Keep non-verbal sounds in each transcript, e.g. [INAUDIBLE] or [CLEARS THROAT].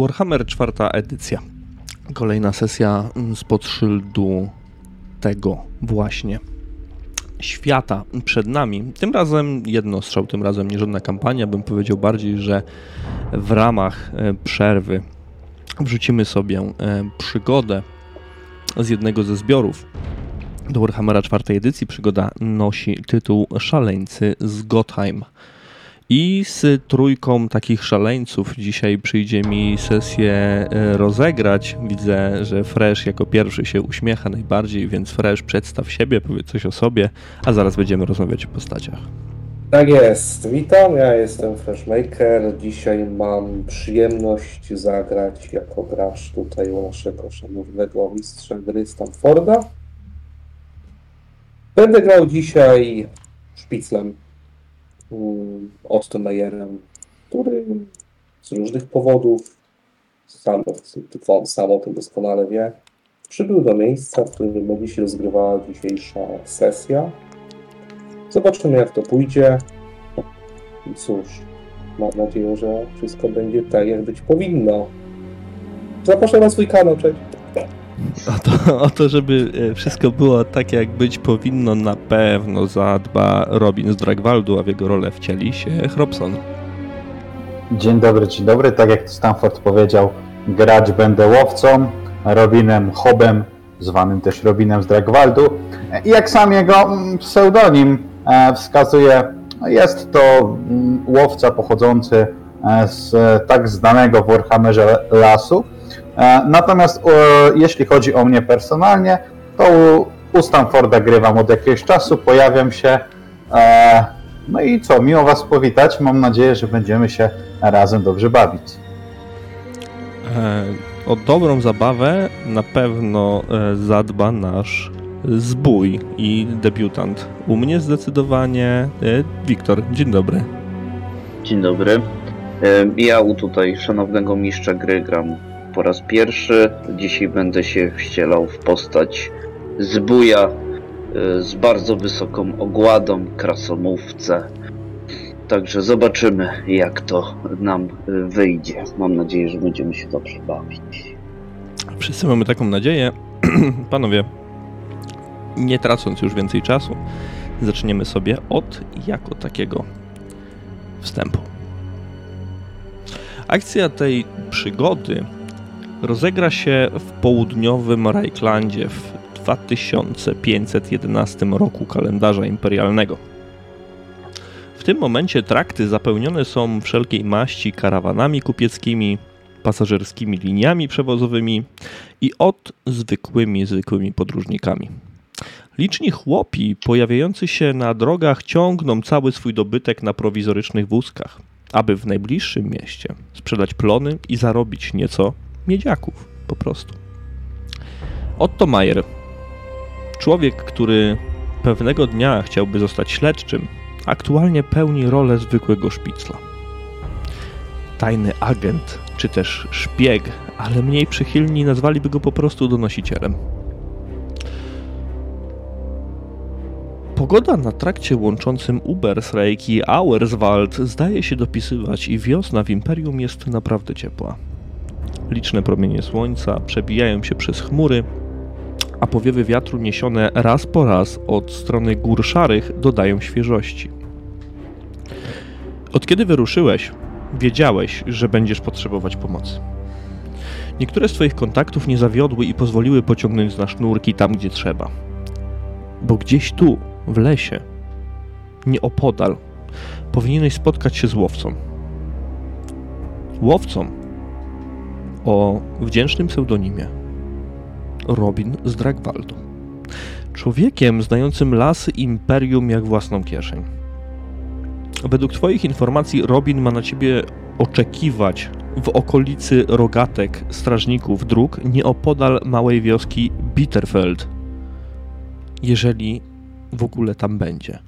Warhammer czwarta edycja. Kolejna sesja spod szyldu tego właśnie świata przed nami. Tym razem jedno strzał, tym razem nie żadna kampania. Bym powiedział bardziej, że w ramach e, przerwy wrzucimy sobie e, przygodę z jednego ze zbiorów do Warhammera czwartej edycji. Przygoda nosi tytuł Szaleńcy z Gottheim. I z trójką takich szaleńców dzisiaj przyjdzie mi sesję e, rozegrać. Widzę, że Fresh jako pierwszy się uśmiecha najbardziej, więc Fresh przedstaw siebie, powiedz coś o sobie, a zaraz będziemy rozmawiać o postaciach. Tak jest. Witam, ja jestem Freshmaker. Dzisiaj mam przyjemność zagrać jako gracz tutaj u naszego szanownego mistrza gry Stanforda. Będę grał dzisiaj szpiclem Otto Meyerem, który z różnych powodów, sam, sam o tym doskonale wie, przybył do miejsca, w którym będzie się rozgrywała dzisiejsza sesja. Zobaczymy jak to pójdzie. Cóż, mam nadzieję, że wszystko będzie tak, jak być powinno. Zapraszam na swój kanał, cześć. O to, [LAUGHS] o to, żeby e, wszystko było tak, jak być powinno, na pewno zadba Robin z Dragwaldu, a w jego rolę wcieli się Hrobson. Dzień dobry, dzień dobry. Tak jak Stanford powiedział, grać będę łowcą, Robinem Hobem, zwanym też Robinem z Dragwaldu. I jak sam jego mm, pseudonim e, wskazuje, jest to mm, łowca pochodzący e, z tak znanego w Warhammerze lasu. E, Natomiast e, jeśli chodzi o mnie personalnie, to u, Stanforda grywam od jakiegoś czasu, pojawiam się. E, No i co, miło Was powitać. Mam nadzieję, że będziemy się razem dobrze bawić. O dobrą zabawę na pewno zadba nasz zbój i debiutant. U mnie zdecydowanie Wiktor. Dzień dobry. Dzień dobry. Ja u tutaj szanownego mistrza gry gram po raz pierwszy. Dzisiaj będę się wcielał w postać zbója e, z bardzo wysoką ogładą, krasomówcę. Także zobaczymy, jak to nam e, wyjdzie. Mam nadzieję, że będziemy się dobrze bawić. Wszyscy mamy taką nadzieję. [CLEARS THROAT] Panowie, nie tracąc już więcej czasu, zaczniemy sobie od jako takiego wstępu. Akcja tej przygody rozegra się w południowym Rajklandzie w 2511 roku kalendarza imperialnego. W tym momencie trakty zapełnione są wszelkiej maści karawanami kupieckimi, pasażerskimi liniami przewozowymi i od zwykłymi, zwykłymi podróżnikami. Liczni chłopi pojawiający się na drogach ciągną cały swój dobytek na prowizorycznych wózkach, aby w najbliższym mieście sprzedać plony i zarobić nieco miedziaków po prostu. Otto Mayer, człowiek, który pewnego dnia chciałby zostać śledczym, aktualnie pełni rolę zwykłego szpicla. Tajny agent, czy też szpieg, ale mniej przychylni nazwaliby go po prostu donosicielem. Pogoda na trakcie łączącym Ubersreik i Auerswald zdaje się dopisywać i wiosna w Imperium jest naprawdę ciepła. Liczne promienie słońca przebijają się przez chmury, a powiewy wiatru niesione raz po raz od strony gór szarych dodają świeżości. Od kiedy wyruszyłeś, wiedziałeś, że będziesz potrzebować pomocy. Niektóre z Twoich kontaktów nie zawiodły i pozwoliły pociągnąć na sznurki tam, gdzie trzeba. Bo gdzieś tu, w lesie, nieopodal, powinieneś spotkać się z łowcą. Łowcą o wdzięcznym pseudonimie Robin z Dragwaldu. Człowiekiem znającym lasy imperium jak własną kieszeń. Według Twoich informacji Robin ma na Ciebie oczekiwać w okolicy rogatek strażników dróg nieopodal małej wioski Bitterfeld. Jeżeli w ogóle tam będzie.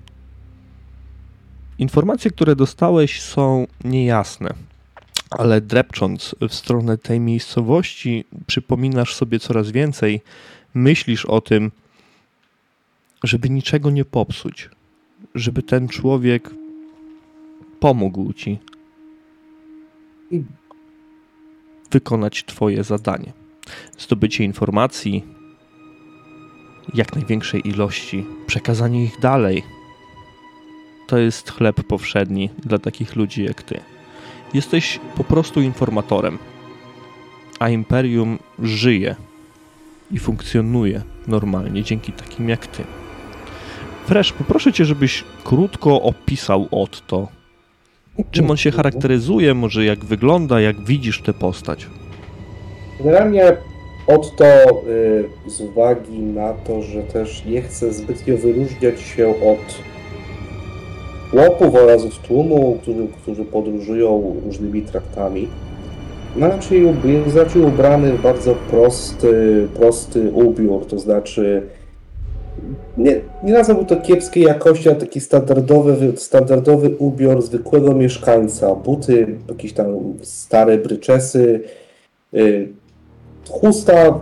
Informacje, które dostałeś są niejasne, ale drepcząc w stronę tej miejscowości, przypominasz sobie coraz więcej, myślisz o tym, żeby niczego nie popsuć, żeby ten człowiek pomógł ci. wykonać Twoje zadanie. Zdobycie informacji, jak największej ilości, przekazanie ich dalej. To jest chleb powszedni dla takich ludzi jak Ty. Jesteś po prostu informatorem, a imperium żyje i funkcjonuje normalnie dzięki takim jak Ty. Fresh, poproszę Cię, żebyś krótko opisał Otto. Czym on się charakteryzuje, może jak wygląda, jak widzisz tę postać? Generalnie Otto y, z uwagi na to, że też nie chce zbytnio wyróżniać się od chłopów oraz od tłumu, którzy, którzy podróżują różnymi traktami, ma raczej, jest raczej ubrany w bardzo prosty, prosty ubiór, to znaczy nie, nie nazwałbym to kiepskiej jakości, ale taki standardowy, standardowy ubiór zwykłego mieszkańca. Buty, jakieś tam stare bryczesy, y, chusta,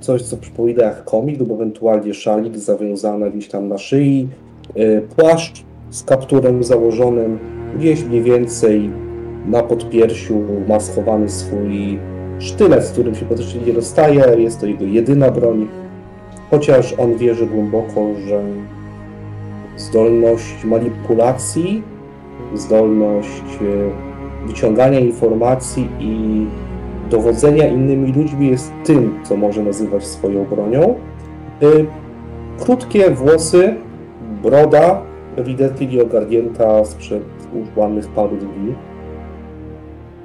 coś co przypomina jak komik, lub ewentualnie szalik zawiązany gdzieś tam na szyi, y, płaszcz z kapturem założonym, gdzieś mniej więcej na podpiersiu ma schowany swój sztylet, z którym się praktycznie nie rozstaje, jest to jego jedyna broń. Chociaż on wierzy głęboko, że zdolność manipulacji, zdolność e, wyciągania informacji i dowodzenia innymi ludźmi jest tym, co może nazywać swoją bronią. E, Krótkie włosy, broda, ewidentnie nieogarnięta sprzed już ładnych paru dni.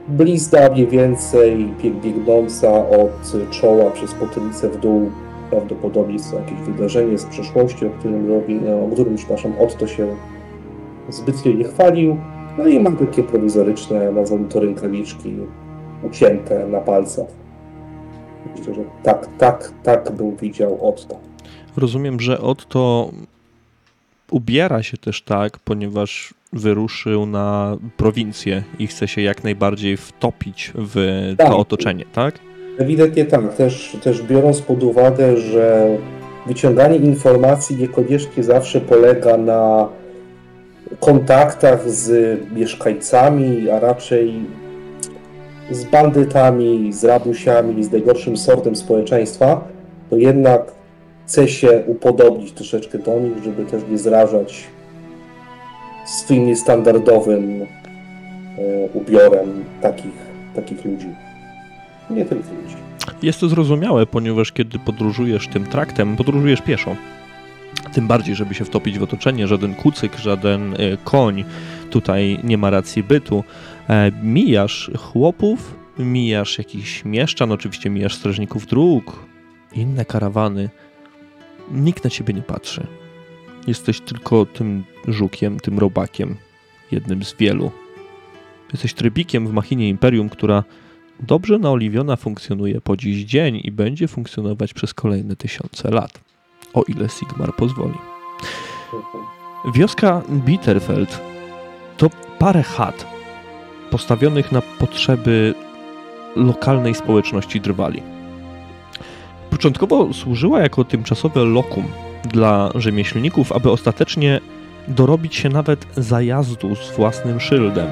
Blizna mniej więcej bieg- biegnąca od czoła przez potylicę w dół prawdopodobnie jest to jakieś wydarzenie z przeszłości, o którym robi, o którym, przepraszam, Otto się zbytnio nie chwalił. No i mam takie prowizoryczne, nazwijmy to rękawiczki, ucięte na palcach. Myślę, że tak, tak, tak bym widział Otto. Rozumiem, że Otto ubiera się też tak, ponieważ wyruszył na prowincję i chce się jak najbardziej wtopić w to Tak. otoczenie, tak? Ewidentnie tak, też, też biorąc pod uwagę, że wyciąganie informacji niekoniecznie zawsze polega na kontaktach z mieszkańcami, a raczej z bandytami, z rabusiami, z najgorszym sortem społeczeństwa, to jednak chce się upodobnić troszeczkę do nich, żeby też nie zrażać swoim niestandardowym e, ubiorem takich, takich ludzi. Nie tylko ludzi. Jest to zrozumiałe, ponieważ kiedy podróżujesz tym traktem, podróżujesz pieszo. Tym bardziej, żeby się wtopić w otoczenie, żaden kucyk, żaden e, koń tutaj nie ma racji bytu. E, Mijasz chłopów, mijasz jakichś mieszczan, oczywiście mijasz strażników dróg, inne karawany. Nikt na ciebie nie patrzy. Jesteś tylko tym żukiem, tym robakiem, jednym z wielu. Jesteś trybikiem w machinie Imperium, która dobrze naoliwiona funkcjonuje po dziś dzień i będzie funkcjonować przez kolejne tysiące lat, o ile Sigmar pozwoli. Wioska Bitterfeld to parę chat postawionych na potrzeby lokalnej społeczności drwali. Początkowo służyła jako tymczasowe lokum dla rzemieślników, aby ostatecznie dorobić się nawet zajazdu z własnym szyldem.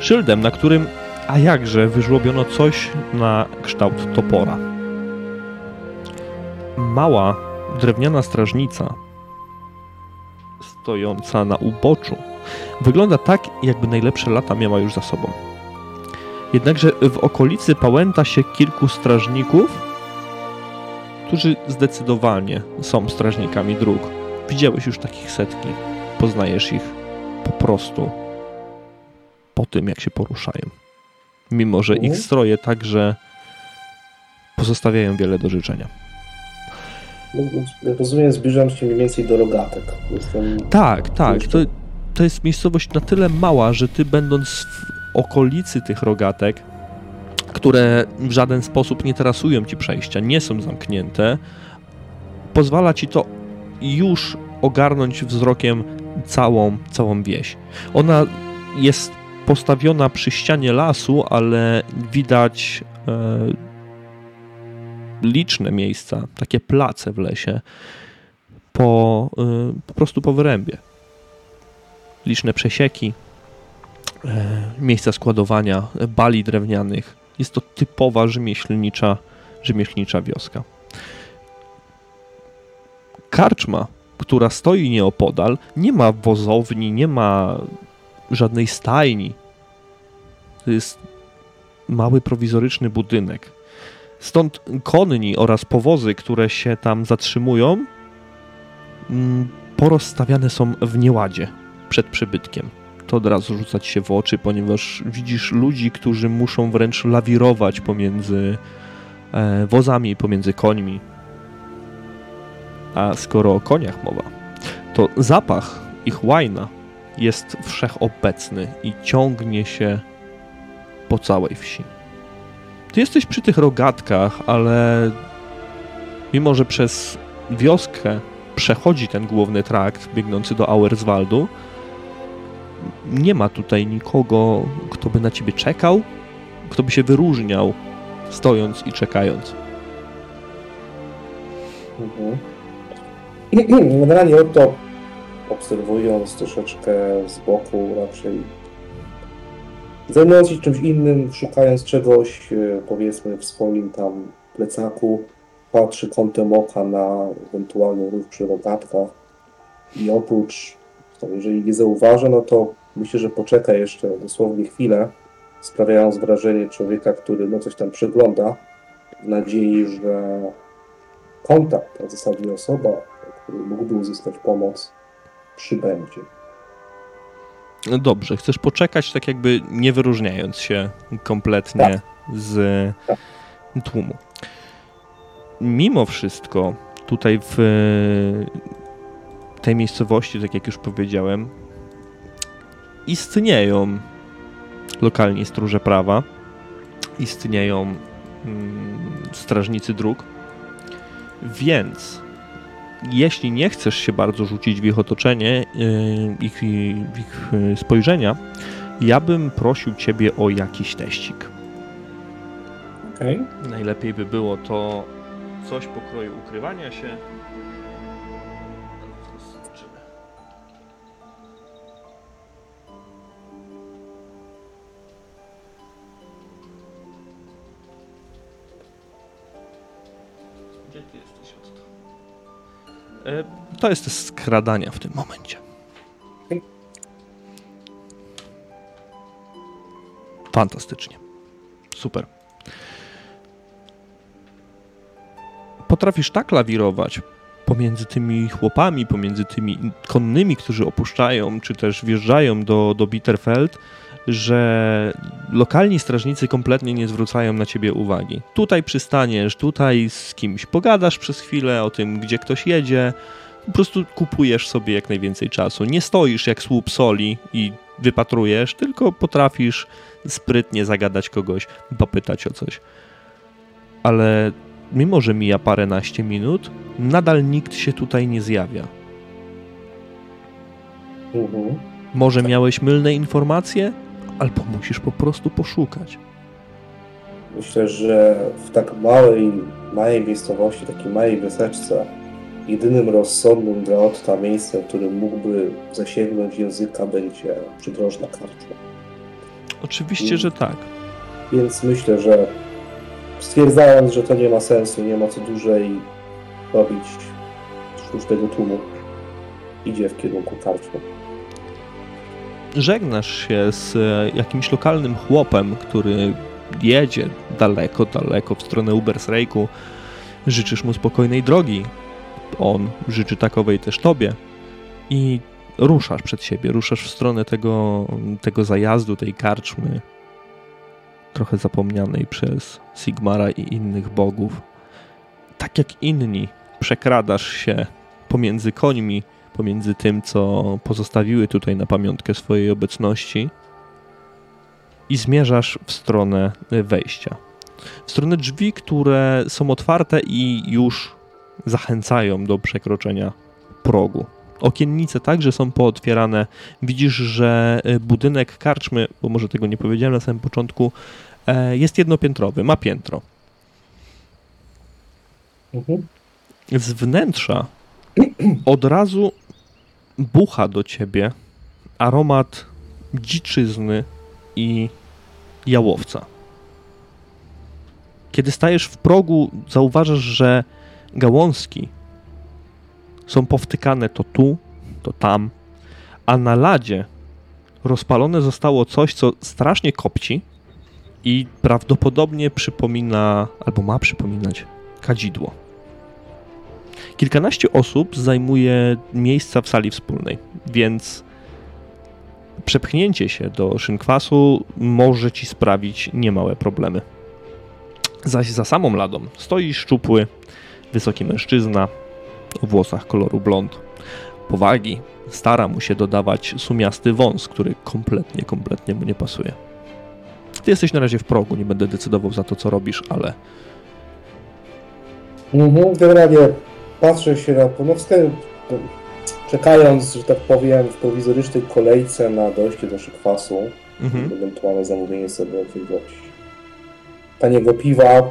Szyldem, na którym a jakże wyżłobiono coś na kształt topora. Mała, drewniana strażnica, stojąca na uboczu, wygląda tak, jakby najlepsze lata miała już za sobą. Jednakże w okolicy pałęta się kilku strażników, którzy zdecydowanie są strażnikami dróg. Widziałeś już takich setki, poznajesz ich po prostu po tym, jak się poruszają mimo że ich Mhm. stroje także pozostawiają wiele do życzenia. No, rozumiem, zbliżam się mniej więcej do rogatek. Jestem Tak, tak. To, to jest miejscowość na tyle mała, że ty będąc w okolicy tych rogatek, które w żaden sposób nie trasują ci przejścia, nie są zamknięte, pozwala ci to już ogarnąć wzrokiem całą, całą wieś. Ona jest postawiona przy ścianie lasu, ale widać e, liczne miejsca, takie place w lesie, po, y, po prostu po wyrębie. Liczne przesieki, e, miejsca składowania bali drewnianych. Jest to typowa rzemieślnicza, rzemieślnicza wioska. Karczma, która stoi nieopodal, nie ma wozowni, nie ma żadnej stajni. To jest mały prowizoryczny budynek. Stąd konni oraz powozy, które się tam zatrzymują, mm, porozstawiane są w nieładzie przed przybytkiem. To od razu rzuca ci się w oczy, ponieważ widzisz ludzi, którzy muszą wręcz lawirować pomiędzy e, wozami, pomiędzy końmi. A skoro o koniach mowa, to zapach ich łajna jest wszechobecny i ciągnie się po całej wsi. Ty jesteś przy tych rogatkach, ale mimo, że przez wioskę przechodzi ten główny trakt biegnący do Auerswaldu, nie ma tutaj nikogo, kto by na ciebie czekał, kto by się wyróżniał, stojąc i czekając. Mhm. Generalnie to obserwując troszeczkę z boku raczej zajmując się czymś innym, szukając czegoś e, powiedzmy w swoim tam plecaku, patrzy kątem oka na ewentualny ruch przy rogatkach i oprócz, to jeżeli nie zauważa, no to myślę, że poczeka jeszcze dosłownie chwilę, sprawiając wrażenie człowieka, który no coś tam przegląda, w nadziei, że kontakt, a w zasadzie osoba, który mógłby uzyskać pomoc, przybędzie. No dobrze, chcesz poczekać, tak jakby nie wyróżniając się kompletnie z tłumu. Mimo wszystko, tutaj w tej miejscowości, tak jak już powiedziałem, istnieją lokalni stróże prawa, istnieją mm, strażnicy dróg, więc jeśli nie chcesz się bardzo rzucić w ich otoczenie, yy, ich, w ich yy, spojrzenia, ja bym prosił ciebie o jakiś teścik. Okej. Najlepiej by było to coś pokroju ukrywania się. To jest test skradania w tym momencie. Fantastycznie. Super. Potrafisz tak lawirować pomiędzy tymi chłopami, pomiędzy tymi konnymi, którzy opuszczają, czy też wjeżdżają do, do Bitterfeld, że lokalni strażnicy kompletnie nie zwracają na ciebie uwagi. Tutaj przystaniesz, tutaj z kimś pogadasz przez chwilę o tym, gdzie ktoś jedzie. Po prostu kupujesz sobie jak najwięcej czasu. Nie stoisz jak słup soli i wypatrujesz, tylko potrafisz sprytnie zagadać kogoś, popytać o coś. Ale mimo, że mija paręnaście minut, nadal nikt się tutaj nie zjawia. Mhm. Może miałeś mylne informacje, albo musisz po prostu poszukać. Myślę, że w tak małej, małej miejscowości, takiej małej wioseczce, jedynym rozsądnym dla Otta miejscem, w którym mógłby zasięgnąć języka, będzie przydrożna karczma. Oczywiście, że tak. Więc myślę, że stwierdzając, że to nie ma sensu, nie ma co dłużej robić sztucznego tłumu, idzie w kierunku karczmy. Żegnasz się z e, jakimś lokalnym chłopem, który jedzie daleko, daleko w stronę Ubersrejku. Życzysz mu spokojnej drogi. On życzy takowej też tobie. I ruszasz przed siebie, ruszasz w stronę tego, tego zajazdu, tej karczmy, trochę zapomnianej przez Sigmara i innych bogów. Tak jak inni, przekradasz się pomiędzy końmi, pomiędzy tym, co pozostawiły tutaj na pamiątkę swojej obecności i zmierzasz w stronę wejścia. W stronę drzwi, które są otwarte i już zachęcają do przekroczenia progu. Okiennice także są pootwierane. Widzisz, że budynek karczmy, bo może tego nie powiedziałem na samym początku, e, jest jednopiętrowy, ma piętro. Mhm. Z wnętrza od razu bucha do ciebie aromat dziczyzny i jałowca. Kiedy stajesz w progu, zauważasz, że gałązki są powtykane to tu, to tam, a na ladzie rozpalone zostało coś, co strasznie kopci i prawdopodobnie przypomina, albo ma przypominać, kadzidło. Kilkanaście osób zajmuje miejsca w sali wspólnej, więc przepchnięcie się do szynkwasu może ci sprawić niemałe problemy. Zaś za samą ladą stoi szczupły, wysoki mężczyzna o włosach koloru blond. Powagi stara mu się dodawać sumiasty wąs, który kompletnie, kompletnie mu nie pasuje. Ty jesteś na razie w progu, nie będę decydował za to, co robisz, ale Mhm, generalnie patrzę się na ponowstęp, czekając, że tak powiem, w prowizorycznej kolejce na dojście do szykwasu, mhm. ewentualne zamówienie sobie jakiegoś taniego piwa,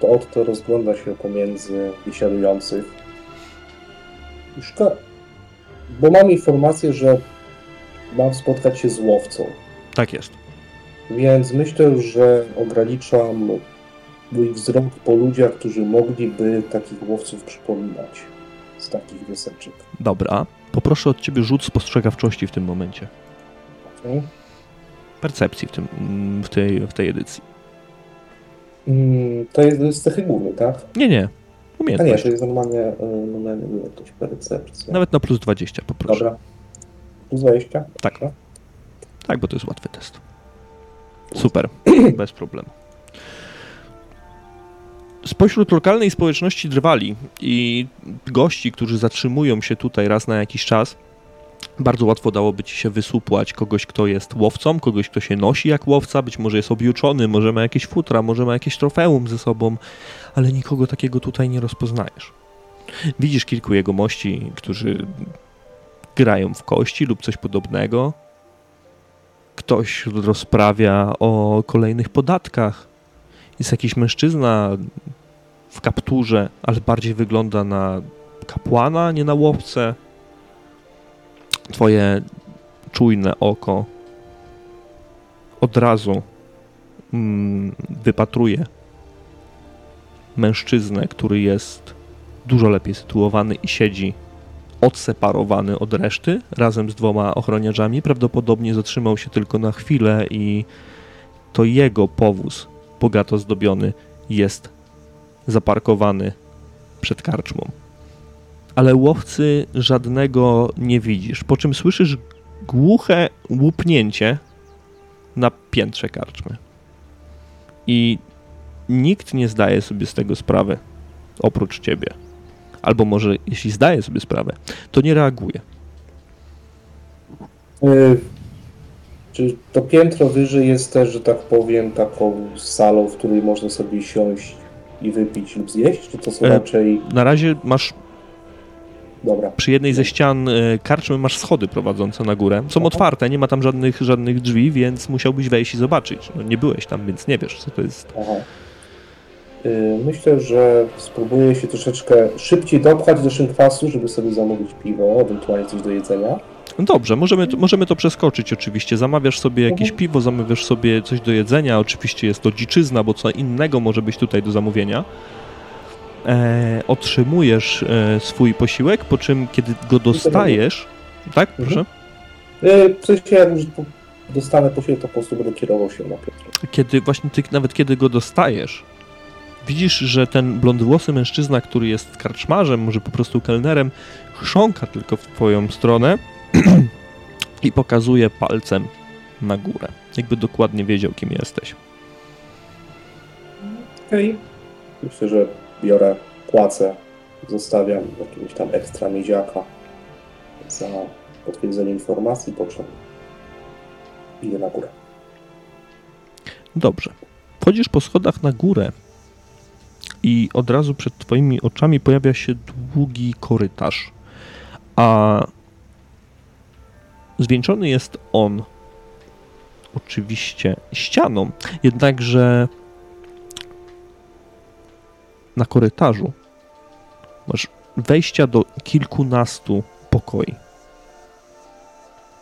to oto rozgląda się pomiędzy wysiadujących. I Szkoda, bo mam informację, że mam spotkać się z łowcą, tak jest. więc myślę, że ograniczam mój wzrok po ludziach, którzy mogliby takich łowców przypominać z takich wyseczek. Dobra, poproszę od ciebie rzut spostrzegawczości w tym momencie. Okay? Percepcji w, tym, w, tej, w tej edycji. Mm, to jest z cechy głównej, tak? Nie, nie. A nie, Umiejętność. to jest normalnie, y, normalnie umiejętność percepcja. Nawet na plus 20, poproszę. Dobra. Plus 20? Tak. Dobra. Tak, bo to jest łatwy test. Super, [CLEARS THROAT] bez problemu. Spośród lokalnej społeczności drwali i gości, którzy zatrzymują się tutaj raz na jakiś czas, bardzo łatwo dałoby ci się wysupłać kogoś, kto jest łowcą, kogoś, kto się nosi jak łowca, być może jest objuczony, może ma jakieś futra, może ma jakieś trofeum ze sobą, ale nikogo takiego tutaj nie rozpoznajesz. Widzisz kilku jegomości, którzy grają w kości lub coś podobnego. Ktoś rozprawia o kolejnych podatkach. Jest jakiś mężczyzna w kapturze, ale bardziej wygląda na kapłana, nie na łowcę. Twoje czujne oko od razu mm, wypatruje mężczyznę, który jest dużo lepiej sytuowany i siedzi odseparowany od reszty razem z dwoma ochroniarzami. Prawdopodobnie zatrzymał się tylko na chwilę i to jego powóz bogato zdobiony jest zaparkowany przed karczmą. Ale łowcy żadnego nie widzisz, po czym słyszysz głuche łupnięcie na piętrze karczmy. I nikt nie zdaje sobie z tego sprawy, oprócz ciebie. Albo może, jeśli zdaje sobie sprawę, to nie reaguje. Czy to piętro wyżej jest też, że tak powiem, taką salą, w której można sobie siąść i wypić lub zjeść? Czy to są E, raczej... Na razie masz Dobra. przy jednej ze ścian e, karczmy masz schody prowadzące na górę. Są Aha. otwarte, nie ma tam żadnych, żadnych drzwi, więc musiałbyś wejść i zobaczyć. No, nie byłeś tam, więc nie wiesz, co to jest. Aha. Y, Myślę, że spróbuję się troszeczkę szybciej dopchać do szynkwasu, żeby sobie zamówić piwo, ewentualnie coś do jedzenia. No dobrze, możemy, to- możemy to przeskoczyć oczywiście. Zamawiasz sobie jakieś Mhm. piwo, zamawiasz sobie coś do jedzenia. Oczywiście jest to dziczyzna, bo co innego może być tutaj do zamówienia. E, otrzymujesz e, swój posiłek, po czym kiedy go dostajesz... Tak, Mhm. proszę? Y, W sensie, jak już dostanę posiłek, to po prostu będę kierował się na Piotra. kiedy właśnie ty, nawet kiedy go dostajesz, widzisz, że ten blondwłosy mężczyzna, który jest karczmarzem, może po prostu kelnerem, chrząka tylko w twoją stronę [CLEARS THROAT] i pokazuje palcem na górę. Jakby dokładnie wiedział, kim jesteś. Okej. Myślę, że biorę, płacę, zostawiam jakiegoś tam ekstra miedziaka za potwierdzenie informacji, po czym idę na górę. Dobrze. Wchodzisz po schodach na górę i od razu przed twoimi oczami pojawia się długi korytarz. A zwieńczony jest on oczywiście ścianą, jednakże na korytarzu masz wejścia do kilkunastu pokoi,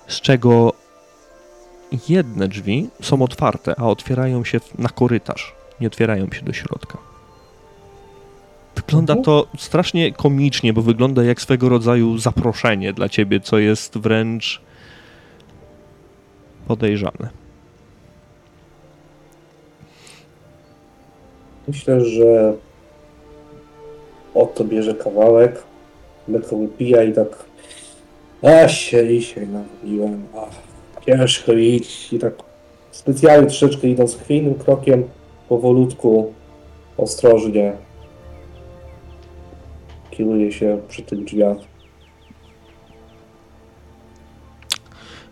z czego jedne drzwi są otwarte, a otwierają się na korytarz. Nie otwierają się do środka. Wygląda to strasznie komicznie, bo wygląda jak swego rodzaju zaproszenie dla ciebie, co jest wręcz podejrzane. Myślę, że oto bierze kawałek, lekko wypija i tak a się dzisiaj nawaliłem, ach, ciężko iść i tak specjalnie troszeczkę idąc chwiejnym krokiem, powolutku, ostrożnie kieruje się przy tych drzwiach.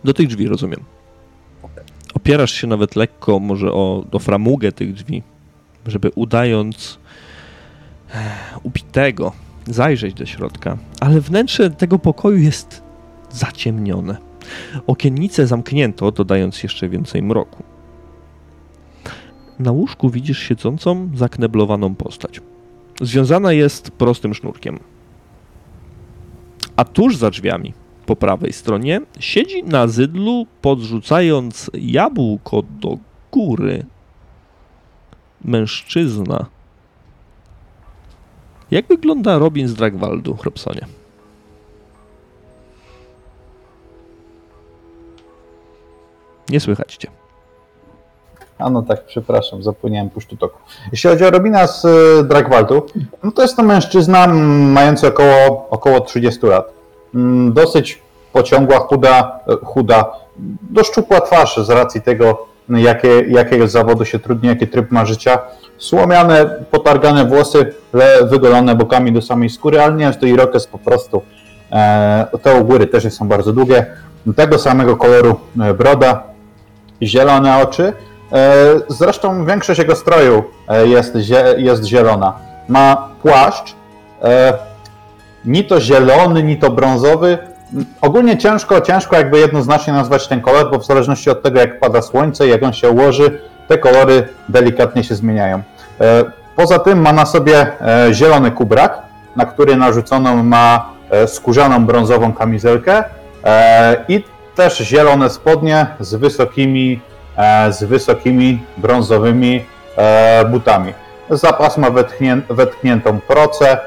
Do tych drzwi, rozumiem. Opierasz się nawet lekko może o, o framugę tych drzwi, żeby udając eh, upitego zajrzeć do środka, ale wnętrze tego pokoju jest zaciemnione. Okiennice zamknięto, dodając jeszcze więcej mroku. Na łóżku widzisz siedzącą, zakneblowaną postać. Związana jest prostym sznurkiem. A tuż za drzwiami, po prawej stronie, siedzi na zydlu, podrzucając jabłko do góry. Mężczyzna. Jak wygląda Robin z Dragwaldu, Robsonie? Nie słychać cię. A no tak, przepraszam, zapomniałem puszczu toku. Jeśli chodzi o Robina z y, Dragwaldu, no to jest to mężczyzna mający około, około 30 lat. Mm, Dosyć pociągła, chuda, e, chuda, dość szczupła twarz z racji tego, jakie, jakiego zawodu się trudni, jaki tryb ma życia. Słomiane, potargane włosy, wygolone bokami do samej skóry, ale nie jest to irokes po prostu. E, te u góry też są bardzo długie. Tego samego koloru e, broda, zielone oczy. Zresztą większość jego stroju jest, jest zielona. Ma płaszcz, ni to zielony, ni to brązowy. Ogólnie ciężko, ciężko jakby jednoznacznie nazwać ten kolor, bo w zależności od tego jak pada słońce, jak on się ułoży, te kolory delikatnie się zmieniają. E, Poza tym ma na sobie e, zielony kubrak, na który narzuconą ma e, skórzaną brązową kamizelkę i też zielone spodnie z wysokimi, z wysokimi brązowymi butami. Zapas ma wetknię, wetkniętą procę,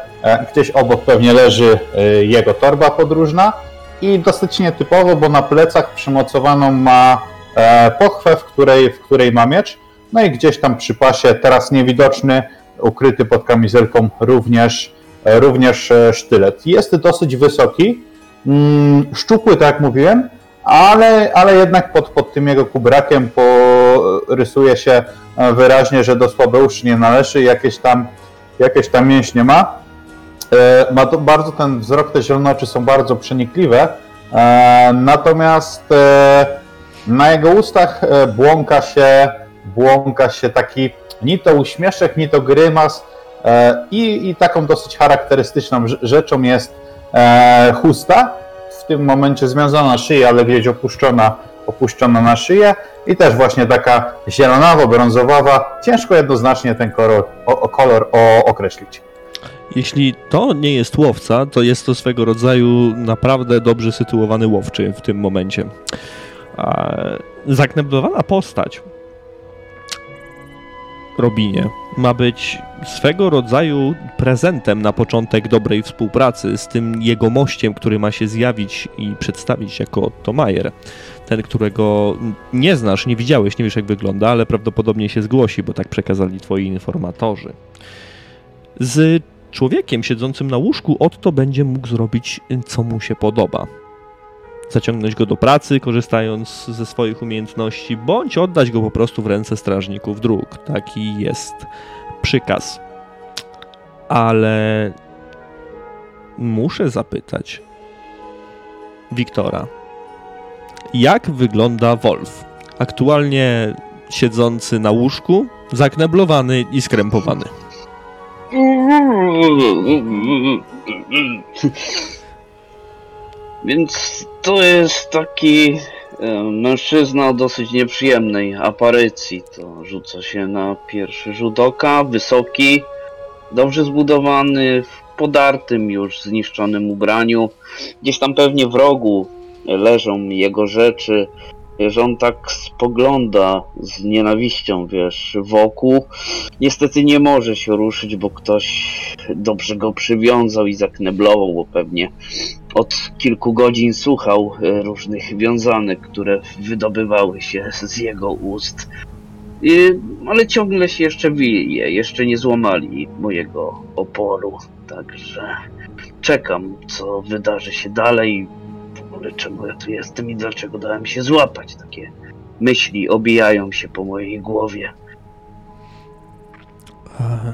gdzieś obok pewnie leży e, jego torba podróżna i dosyć nietypowo, bo na plecach przymocowaną ma e, pochwę, w której, w której ma miecz, no i gdzieś tam przy pasie, teraz niewidoczny, ukryty pod kamizelką również, e, również e, sztylet. Jest dosyć wysoki, mm, szczupły, tak jak mówiłem, ale, ale jednak pod, pod tym jego kubrakiem porysuje się e, wyraźnie, że do słabeusz nie należy, jakieś tam, jakieś tam mięśnie ma. E, Ma to bardzo ten wzrok, te zielone oczy są bardzo przenikliwe, e, natomiast e, na jego ustach e, błąka się, błąka się taki ni to uśmieszek, ni to grymas e, i, i taką dosyć charakterystyczną rz- rzeczą jest e, chusta, w tym momencie związana na szyję, ale gdzieś opuszczona, opuszczona na szyję i też właśnie taka zielonawo-brązowawa. Ciężko jednoznacznie ten kolor, o kolor o, określić. Jeśli to nie jest łowca, to jest to swego rodzaju naprawdę dobrze sytuowany łowczy w tym momencie. Zakneblowana postać Robinie ma być swego rodzaju prezentem na początek dobrej współpracy z tym jego mościem, który ma się zjawić i przedstawić jako Otto Majer. Ten, którego nie znasz, nie widziałeś, nie wiesz jak wygląda, ale prawdopodobnie się zgłosi, bo tak przekazali twoi informatorzy. Z człowiekiem siedzącym na łóżku Otto będzie mógł zrobić, co mu się podoba. Zaciągnąć go do pracy, korzystając ze swoich umiejętności, bądź oddać go po prostu w ręce strażników dróg. Taki jest przykaz. Ale muszę zapytać Wiktora, jak wygląda Wolf? Aktualnie siedzący na łóżku, zakneblowany i skrępowany. [LAUGHS] Więc to jest taki e, mężczyzna o dosyć nieprzyjemnej aparycji. To rzuca się na pierwszy rzut oka, wysoki, dobrze zbudowany, w podartym już, zniszczonym ubraniu. Gdzieś tam pewnie w rogu leżą jego rzeczy. Że on tak spogląda z nienawiścią, wiesz, wokół. Niestety nie może się ruszyć, bo ktoś dobrze go przywiązał i zakneblował, bo pewnie od kilku godzin słuchał e, różnych wiązanek, które wydobywały się z jego ust. I, ale ciągle się jeszcze wije, jeszcze nie złamali mojego oporu, także czekam, co wydarzy się dalej, ogóle czemu ja tu jestem i dlaczego dałem się złapać. Takie myśli obijają się po mojej głowie. E,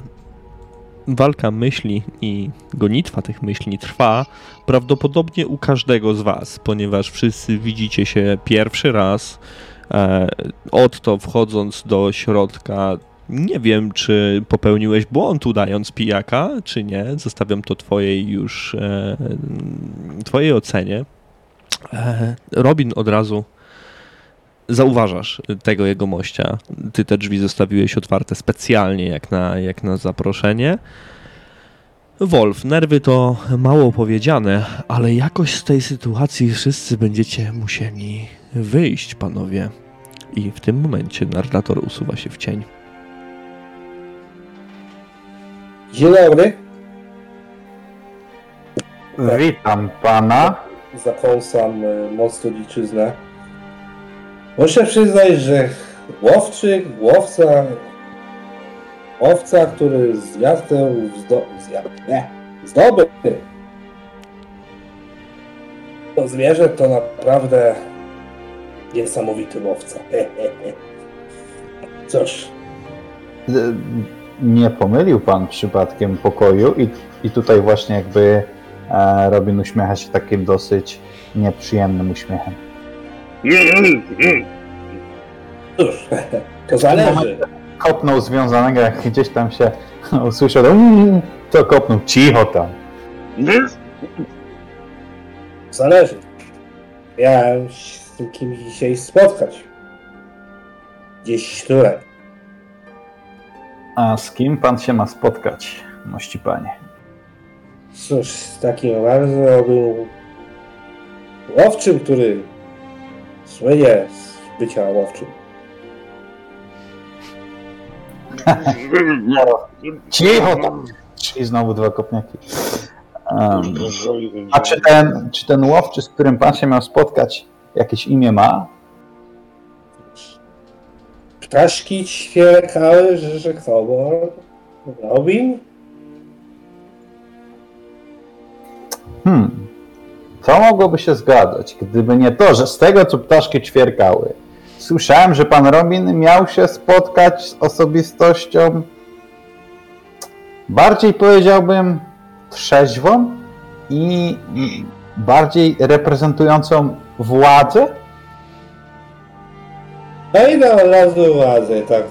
Walka myśli i gonitwa tych myśli trwa prawdopodobnie u każdego z Was, ponieważ wszyscy widzicie się pierwszy raz. E, Otto wchodząc do środka, nie wiem, czy popełniłeś błąd udając pijaka, czy nie. Zostawiam to Twojej już e, Twojej ocenie. E, Robin od razu zauważasz tego jego mościa. Ty te drzwi zostawiłeś otwarte specjalnie, jak na, jak na zaproszenie. Wolf, nerwy to mało powiedziane, ale jakoś z tej sytuacji wszyscy będziecie musieli wyjść, panowie. I w tym momencie narrator usuwa się w cień. Dzień dobry. Witam pana. Zakąsam e, mocno dziczyznę. Muszę przyznać, że łowczyk, łowca, łowca, który zjadł tę zdo, zdobył to zwierzę, to naprawdę niesamowity łowca. [LAUGHS] Cóż, Nie pomylił pan przypadkiem pokoju i, i tutaj właśnie jakby Robin uśmiecha się takim dosyć nieprzyjemnym uśmiechem. cóż, [LAUGHS] to zależy. Kopnął związanego, jak gdzieś tam się [LAUGHS] usłyszał, "Mm", to kopnął, cicho tam. Zależy. Miałem się z tym kimś dzisiaj spotkać. Gdzieś tutaj. A z kim pan się ma spotkać, mości panie? Cóż, z takim bardzo był łowczym, który słynie z bycia łowczym. [LAUGHS] Cicho tam! I znowu dwa kopniaki. Em, a czy ten, czy ten łowczy, z którym pan się miał spotkać, jakieś imię ma? Ptaszki ćwierkały, że rzekomo Robin? Hmm. Co mogłoby się zgadzać, gdyby nie to, że z tego, co ptaszki ćwierkały, słyszałem, że pan Robin miał się spotkać z osobistością bardziej powiedziałbym trzeźwą i bardziej reprezentującą władzę? No i na razu uwadzę, tak,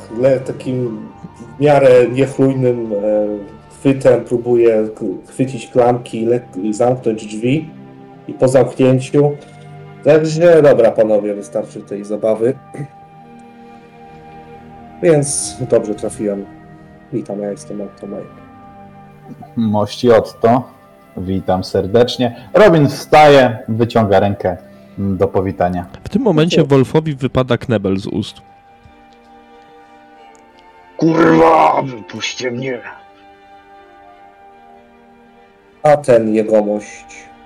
takim w miarę niechlujnym e, chwytem próbuje chwycić klamki, le, zamknąć drzwi i po zamknięciu. Także dobra panowie, wystarczy tej zabawy. [CLEARS THROAT] Więc dobrze trafiłem. Witam, ja jestem Antomaj. Mości Otto, witam serdecznie. Robin wstaje, wyciąga rękę do powitania. W tym momencie Wolfowi wypada knebel z ust. Kurwa, wypuśćcie mnie. A ten jegomość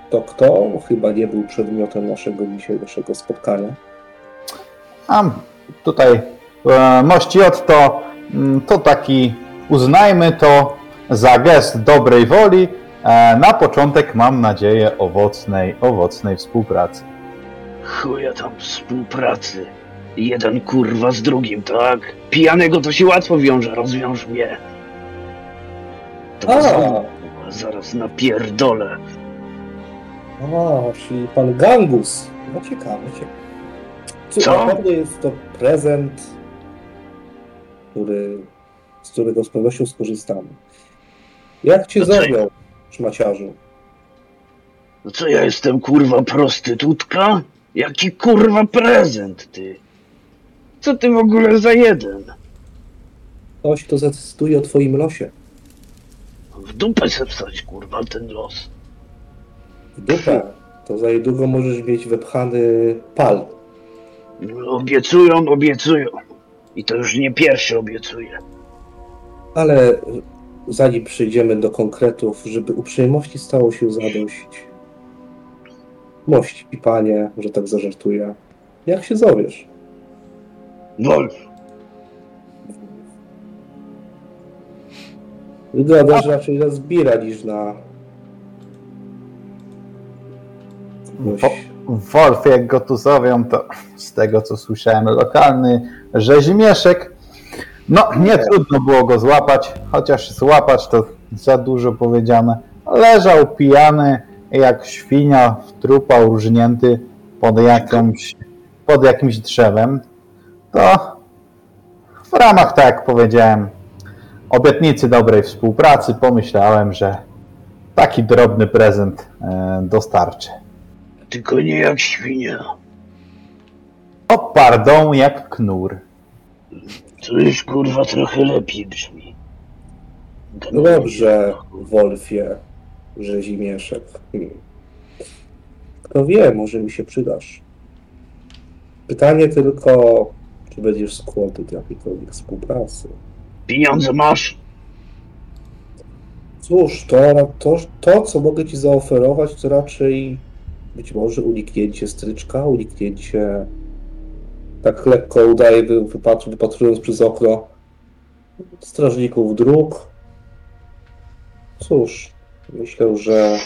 to kto? Chyba nie był przedmiotem naszego dzisiejszego spotkania. A tutaj e, mości Otto, mm, to taki, uznajmy to za gest dobrej woli. E, na początek mam nadzieję owocnej, owocnej współpracy. Chuja tam współpracy. Jeden kurwa z drugim, tak? Pijanego to się łatwo wiąże, rozwiąż mnie. To A. zaraz napierdolę. A, czyli pan Gangus. No ciekawe, ciekawe. Czy Co? pewno jest to prezent, który, z którego z pewnością skorzystamy. Jak cię No szmaciarzu? No co ja jestem kurwa prostytutka? Jaki kurwa prezent ty? Co ty w ogóle za jeden? Ktoś, kto zadecyduje o twoim losie. W dupę se wstać kurwa ten los. W dupę. To za niedługo możesz mieć wepchany pal. Obiecują, obiecują. I to już nie pierwszy obiecuje. Ale zanim przejdziemy do konkretów, żeby uprzejmości stało się zadość. Mości, panie, że tak zażartuję. Jak się zowiesz? Wolf, Wyglądasz raczej na zbira niż na. kogoś. Wolf, jak go tu zowią, to z tego co słyszałem, lokalny rzezimieszek. No, nie trudno było go złapać, chociaż złapać to za dużo powiedziane. Leżał pijany, jak świnia w trupa urżnięty pod, jakimś, pod jakimś drzewem. To w ramach, tak jak powiedziałem, obietnicy dobrej współpracy pomyślałem, że taki drobny prezent e, dostarczę. tylko nie jak świnia. O, pardon, jak knur. To już kurwa trochę lepiej brzmi. No dobrze, Wolfie, rzezimieszek. Hmm. Kto wie, może mi się przydasz. Pytanie tylko, czy będziesz skłonny do jakiejkolwiek współpracy. Pieniądze masz? Cóż, to, to, to, co mogę ci zaoferować, to raczej być może uniknięcie stryczka, uniknięcie tak lekko udaje, wy- wypatr, wypatrując przez okno strażników dróg. Cóż, myślę, że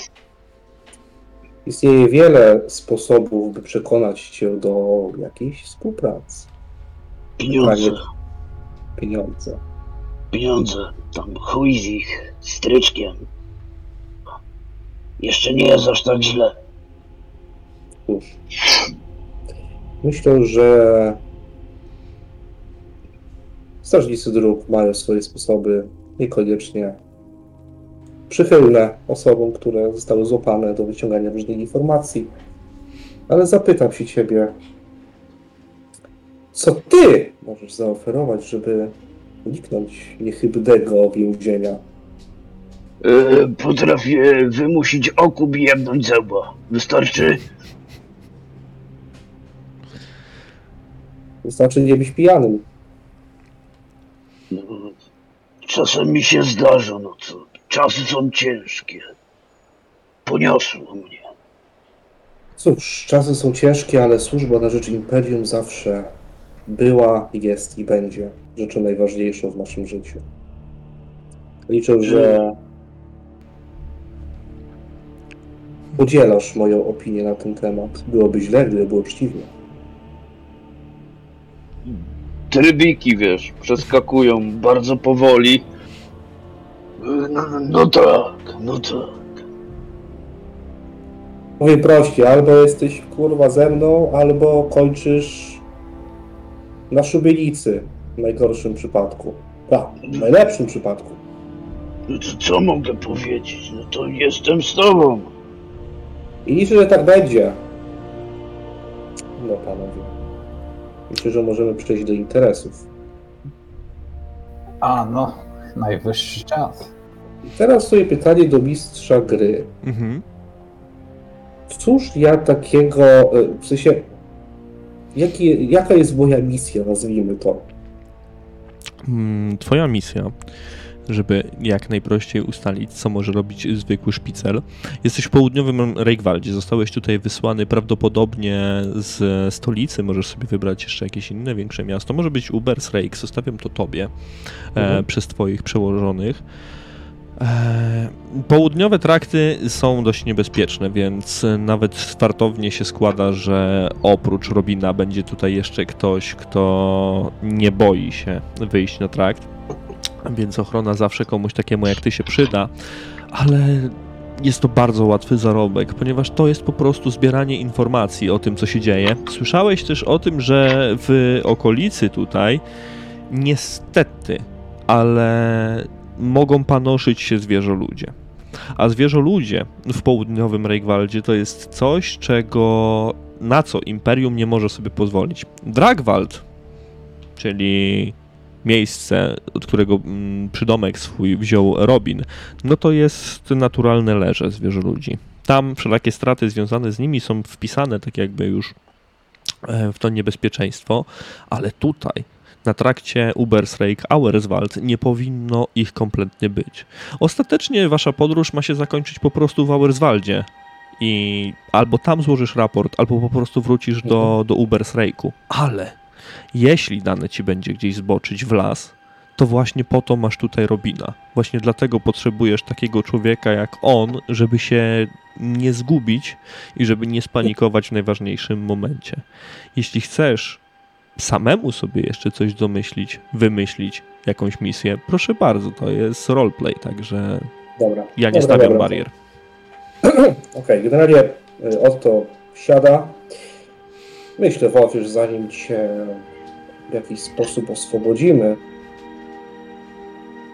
istnieje wiele sposobów, by przekonać cię do jakiejś współpracy. Pieniądze, Pieniądze. Pieniądze. Tam chuj z ich stryczkiem. Jeszcze nie jest aż tak źle. Myślę, że strażnicy dróg mają swoje sposoby, niekoniecznie przychylne osobom, które zostały złapane do wyciągania różnych informacji. Ale zapytam się ciebie, co ty możesz zaoferować, żeby uniknąć niechybnego więzienia? E, potrafię wymusić okup i jebnąć zęba. Wystarczy? Wystarczy nie być pijanym. No, czasem mi się zdarza, no co. Czasy są ciężkie. Poniosło mnie. Cóż, czasy są ciężkie, ale służba na rzecz Imperium zawsze była, jest i będzie rzeczą najważniejszą w naszym życiu. Liczę, że podzielasz moją opinię na ten temat. Byłoby źle, gdyby było przeciwnie. Trybiki, wiesz, przeskakują bardzo powoli. No, no tak, no tak. Mówię prościej, albo jesteś kurwa ze mną, albo kończysz na szubienicy w najgorszym przypadku. Tak, w najlepszym przypadku. No to co mogę powiedzieć? No to jestem z tobą. I liczę, że tak będzie. No panowie. Myślę, że możemy przejść do interesów. A no, najwyższy czas. I teraz sobie pytanie do mistrza gry. Mhm. Cóż ja takiego, e, w sensie, jaki, jaka jest moja misja, nazwijmy to? Mm, Twoja misja, żeby jak najprościej ustalić, co może robić zwykły szpicel. Jesteś w południowym Rejkwaldzie. Zostałeś tutaj wysłany prawdopodobnie z stolicy. Możesz sobie wybrać jeszcze jakieś inne większe miasto. Może być Ubersreik. Zostawiam to tobie e, Mhm. przez twoich przełożonych. E, Południowe trakty są dość niebezpieczne, więc nawet fartownie się składa, że oprócz Robina będzie tutaj jeszcze ktoś, kto nie boi się wyjść na trakt. Więc ochrona zawsze komuś takiemu jak ty się przyda, ale jest to bardzo łatwy zarobek, ponieważ to jest po prostu zbieranie informacji o tym, co się dzieje. Słyszałeś też o tym, że w okolicy tutaj niestety, ale mogą panoszyć się zwierzoludzie. A zwierzoludzie w południowym Rejkwaldzie to jest coś, czego na co Imperium nie może sobie pozwolić. Dragwald, czyli miejsce, od którego mm, przydomek swój wziął Robin, no to jest naturalne leże zwierzoludzi. Tam wszelakie straty związane z nimi są wpisane tak jakby już e, w to niebezpieczeństwo, ale tutaj na trakcie Ubersreik Auerswald nie powinno ich kompletnie być. Ostatecznie wasza podróż ma się zakończyć po prostu w Auerswaldzie i albo tam złożysz raport, albo po prostu wrócisz do, do Ubersreiku. Ale jeśli dane ci będzie gdzieś zboczyć w las, to właśnie po to masz tutaj Robina. Właśnie dlatego potrzebujesz takiego człowieka jak on, żeby się nie zgubić i żeby nie spanikować w najważniejszym momencie. Jeśli chcesz samemu sobie jeszcze coś domyślić, wymyślić, jakąś misję, proszę bardzo, to jest roleplay, także Dobra. ja nie dobra, stawiam dobra. barier. [CLEARS THROAT] Okej, generalnie y, Otto siada. Myślę, Wolf, już zanim cię w jakiś sposób oswobodzimy,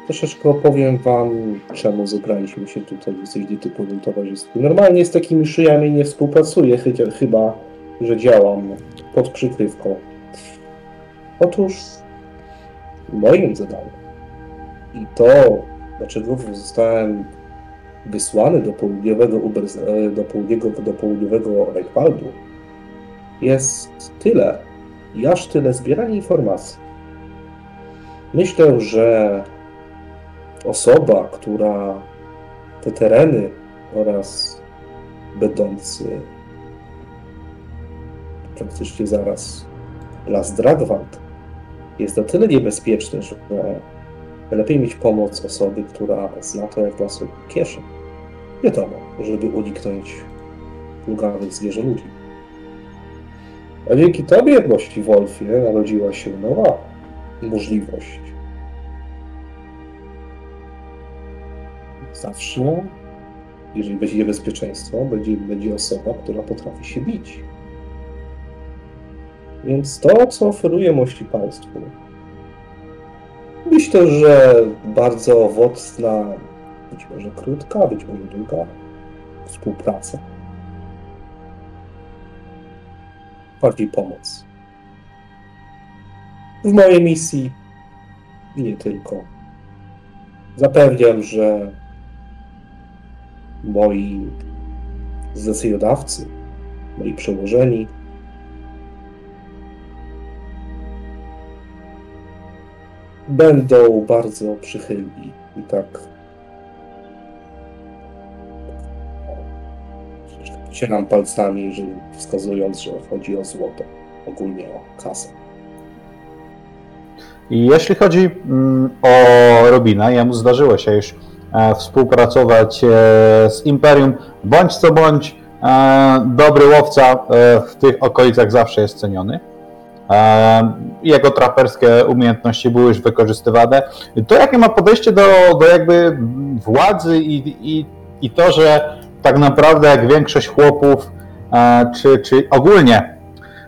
troszeczkę opowiem wam, czemu zebraliśmy się tutaj w dosyć nietypowym towarzystwie. Normalnie z takimi szyjami nie współpracuję, chyba, że działam pod przykrywką. Otóż moim zadaniem i to, dlaczego zostałem wysłany do południowego e, do południowego, do południowego jest tyle, i aż tyle zbierania informacji. Myślę, że osoba, która te tereny oraz będący praktycznie zaraz Las Dragwald jest na tyle niebezpieczny, że lepiej mieć pomoc osoby, która zna to jak własną kieszeń. Wiadomo, żeby uniknąć plugawych zwierzę ludzi. A dzięki tobie, gości Wolfie, narodziła się nowa możliwość. Zawsze, jeżeli będzie niebezpieczeństwo, będzie, będzie osoba, która potrafi się bić. Więc to, co oferuję mości Państwu, myślę, że bardzo owocna, być może krótka, być może długa współpraca. Bardziej pomoc. W mojej misji nie tylko. Zapewniam, że moi zleceniodawcy, moi przełożeni będą bardzo przychylni i tak Cieram palcami, wskazując, że chodzi o złoto, ogólnie o kasę. I jeśli chodzi mm, o Robina, jemu zdarzyło się już e, współpracować e, z Imperium, bądź co bądź e, dobry łowca w tych okolicach zawsze jest ceniony. Jego traperskie umiejętności były już wykorzystywane. To jakie ma podejście do, do jakby władzy i, i, i to, że tak naprawdę jak większość chłopów, czy, czy ogólnie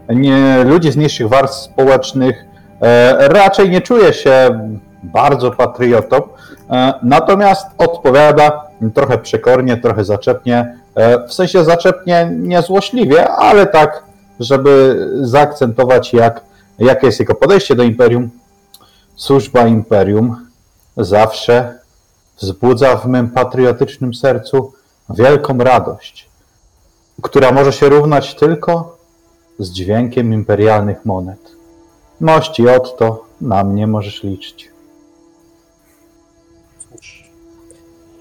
nie, ludzi z niższych warstw społecznych e, raczej nie czuje się bardzo patriotą, e, natomiast odpowiada trochę przekornie, trochę zaczepnie, e, w sensie zaczepnie niezłośliwie, ale tak, żeby zaakcentować jak, jakie jest jego podejście do Imperium. Służba Imperium zawsze wzbudza w mym patriotycznym sercu wielką radość, która może się równać tylko z dźwiękiem imperialnych monet. Mości Otto, na mnie możesz liczyć.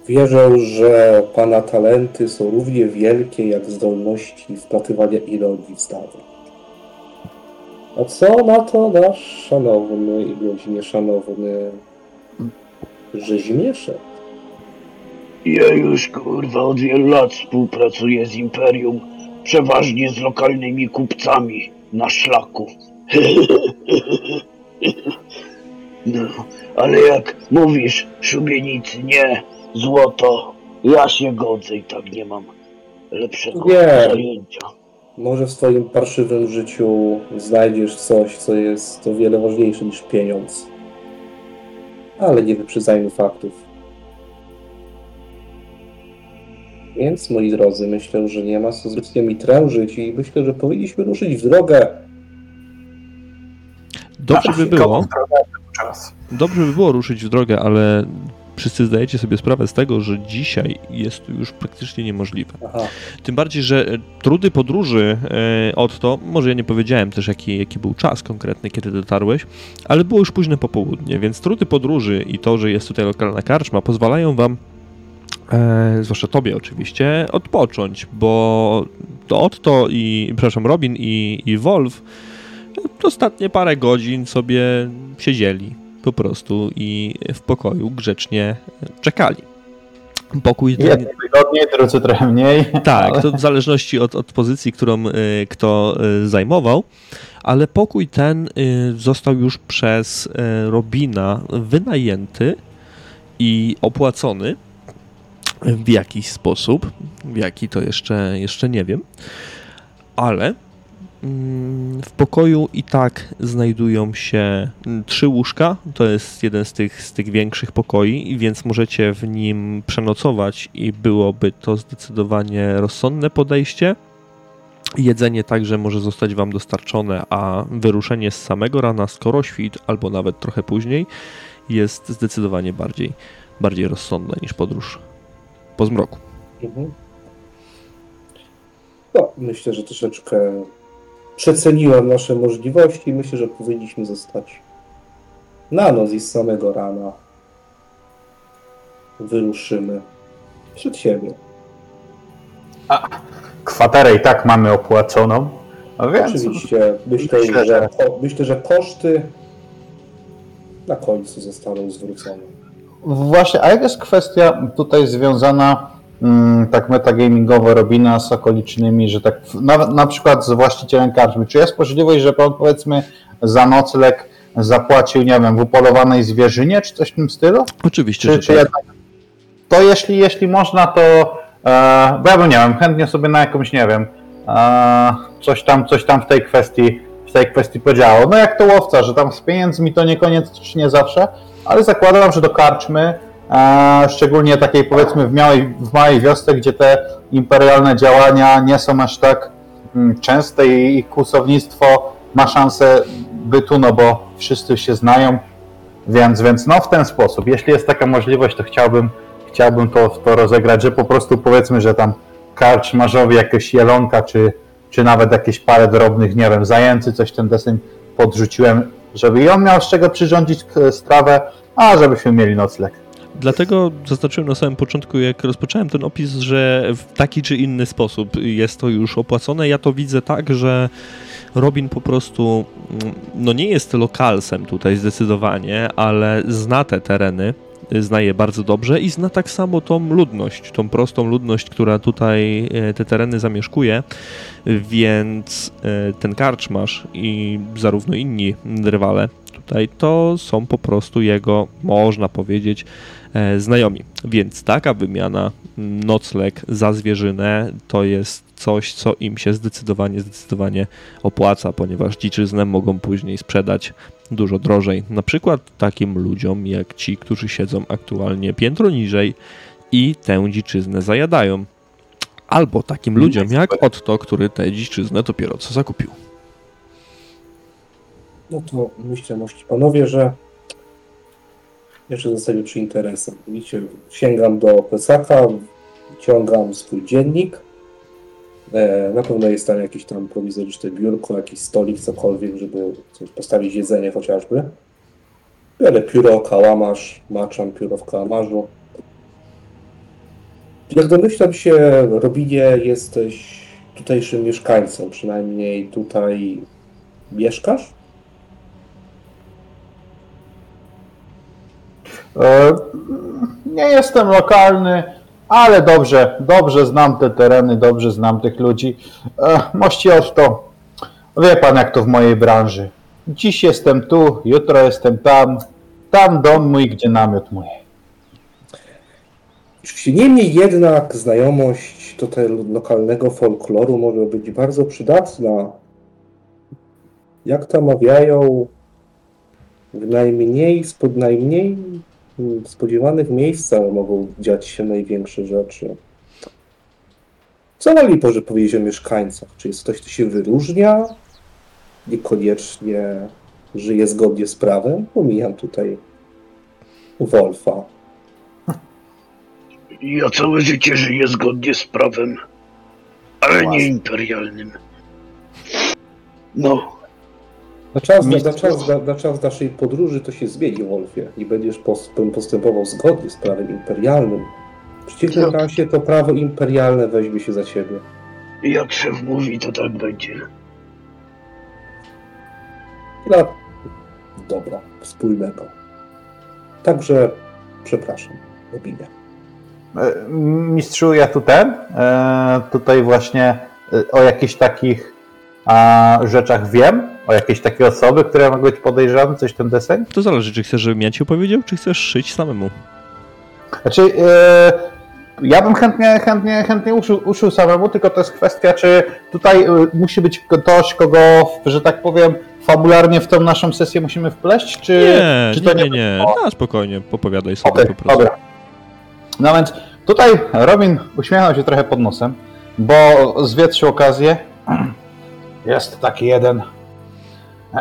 Wierzę, że Pana talenty są równie wielkie jak zdolności wplatywania ironii w zdanie. A co na to nasz szanowny i godzinie szanowny rzezimieszek? Ja już kurwa od wielu lat współpracuję z Imperium, przeważnie z lokalnymi kupcami na szlaku. [LAUGHS] No, ale jak mówisz, szubienicy nie, złoto, ja się godzę i tak nie mam lepszego Nie. zajęcia. Może w swoim parszywym życiu znajdziesz coś, co jest o wiele ważniejsze niż pieniądz. Ale nie wyprzedzajmy faktów. Więc, moi drodzy, myślę, że nie ma co zbytnio mi trężyć i myślę, że powinniśmy ruszyć w drogę. Dobrze by było, dobrze by było ruszyć w drogę, ale wszyscy zdajecie sobie sprawę z tego, że dzisiaj jest to już praktycznie niemożliwe. Aha, Tym bardziej, że e, trudy podróży e, od to, może ja nie powiedziałem też jaki, jaki był czas konkretny, kiedy dotarłeś, ale było już późne popołudnie, więc trudy podróży i to, że jest tutaj lokalna karczma, pozwalają wam, e, zwłaszcza tobie oczywiście, odpocząć, bo to Otto i, przepraszam, Robin i, i Wolf e, ostatnie parę godzin sobie siedzieli po prostu i w pokoju grzecznie czekali. Pokój ten... Jedni tygodnie, drudzy trochę mniej. Tak, ale- to w zależności od, od pozycji, którą y, kto y, zajmował, ale pokój ten y, został już przez Robina wynajęty i opłacony w jakiś sposób. W jaki to jeszcze, jeszcze nie wiem, ale w pokoju i tak znajdują się mm, trzy łóżka. To jest jeden z tych, z tych większych pokoi, więc możecie w nim przenocować i byłoby to zdecydowanie rozsądne podejście. Jedzenie także może zostać Wam dostarczone, a wyruszenie z samego rana, skoro świt, albo nawet trochę później, jest zdecydowanie bardziej, bardziej rozsądne niż podróż po zmroku. mhm. No, myślę, że troszeczkę przeceniłem nasze możliwości. Myślę, że powinniśmy zostać na noc i z samego rana wyruszymy przed siebie. Kwaterę i tak mamy opłaconą. A więc Oczywiście myślę, myślę, że, ko- myślę, że koszty na końcu zostaną zwrócone. Właśnie, a jak jest kwestia tutaj związana tak metagamingowo Robina z okolicznymi, że tak na, na przykład z właścicielem karczmy, czy jest możliwość, że pan powiedzmy za nocleg zapłacił, nie wiem, w upolowanej zwierzynie, czy coś w tym stylu? Oczywiście, Czy, że czy tak. jednak, to jeśli, jeśli można, to e, bo ja bym nie wiem, chętnie sobie na jakąś, nie wiem, e, coś tam, coś tam w tej kwestii, w tej kwestii podziało. No jak to łowca, że tam z pieniędzmi to niekoniecznie zawsze, ale zakładam, że do karczmy, szczególnie takiej powiedzmy w małej, w małej wiosce, gdzie te imperialne działania nie są aż tak mm, częste i, i kłusownictwo ma szansę bytu, no bo wszyscy się znają, więc, więc no w ten sposób, jeśli jest taka możliwość, to chciałbym, chciałbym to, to rozegrać, że po prostu powiedzmy, że tam karczmarzowi jakieś jelonka, czy, czy nawet jakieś parę drobnych, nie wiem, zajęcy, coś ten deseń podrzuciłem, żeby i on miał z czego przyrządzić k- strawę, a żebyśmy mieli nocleg. Dlatego zaznaczyłem na samym początku, jak rozpocząłem ten opis, że w taki czy inny sposób jest to już opłacone. Ja to widzę tak, że Robin po prostu mm, no nie jest lokalsem tutaj zdecydowanie, ale zna te tereny, zna je bardzo dobrze i zna tak samo tą ludność, tą prostą ludność, która tutaj e, te tereny zamieszkuje, więc e, ten karczmarz i zarówno inni rywale tutaj to są po prostu jego, można powiedzieć, e, znajomi. Więc taka wymiana mm, nocleg za zwierzynę to jest coś, co im się zdecydowanie, zdecydowanie opłaca, ponieważ dziczyznę mogą później sprzedać dużo drożej. Na przykład takim ludziom jak ci, którzy siedzą aktualnie piętro niżej i tę dziczyznę zajadają. Albo takim ludziom jak Otto, który tę dziczyznę dopiero co zakupił. No to myślę, mości panowie, że jeszcze zostawię przy interesach. Widzicie, sięgam do plecaka, wyciągam swój dziennik. E, na pewno jest tam jakieś tam prowizoryczne biurko, jakiś stolik, cokolwiek, żeby coś postawić jedzenie chociażby. Biorę pióro, kałamarz, maczam pióro w kałamarzu. Jak domyślam się, Robinie, jesteś tutejszym mieszkańcem, przynajmniej tutaj mieszkasz? E, Nie jestem lokalny, ale dobrze, dobrze znam te tereny, dobrze znam tych ludzi. E, Mości Otto, wie pan jak to w mojej branży. Dziś jestem tu, jutro jestem tam, tam dom mój, gdzie namiot mój. Niemniej jednak znajomość tutaj lokalnego folkloru może być bardzo przydatna. Jak to mawiają, w najmniej, spod najmniej mm, spodziewanych miejscach mogą dziać się największe rzeczy. Co mogli może powiedzieć o mieszkańcach? Czy jest ktoś, kto się wyróżnia? Niekoniecznie żyje zgodnie z prawem? Pomijam tutaj Wolfa. Ja całe życie żyję zgodnie z prawem, ale nie imperialnym. No, Na czas, na, na, czas, na, na czas naszej podróży to się zmieni, Wolfie, i będziesz pos, postępował zgodnie z prawem imperialnym. W przeciwnym razie to prawo imperialne weźmie się za ciebie. jak szef mówi, to tak będzie. Dla dobra wspólnego. Także przepraszam, Robinie. E, Mistrzu, ja tu ten, tutaj właśnie e, o jakichś takich rzeczach wiem, o jakiejś takiej osoby, które mogą być podejrzane, coś ten deseń? To zależy, czy chcesz, żebym ja ci opowiedział, czy chcesz szyć samemu. Znaczy, e, ja bym chętnie, chętnie, chętnie uszył, uszył samemu, tylko to jest kwestia, czy tutaj e, musi być ktoś, kogo, że tak powiem, fabularnie w tą naszą sesję musimy wpleść, czy, Nie, czy to nie, nie, nie. No, spokojnie, popowiadaj sobie Okej, po prostu. dobra. No więc tutaj Robin uśmiechnął się trochę pod nosem, bo zwietrzył okazję. [CLEARS THROAT] Jest taki jeden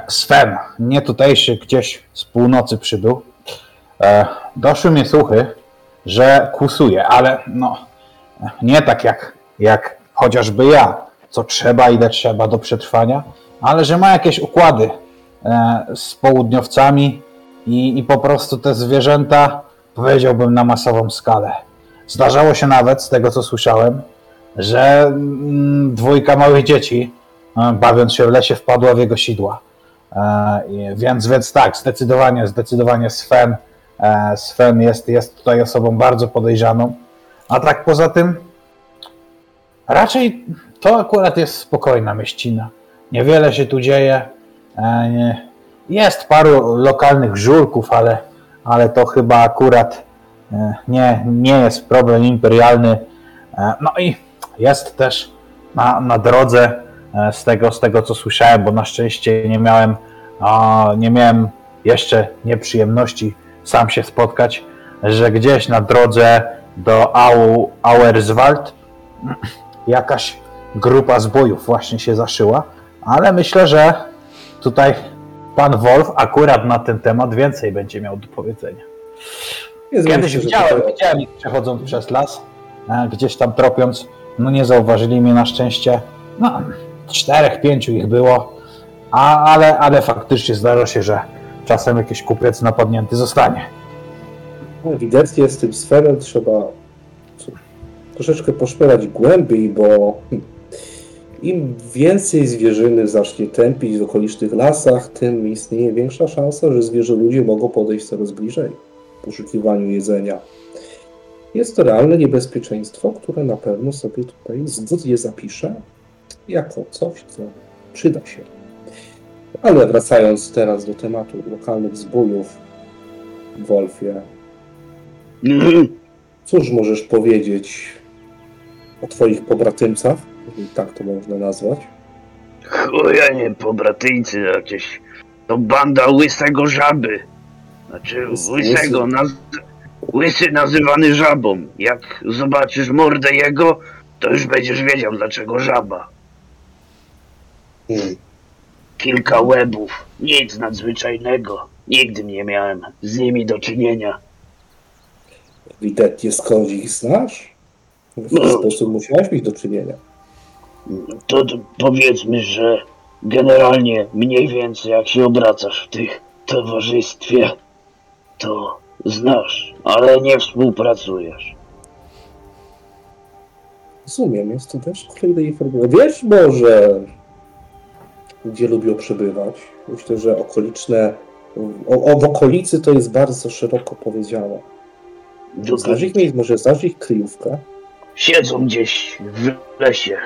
Sven, nie tutejszy, gdzieś z północy przybył. E, doszły mnie słuchy, że kusuje, ale no nie tak jak, jak chociażby ja, co trzeba, ile trzeba do przetrwania, ale że ma jakieś układy e, z południowcami i, i po prostu te zwierzęta powiedziałbym na masową skalę. Zdarzało się nawet, z tego co słyszałem, że mm, dwójka małych dzieci, e, bawiąc się w lesie, wpadła w jego sidła. E, Więc, więc tak, zdecydowanie, zdecydowanie Sven, e, Sven jest, jest tutaj osobą bardzo podejrzaną. A tak poza tym, raczej to akurat jest spokojna mieścina. Niewiele się tu dzieje. E, Jest paru lokalnych żurków, ale, ale to chyba akurat nie, nie jest problem imperialny. No i jest też na, na drodze z tego, z tego, co słyszałem, bo na szczęście nie miałem, a, nie miałem jeszcze nieprzyjemności sam się spotkać, że gdzieś na drodze do Au, Auerswald jakaś grupa zbojów właśnie się zaszyła, ale myślę, że tutaj pan Wolf akurat na ten temat więcej będzie miał do powiedzenia. Zmieni Kiedyś że widziałem, tutaj- widziałem ich przechodząc przez las, e, gdzieś tam tropiąc, no nie zauważyli mnie na szczęście. No, czterech, pięciu ich było, a, ale, ale faktycznie zdarza się, że czasem jakiś kupiec napadnięty zostanie. No, Ewidentnie z tym Svenem trzeba troszeczkę poszperać głębiej, bo im więcej zwierzyny zacznie tępić w okolicznych lasach, tym istnieje większa szansa, że zwierzę ludzie mogą podejść coraz bliżej w poszukiwaniu jedzenia. Jest to realne niebezpieczeństwo, które na pewno sobie tutaj zgodnie zapiszę jako coś, co przyda się. Ale wracając teraz do tematu lokalnych zbójów, Wolfie. Cóż możesz powiedzieć o twoich pobratymcach, jeżeli tak to można nazwać? Chuja nie pobratyńcy jakieś. To banda łysego żaby. Znaczy łysego, naz... łysy nazywany żabą. Jak zobaczysz mordę jego, to już będziesz wiedział dlaczego żaba. Hmm. Kilka łebów, nic nadzwyczajnego. Nigdy nie miałem z nimi do czynienia. Ewidentnie skąd ich znasz? W ten No. sposób musiałeś mieć do czynienia. To, to powiedzmy, że generalnie mniej więcej jak się obracasz w tych towarzystwie, to znasz, ale nie współpracujesz. Rozumiem, jest to też kolejna informacja. Wiesz może, gdzie lubią przebywać? Myślę, że okoliczne, o, o, w okolicy to jest bardzo szeroko powiedziane. Znasz ich miejsc, może znasz ich kryjówkę? Siedzą gdzieś w lesie.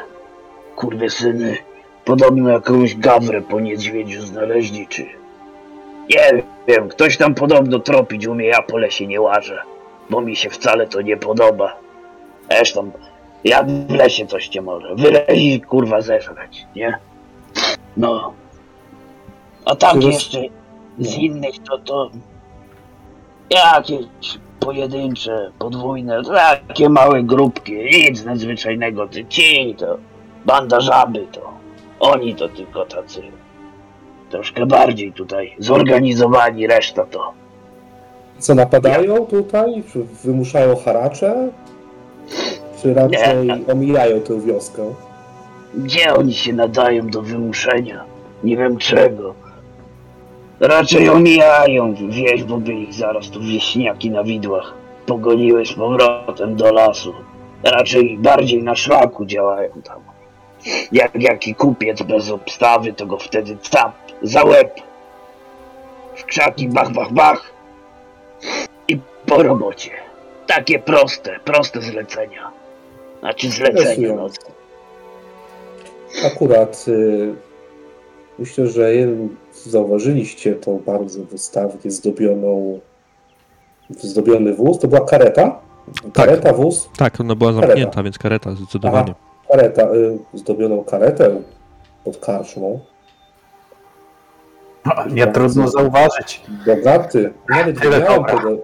Kurwy syny. Podobno jakąś gawrę po niedźwiedziu znaleźli, czy... Nie wiem, ktoś tam podobno tropić umie, ja po lesie nie łażę. Bo mi się wcale to nie podoba. Zresztą, jak w lesie coś cię może. Wyleźć kurwa zeżreć, nie? No. A tak jeszcze z innych to to... Jakieś pojedyncze, podwójne, takie małe grupki, nic nadzwyczajnego, ty ci to, banda żaby to, oni to tylko tacy troszkę bardziej tutaj zorganizowani, reszta to. Co napadają tutaj? Czy wymuszają haracze? Czy raczej omijają tę wioskę? Gdzie oni się nadają do wymuszenia? Nie wiem czego. Raczej omijają wieś, bo by ich zaraz tu wieśniaki na widłach pogoniły z powrotem do lasu. Raczej bardziej na szlaku działają tam. Jak jaki kupiec bez obstawy, to go wtedy cap, za łeb. W krzaki bach, bach, bach. I po robocie. Takie proste, proste zlecenia. Znaczy zlecenia, no. Akurat y, myślę, że zauważyliście tą bardzo wystawnie zdobioną zdobiony wóz. To była kareta? Kareta, wóz? Tak, ona była zamknięta, więc kareta zdecydowanie. Kareta, y, zdobioną karetę pod karczmą. Nie trudno zauważyć. Bogaty. Nawet Tyle widziałem, tego,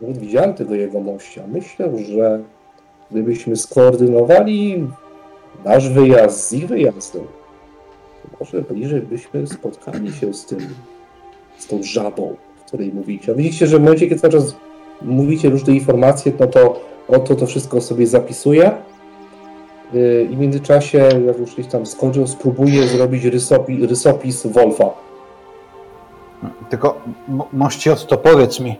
nawet widziałem tego jegomościa. Myślę, że gdybyśmy skoordynowali nasz wyjazd z ich wyjazdem, to może bliżej byśmy spotkali się z tym, z tą żabą, o której mówicie. A widzicie, że w momencie, kiedy cały czas mówicie różne informacje, no to oto to wszystko sobie zapisuje. Yy, I w międzyczasie, jak już gdzieś tam skończył, spróbuję zrobić rysopi, rysopis Wolfa. Tylko m- mościos, to powiedz mi,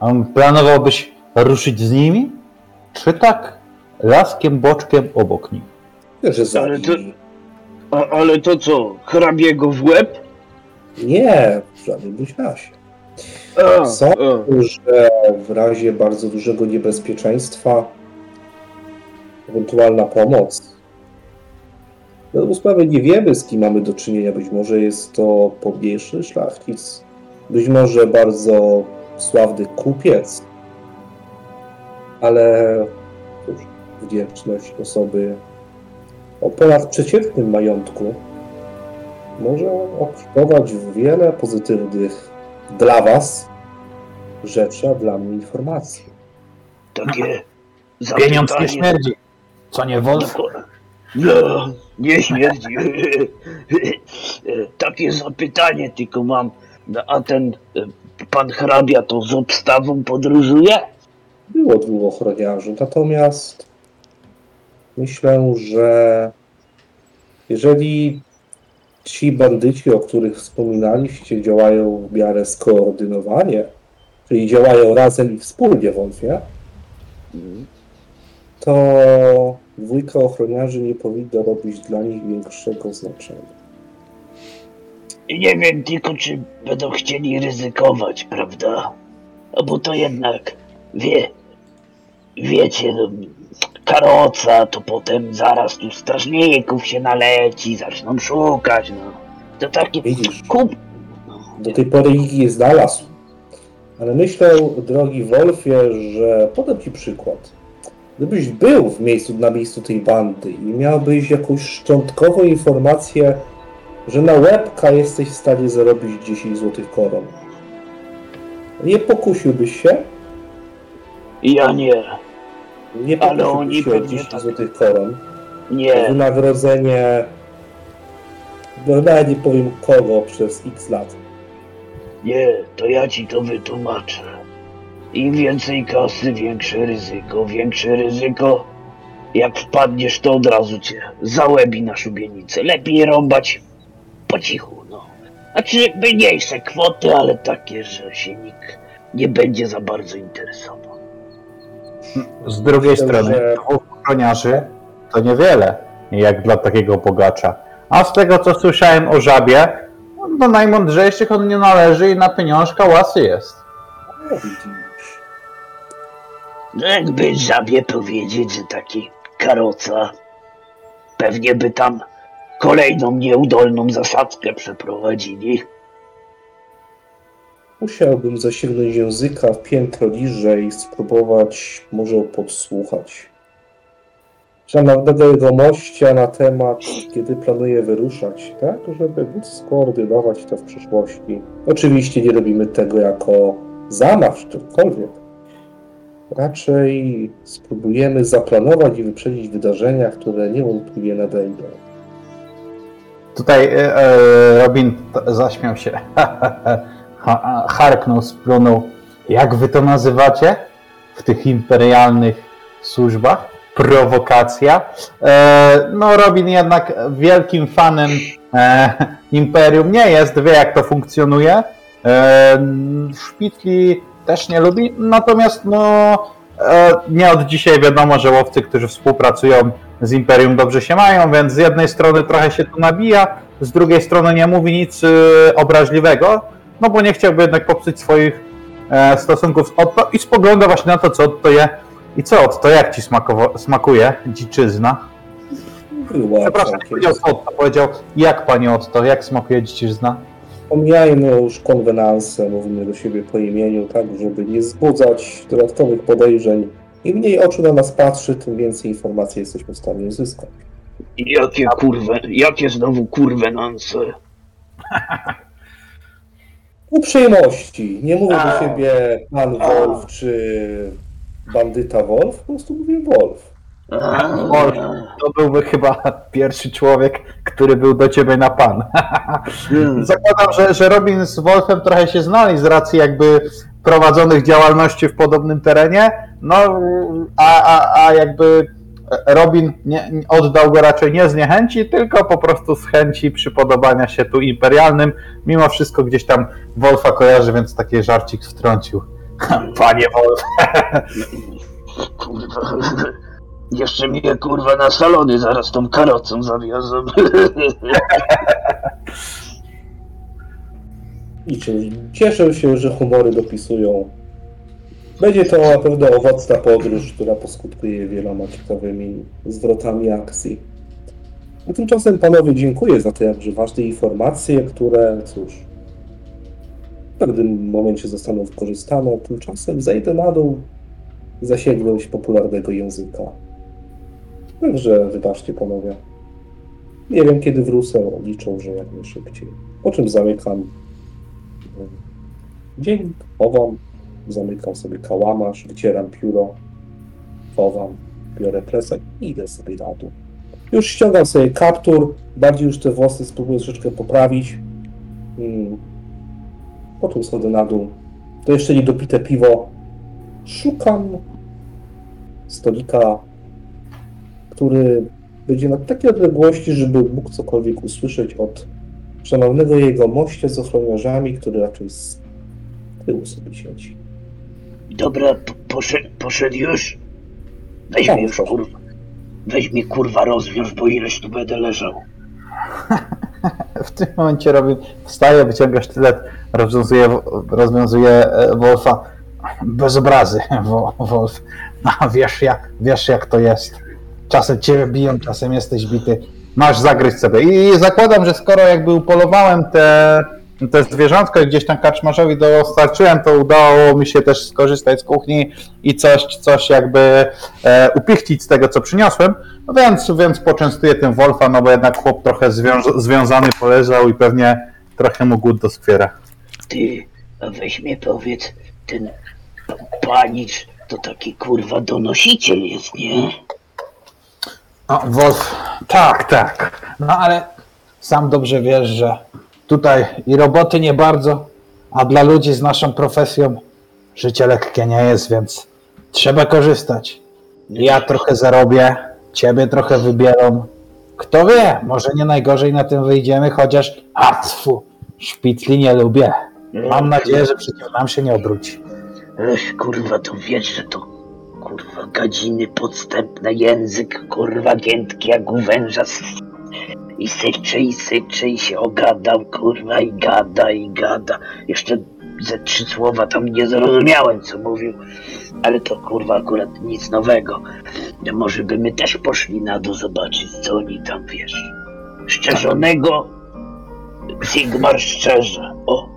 um, planowałbyś ruszyć z nimi? Czy tak laskiem, boczkiem obok nich? Że za Ale to-. A, ale to co, hrabiego w łeb? Nie, w żadnym bądź razie. A, Są- a. Że w razie bardzo dużego niebezpieczeństwa ewentualna pomoc. Na dobrą sprawę nie wiemy, z kim mamy do czynienia. Być może jest to pomniejszy szlachcic. Być może bardzo sławny kupiec. Ale cóż, wdzięczność osoby o ponadprzeciętnym majątku może obfitować w wiele pozytywnych dla Was rzeczy, a dla mnie informacji. Takie [LAUGHS] Pieniądz nie śmierdzi. Co nie Wolf? No, nie śmierdzi. [LAUGHS] Takie zapytanie tylko mam. No, A ten e, pan hrabia to z obstawą podróżuje? Było dwóch ochroniarzy, natomiast myślę, że jeżeli ci bandyci, o których wspominaliście, działają w miarę skoordynowanie, czyli działają razem i wspólnie wątpię, to dwójka ochroniarzy nie powinno robić dla nich większego znaczenia. I nie wiem tylko, czy będą chcieli ryzykować, prawda? No bo to jednak, wie, wiecie, no, karoca, to potem zaraz tu strażników się naleci, zaczną szukać, no. To takie, Widzisz, kup... do tej pory ich nie znalazł. Ale myślę, drogi Wolfie, że podam Ci przykład. Gdybyś był w miejscu, na miejscu tej bandy i miałbyś jakąś szczątkową informację, że na łebka jesteś w stanie zarobić 10 złotych koron. Nie pokusiłbyś się? Ja nie, Nie Ale oni pewnie 10 tak. złotych koron. nie. Wynagrodzenie, no nawet nie powiem kogo, przez x lat. Nie, to ja ci to wytłumaczę. Im więcej kasy, większe ryzyko. Większe ryzyko. Jak wpadniesz, to od razu cię załebi na szubienicę. Lepiej rąbać po cichu, no. Znaczy mniejsze kwoty, ale takie, że się nikt nie będzie za bardzo interesował. Z drugiej Myślę, strony, że- dwóch ochroniarzy to niewiele, jak dla takiego bogacza. A z tego, co słyszałem o żabie, no, do najmądrzejszych on nie należy i na pieniążka łasy jest. No, widzisz. No jakby żabie powiedzieć, że taki karoca pewnie by tam kolejną nieudolną zasadzkę przeprowadzili. Musiałbym zasięgnąć języka w piętro niżej spróbować może podsłuchać. Szanownego jegomościa na temat, kiedy planuje wyruszać, tak? Żeby móc skoordynować to w przyszłości. Oczywiście nie robimy tego jako zamach czy cokolwiek. Raczej spróbujemy zaplanować i wyprzedzić wydarzenia, które niewątpliwie nadejdą. Tutaj e, e, Robin zaśmiał się. [LAUGHS] Ha- Harknął, splunął. Jak wy to nazywacie w tych imperialnych służbach? prowokacja. E, no, Robin jednak wielkim fanem e, Imperium nie jest, wie jak to funkcjonuje. E, Szpitli też nie lubi, natomiast no, e, nie od dzisiaj wiadomo, że łowcy, którzy współpracują z Imperium dobrze się mają, więc z jednej strony trochę się tu nabija, z drugiej strony nie mówi nic y, obraźliwego, no bo nie chciałby jednak popsuć swoich e, stosunków z Otto i spogląda właśnie na to, co Otto je. I co Otto, jak ci smakowo- smakuje dziczyzna? Była Przepraszam, całkiem. powiedział Otto, powiedział jak panie Otto, jak smakuje dziczyzna? Pomijajmy już konwenanse, mówimy do siebie po imieniu, tak, żeby nie wzbudzać dodatkowych podejrzeń. Im mniej oczu na nas patrzy, tym więcej informacji jesteśmy w stanie uzyskać. Jakie kurwe, jakie znowu kurwenanse? [LAUGHS] Uprzejmości. Nie mówię do siebie pan. Wolf czy bandyta Wolf, po prostu mówię Wolf. Wolf. To byłby chyba pierwszy człowiek, który był do ciebie na pan. [LAUGHS] Zakładam, że, że Robin z Wolfem trochę się znali z racji jakby prowadzonych działalności w podobnym terenie, no a, a, a jakby Robin nie, oddał go raczej nie z niechęci, tylko po prostu z chęci przypodobania się tu imperialnym. Mimo wszystko gdzieś tam Wolfa kojarzy, więc taki żarcik wtrącił. [LAUGHS] Panie Wolf. Kurwa. Jeszcze mnie kurwa na salony zaraz tą karocą zawiozą. I czy cieszę się, że humory dopisują. Będzie to na pewno owocna podróż, która poskutkuje wieloma ciekawymi zwrotami akcji. A tymczasem panowie dziękuję za te jakże ważne informacje, które cóż w pewnym momencie zostaną wykorzystane. Tymczasem zejdę na dół zasięgnąć popularnego języka. Także wybaczcie panowie. Nie wiem kiedy wrócę, liczą, że jak najszybciej. Po czym zamykam Dzień, chowam, zamykam sobie kałamarz, wycieram pióro, chowam, biorę presek i idę sobie na dół. Już ściągam sobie kaptur, bardziej już te włosy spróbuję troszeczkę poprawić. Mm. Potem schodzę na dół. To jeszcze nie dopite piwo. Szukam stolika, który będzie na takiej odległości, żeby mógł cokolwiek usłyszeć od szanownego jego mościa z ochroniarzami, który raczej z tyłu sobie siedzi. Dobra, poszedł, poszedł już? Weź mnie już kurwa. Weź mnie kurwa rozwiąż, bo ileś tu będę leżał. [LAUGHS] W tym momencie Robin wstaje, wyciąga sztylet, rozwiązuje, rozwiązuje e, Wolfa. Bez obrazy, [LAUGHS] Wo- Wolf. No, wiesz, jak, wiesz jak to jest. Czasem cię biją, czasem jesteś bity. Masz zagryźć sobie. I zakładam, że skoro jakby upolowałem te, te zwierzątko i gdzieś tam kaczmarzowi dostarczyłem, to udało mi się też skorzystać z kuchni i coś, coś jakby e, upichcić z tego, co przyniosłem. No więc, więc poczęstuję tym Wolfa, no bo jednak chłop trochę zwiąż- związany poleżał i pewnie trochę mu głód doskwiera. Ty, a weź mnie powiedz, ten panicz to taki kurwa donosiciel jest, nie? No, Wolf, tak, tak. No ale sam dobrze wiesz, że tutaj i roboty nie bardzo, a dla ludzi z naszą profesją życie lekkie nie jest, więc trzeba korzystać. Ja trochę zarobię, ciebie trochę wybiorą. Kto wie, może nie najgorzej na tym wyjdziemy, chociaż a tfu, szpitli nie lubię. Mam nadzieję, że przeciw nam się nie obróci. Ech, kurwa, to wiesz, że to kurwa gadziny podstępne, język kurwa giętki jak u węża i syczy i syczy i się ogadał kurwa i gada i gada. Jeszcze ze trzy słowa tam nie zrozumiałem co mówił, ale to kurwa akurat nic nowego. Może by my też poszli na dół zobaczyć co oni tam wiesz. Szczerzonego Sigmar szczerze. O,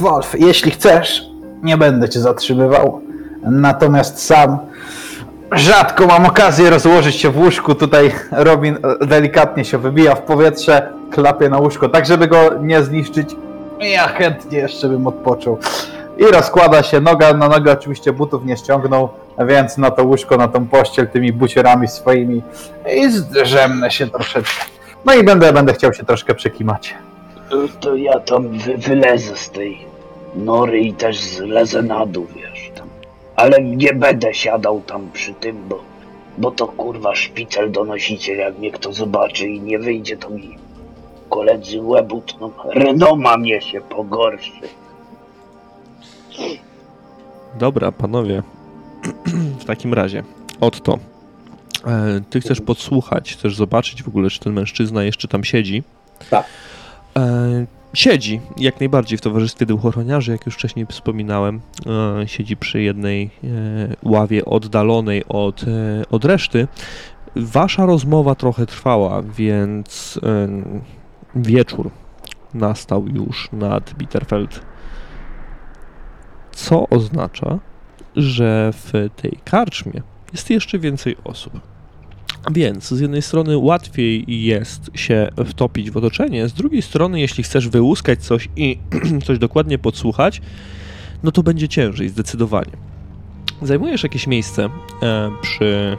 Wolf, jeśli chcesz, nie będę cię zatrzymywał. Natomiast sam rzadko mam okazję rozłożyć się w łóżku. Tutaj Robin e, delikatnie się wybija w powietrze, klapie na łóżko, tak żeby go nie zniszczyć. Ja chętnie jeszcze bym odpoczął. I rozkłada się noga na nogę, oczywiście butów nie ściągnął, więc na to łóżko, na tą pościel tymi bucierami swoimi i zdrzemnę się troszeczkę. No i będę, będę chciał się troszkę przekimać. to ja tam wy, wylezę z tej nory i też zlezę na dół, tam. Ale nie będę siadał tam przy tym, bo Bo to kurwa szpicel donosiciel, jak mnie kto zobaczy i nie wyjdzie, to mi koledzy łeb utną. Renoma mnie się pogorszy. Dobra, panowie. w takim razie, Otto, e, ty chcesz podsłuchać, chcesz zobaczyć w ogóle, czy ten mężczyzna jeszcze tam siedzi. Tak. Siedzi, jak najbardziej w towarzystwie duchochroniarzy, jak już wcześniej wspominałem. E, siedzi przy jednej e, ławie oddalonej od, e, od reszty. Wasza rozmowa trochę trwała, więc wieczór nastał już nad Bitterfeld. Co oznacza, że w tej karczmie jest jeszcze więcej osób. Więc z jednej strony łatwiej jest się wtopić w otoczenie, z drugiej strony, jeśli chcesz wyłuskać coś i [CLEARS THROAT] coś dokładnie podsłuchać, no to będzie ciężej, zdecydowanie. Zajmujesz jakieś miejsce e, przy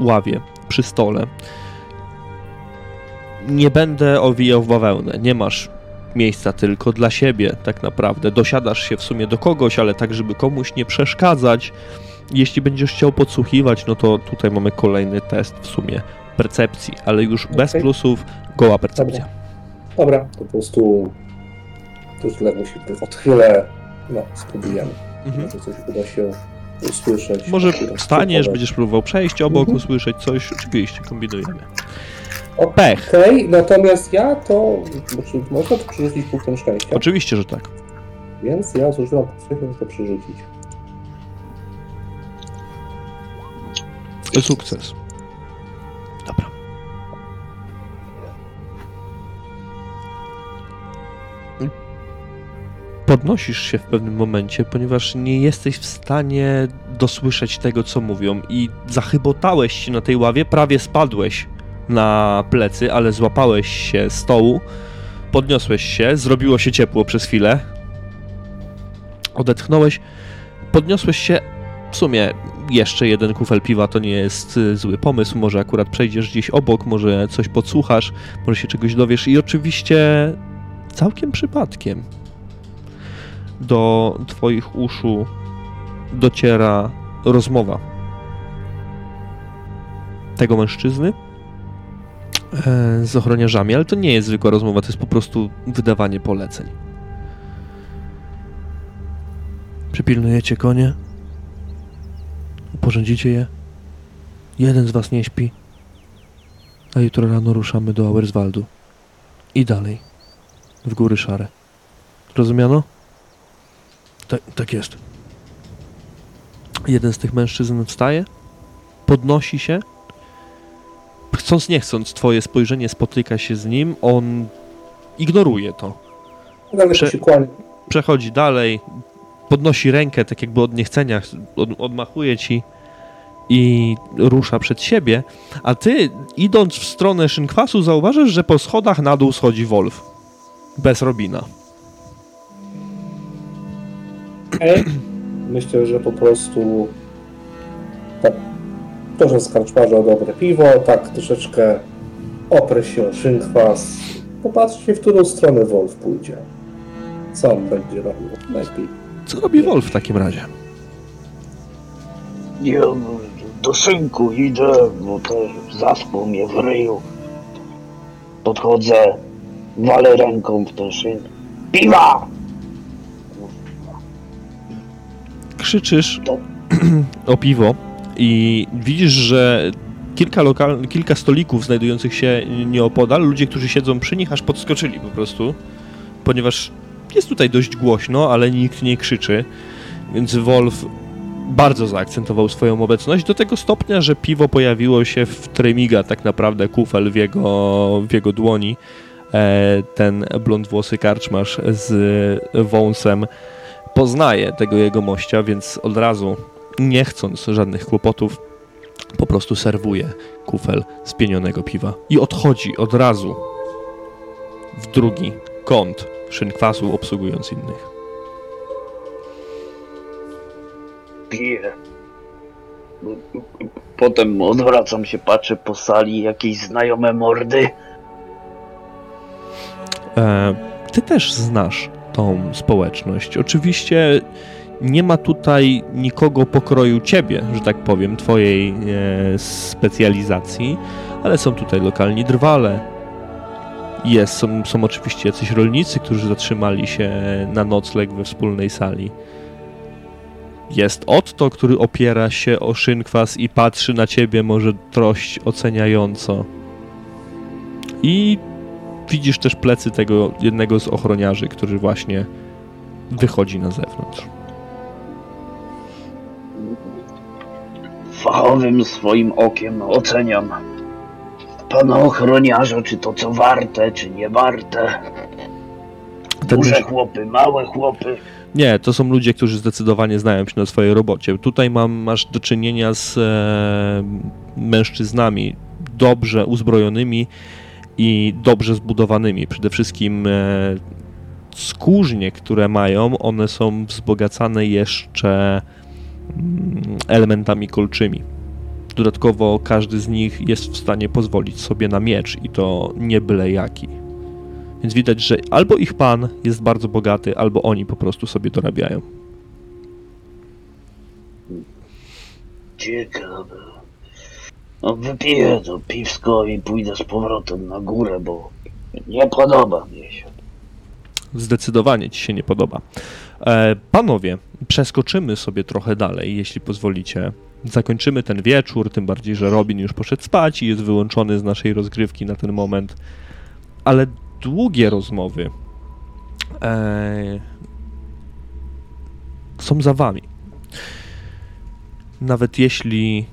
ławie, przy stole. Nie będę owijał w bawełnę. Nie masz miejsca tylko dla siebie, tak naprawdę. Dosiadasz się w sumie do kogoś, ale tak, żeby komuś nie przeszkadzać. Jeśli będziesz chciał podsłuchiwać, no to tutaj mamy kolejny test w sumie percepcji, ale już bez Okej. plusów, goła percepcja. Dobra, to po prostu to źle musi odchylę. No, spróbujemy. Mhm. Może coś uda się usłyszeć. Może wstaniesz, będziesz próbował przejść obok, Mhm. usłyszeć coś, oczywiście, kombinujemy. Okej, natomiast ja to. Znaczy, można to przerzucić punktem szczęścia. Oczywiście, że tak. Więc ja zużywam punkty, żeby to przerzucić. Sukces. Dobra. Podnosisz się w pewnym momencie, ponieważ nie jesteś w stanie dosłyszeć tego, co mówią, i zachybotałeś się na tej ławie, prawie spadłeś na plecy, ale złapałeś się stołu, podniosłeś się, zrobiło się ciepło przez chwilę, odetchnąłeś, podniosłeś się, w sumie jeszcze jeden kufel piwa to nie jest y, zły pomysł. Może akurat przejdziesz gdzieś obok, może coś podsłuchasz, może się czegoś dowiesz i oczywiście całkiem przypadkiem do twoich uszu dociera rozmowa tego mężczyzny e, z ochroniarzami, ale to nie jest zwykła rozmowa, to jest po prostu wydawanie poleceń. Przypilnujecie konie? Uporządzicie je? Jeden z was nie śpi, a jutro rano ruszamy do Auerswaldu. I dalej. W góry szare. Rozumiano? Tak, tak jest. Jeden z tych mężczyzn wstaje, podnosi się. Chcąc nie chcąc, twoje spojrzenie spotyka się z nim, on ignoruje to. Prze-. Przechodzi dalej, podnosi rękę, tak jakby od niechcenia, od, odmachuje ci i rusza przed siebie, a ty, idąc w stronę szynkwasu, zauważasz, że po schodach na dół schodzi Wolf. Bez Robina. Okej. Myślę, że po prostu tak, to, że o dobre piwo, tak troszeczkę oprę się o szynkwas, popatrzcie, w którą stronę Wolf pójdzie. Co on będzie robił najlepiej. Co robi Wolf w takim razie? Ja do szynku idę, bo też zaspał mnie w ryju. Podchodzę, walę ręką w ten szyn. Piwa! Krzyczysz To- [CLEARS THROAT] o piwo i widzisz, że kilka, lokal, kilka stolików znajdujących się nieopodal, ludzie, którzy siedzą przy nich, aż podskoczyli po prostu, ponieważ jest tutaj dość głośno, ale nikt nie krzyczy, więc Wolf bardzo zaakcentował swoją obecność do tego stopnia, że piwo pojawiło się w tremiga, tak naprawdę kufel w jego, w jego dłoni. E, ten blondwłosy karczmarz z wąsem poznaje tego jego mościa, więc od razu, nie chcąc żadnych kłopotów, po prostu serwuje kufel spienionego piwa i odchodzi od razu w drugi kąt szynkwasu, obsługując innych. Piję. Potem odwracam się, patrzę po sali, jakieś znajome mordy. E, ty też znasz tą społeczność. Oczywiście Nie ma tutaj nikogo pokroju ciebie, że tak powiem, twojej e, specjalizacji, ale są tutaj lokalni drwale. Jest, są, są oczywiście jacyś rolnicy, którzy zatrzymali się na nocleg we wspólnej sali. Jest Otto, który opiera się o szynkwas i patrzy na ciebie może trość oceniająco. I widzisz też plecy tego jednego z ochroniarzy, który właśnie wychodzi na zewnątrz. Fachowym swoim okiem oceniam pana ochroniarza, czy to co warte, czy nie warte. Ten Duże już- chłopy, małe chłopy. Nie, to są ludzie, którzy zdecydowanie znają się na swojej robocie. Tutaj mam, masz do czynienia z e, mężczyznami dobrze uzbrojonymi i dobrze zbudowanymi. Przede wszystkim e, skórznie, które mają, one są wzbogacane jeszcze mm, elementami kolczymi. Dodatkowo każdy z nich jest w stanie pozwolić sobie na miecz i to nie byle jaki. Więc widać, że albo ich pan jest bardzo bogaty, albo oni po prostu sobie dorabiają. Ciekawe. No wypiję to piwsko i pójdę z powrotem na górę, bo nie podoba mi się. Zdecydowanie ci się nie podoba. E, panowie, przeskoczymy sobie trochę dalej, jeśli pozwolicie. Zakończymy ten wieczór, tym bardziej, że Robin już poszedł spać i jest wyłączony z naszej rozgrywki na ten moment. Ale długie rozmowy e, są za wami. Nawet jeśli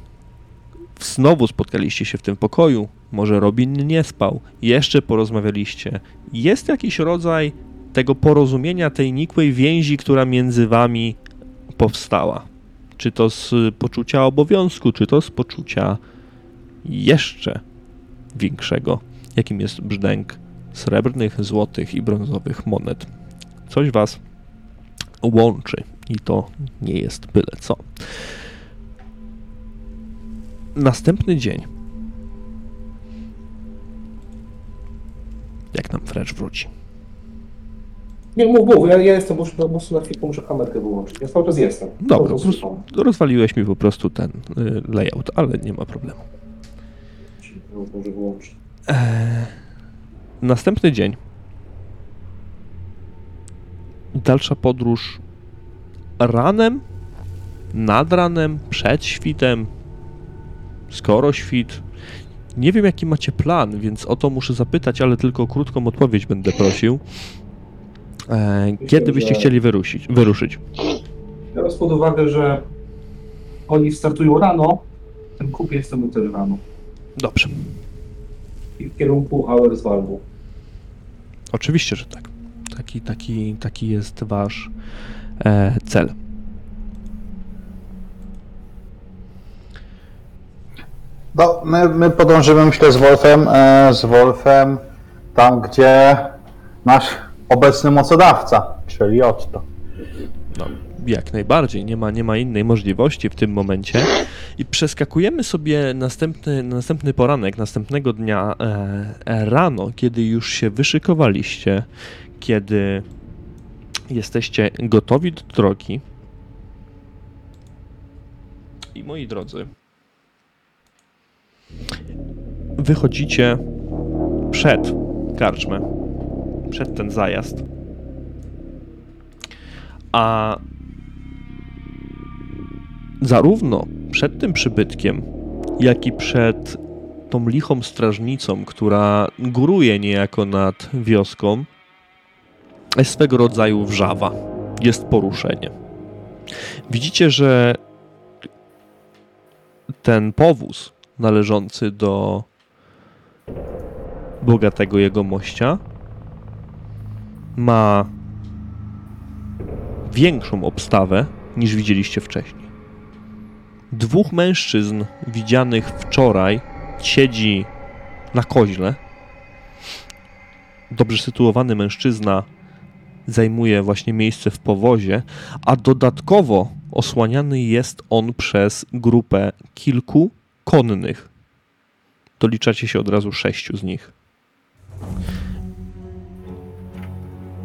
znowu spotkaliście się w tym pokoju, może Robin nie spał, jeszcze porozmawialiście, jest jakiś rodzaj tego porozumienia, tej nikłej więzi, która między wami powstała. Czy to z poczucia obowiązku, czy to z poczucia jeszcze większego, jakim jest brzdęk srebrnych, złotych i brązowych monet. Coś was łączy i to nie jest byle co. Następny dzień. Jak nam Frecz wróci? Nie mów, mów, ja, ja jestem, muszę, muszę na chwilę, muszę kamerkę wyłączyć. Ja cały czas jestem. Dobra, Po prostu rozwaliłeś mi po prostu ten y, layout, ale nie ma problemu. Może wyłączyć. Eee, następny dzień. Dalsza podróż ranem, nad ranem, przed świtem, skoro świt. Nie wiem, jaki macie plan, więc o to muszę zapytać, ale tylko o krótką odpowiedź będę prosił. Eee, kiedy byście chcieli wyruszyć? wyruszyć? Biorąc pod uwagę, że oni startują rano, ten kupiec jestem też rano. Dobrze. I w kierunku Auerswaldu. Oczywiście, że tak. Taki, taki, taki jest wasz e, cel. No, my, my podążymy, myślę, z Wolfem, e, z Wolfem tam, gdzie nasz obecny mocodawca, czyli Otto. No, jak najbardziej, nie ma, nie ma innej możliwości w tym momencie. I przeskakujemy sobie następny, następny poranek, następnego dnia e, e, rano, kiedy już się wyszykowaliście, kiedy jesteście gotowi do drogi. I moi drodzy, wychodzicie przed karczmę, przed ten zajazd. A zarówno przed tym przybytkiem, jak i przed tą lichą strażnicą, która góruje niejako nad wioską, jest swego rodzaju wrzawa. Jest poruszenie. Widzicie, że ten powóz należący do bogatego jegomościa ma większą obstawę niż widzieliście wcześniej. Dwóch mężczyzn widzianych wczoraj siedzi na koźle. Dobrze sytuowany mężczyzna zajmuje właśnie miejsce w powozie, a dodatkowo osłaniany jest on przez grupę kilku konnych. Doliczacie się od razu sześciu z nich.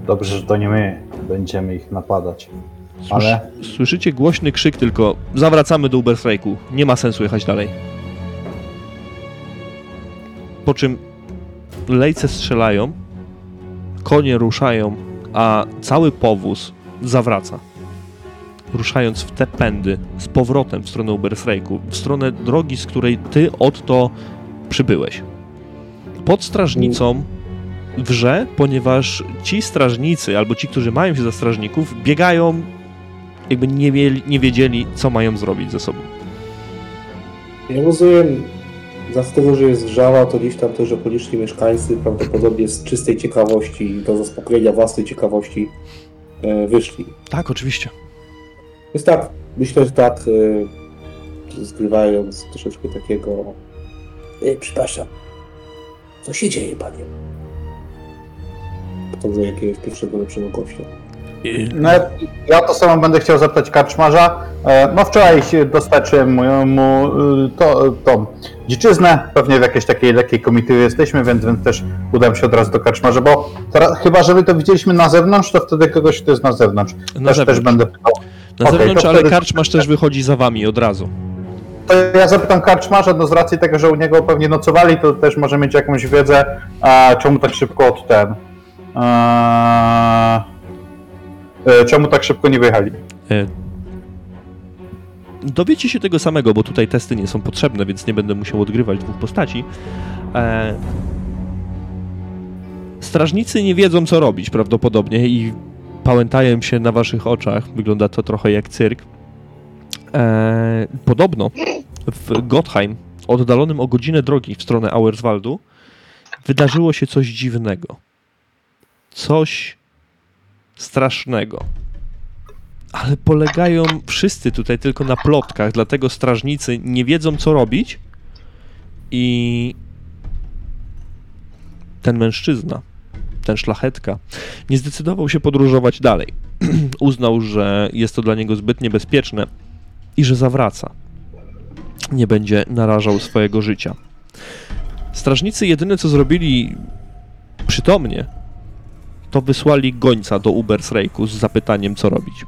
Dobrze, że to nie my będziemy ich napadać. Słysz, Ale- Słyszycie głośny krzyk tylko zawracamy do Uberstrajku. Nie ma sensu jechać dalej. Po czym lejce strzelają, konie ruszają, a cały powóz zawraca. Ruszając w te pędy z powrotem w stronę Uberstrajku, w stronę drogi, z której ty odto przybyłeś. Pod strażnicą wrze, ponieważ ci strażnicy, albo ci, którzy mają się za strażników, biegają, jakby nie, mieli, nie wiedzieli, co mają zrobić ze sobą. Ja rozumiem, z tego, że jest wrzawa, to gdzieś tam też okoliczni mieszkańcy prawdopodobnie z czystej ciekawości, do zaspokojenia własnej ciekawości e, wyszli. Tak, oczywiście. Więc tak, myślę, że tak, e, zgrywając troszeczkę takiego... E, przepraszam, co się dzieje, panie? To za jakiegoś pierwszego lepszego gościa. No, ja to samo będę chciał zapytać karczmarza. E, No wczoraj się dostarczyłem mu, mu y, to, tą dziczyznę, pewnie w jakiejś takiej lekkiej komitywie jesteśmy, więc, więc też udam się od razu do karczmarza, bo teraz, chyba, że my to widzieliśmy na zewnątrz, to wtedy kogoś, kto jest na zewnątrz. Na też, zewnątrz, też będę pytał. na okej, zewnątrz to ale wtedy- karczmasz też wychodzi za wami od razu. To ja zapytam karczmarza, no z racji tego, że u niego pewnie nocowali, to też może mieć jakąś wiedzę, a czemu tak szybko od ten... E, czemu tak szybko nie wyjechali? E, Dowiecie się tego samego, bo tutaj testy nie są potrzebne, więc nie będę musiał odgrywać dwóch postaci. E, Strażnicy nie wiedzą, co robić prawdopodobnie i pałętają się na waszych oczach. Wygląda to trochę jak cyrk. Podobno w Gottheim, oddalonym o godzinę drogi w stronę Auerswaldu, wydarzyło się coś dziwnego. Coś strasznego ale polegają wszyscy tutaj tylko na plotkach, dlatego strażnicy nie wiedzą, co robić. I ten mężczyzna, ten szlachetka, nie zdecydował się podróżować dalej. [CLEARS THROAT] Uznał, że jest to dla niego zbyt niebezpieczne i że zawraca. Nie będzie narażał swojego życia. Strażnicy jedyne, co zrobili przytomnie, to wysłali gońca do Ubersrejku z zapytaniem, co robić.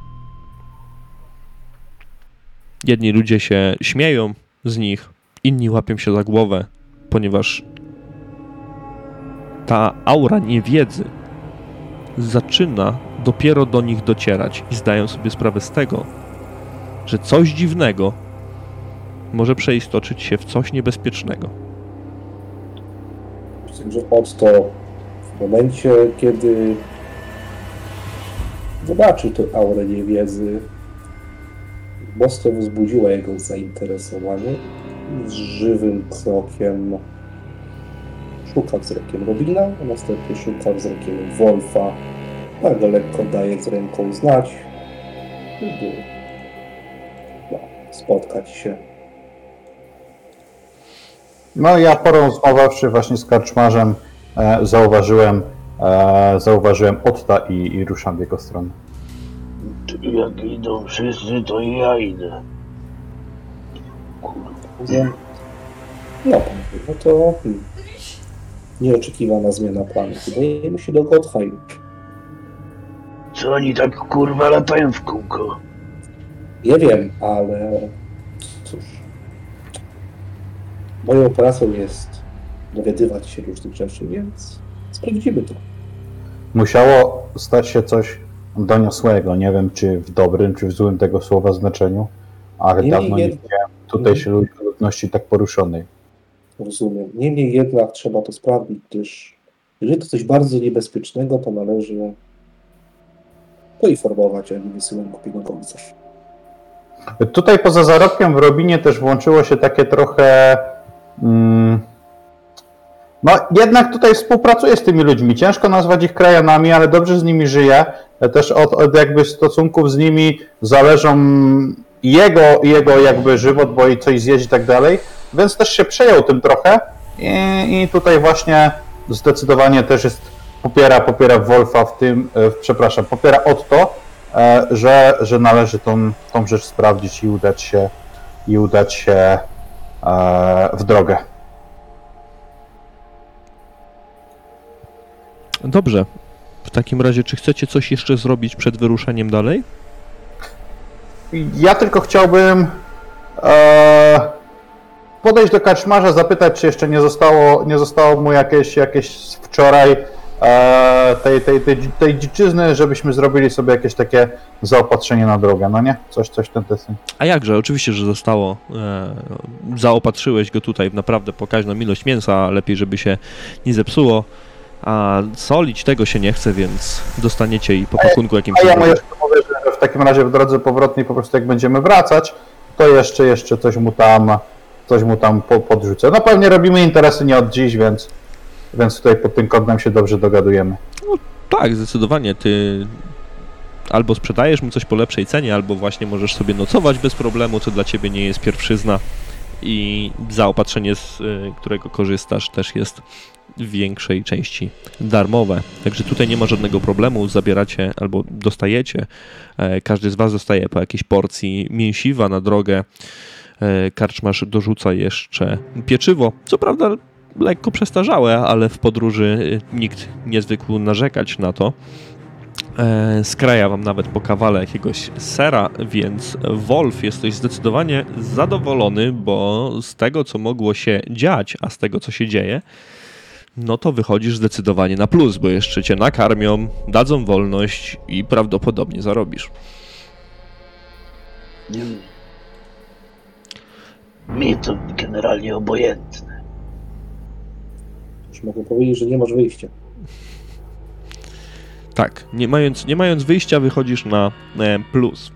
Jedni ludzie się śmieją z nich, inni łapią się za głowę, ponieważ ta aura niewiedzy zaczyna dopiero do nich docierać i zdają sobie sprawę z tego, że coś dziwnego może przeistoczyć się w coś niebezpiecznego. Z tym, że Otto w momencie, kiedy zobaczył tę aurę niewiedzy, mocno wzbudziła jego zainteresowanie z żywym krokiem szuka wzrokiem Robina, a następnie szuka wzrokiem Wolfa, bardzo lekko dając ręką znać, żeby no, spotkać się. No ja porozmawiawszy właśnie z karczmarzem, zauważyłem, e, zauważyłem Otta i, i ruszam w jego stronę. Jak idą wszyscy, to i ja idę. Mówię, No, no to hmm, nieoczekiwana zmiana planu. Udajemy się do Gottheim. Co oni tak kurwa latają w kółko? Nie wiem, ale cóż. Moją pracą jest dowiadywać się różnych rzeczy, więc sprawdzimy to. Musiało stać się coś doniosłego, nie wiem czy w dobrym, czy w złym tego słowa znaczeniu, ale Niemniej dawno nie widziałem tutejszej lud- ludności tak poruszonej. Rozumiem. Niemniej jednak trzeba to sprawdzić, gdyż jeżeli to coś bardzo niebezpiecznego, to należy poinformować, a nie wysyłać głupiego końca. Tutaj poza zarobkiem w Robinie też włączyło się takie trochę. Mm, no, jednak tutaj współpracuję z tymi ludźmi. Ciężko nazwać ich krajanami, ale dobrze z nimi żyję. Też od, od jakby stosunków z nimi zależą jego, jego jakby żywot, bo i coś zjeść i tak dalej. Więc też się przejął tym trochę i, i tutaj właśnie zdecydowanie też jest popiera, popiera Wolfa w tym, e, przepraszam, popiera Otto, e, że, że należy tą, tą rzecz sprawdzić i udać się, i udać się e, w drogę. Dobrze. W takim razie, czy chcecie coś jeszcze zrobić przed wyruszeniem dalej? Ja tylko chciałbym e, podejść do kaczmarza, zapytać, czy jeszcze nie zostało, nie zostało mu jakieś, jakieś wczoraj e, tej, tej, tej, tej dziczyzny, żebyśmy zrobili sobie jakieś takie zaopatrzenie na drogę, no nie? Coś, coś ten deseń. A jakże, oczywiście, że zostało. E, zaopatrzyłeś go tutaj w naprawdę pokaźną ilość mięsa, lepiej, żeby się nie zepsuło. A solić tego się nie chce, więc dostaniecie i po pakunku jakimś. A ja mu jeszcze mówię, że w takim razie w drodze powrotnej po prostu jak będziemy wracać, to jeszcze, jeszcze coś mu tam, coś mu tam po, podrzucę. No pewnie robimy interesy nie od dziś, więc, więc tutaj pod tym kątem się dobrze dogadujemy. Tak, zdecydowanie. Ty albo sprzedajesz mu coś po lepszej cenie, albo właśnie możesz sobie nocować bez problemu, co dla ciebie nie jest pierwszyzna. I zaopatrzenie, z y, którego korzystasz, też jest w większej części darmowe. Także tutaj nie ma żadnego problemu. Zabieracie albo dostajecie. e, Każdy z Was dostaje po jakiejś porcji mięsiwa na drogę. E, Karczmarz dorzuca jeszcze pieczywo. Co prawda lekko przestarzałe, ale w podróży y, nikt nie zwykł narzekać na to. E, Skraja wam nawet po kawale jakiegoś sera, więc Wolf jesteś zdecydowanie zadowolony, bo z tego, co mogło się dziać, a z tego, co się dzieje, no to wychodzisz zdecydowanie na plus, bo jeszcze cię nakarmią, dadzą wolność i prawdopodobnie zarobisz. Mm. Mi to generalnie obojętne. Już mogę powiedzieć, że nie masz wyjścia. Tak, nie mając, nie mając wyjścia, wychodzisz na e, plus.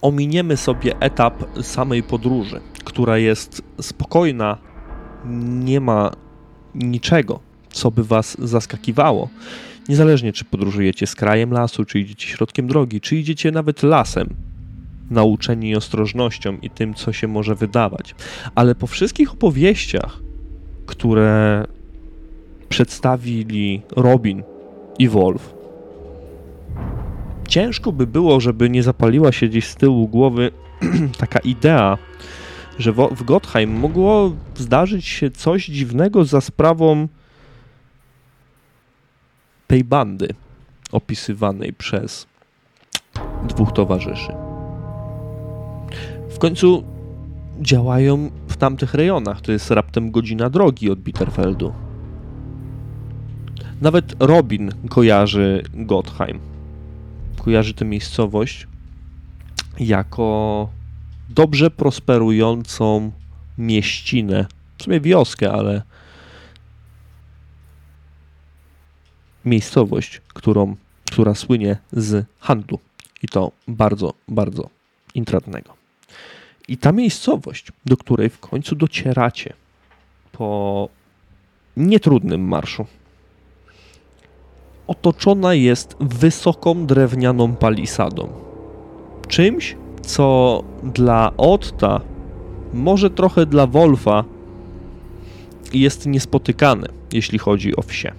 Ominiemy sobie etap samej podróży, która jest spokojna, nie ma niczego, co by was zaskakiwało. Niezależnie, czy podróżujecie z krajem lasu, czy idziecie środkiem drogi, czy idziecie nawet lasem, nauczeni ostrożnością i tym, co się może wydawać. Ale po wszystkich opowieściach, które przedstawili Robin i Wolf. Ciężko by było, żeby nie zapaliła się gdzieś z tyłu głowy [CLEARS THROAT] taka idea, że w Gottheim mogło zdarzyć się coś dziwnego za sprawą tej bandy opisywanej przez dwóch towarzyszy. W końcu działają w tamtych rejonach. To jest raptem godzina drogi od Bitterfeldu. Nawet Robin kojarzy Gottheim. Kojarzy tę miejscowość jako dobrze prosperującą mieścinę. W sumie wioskę, ale miejscowość, którą, która słynie z handlu. I to bardzo, bardzo intratnego. I ta miejscowość, do której w końcu docieracie po nietrudnym marszu, otoczona jest wysoką drewnianą palisadą. Czymś, co dla Otta, może trochę dla Wolfa, jest niespotykane, jeśli chodzi o wsie.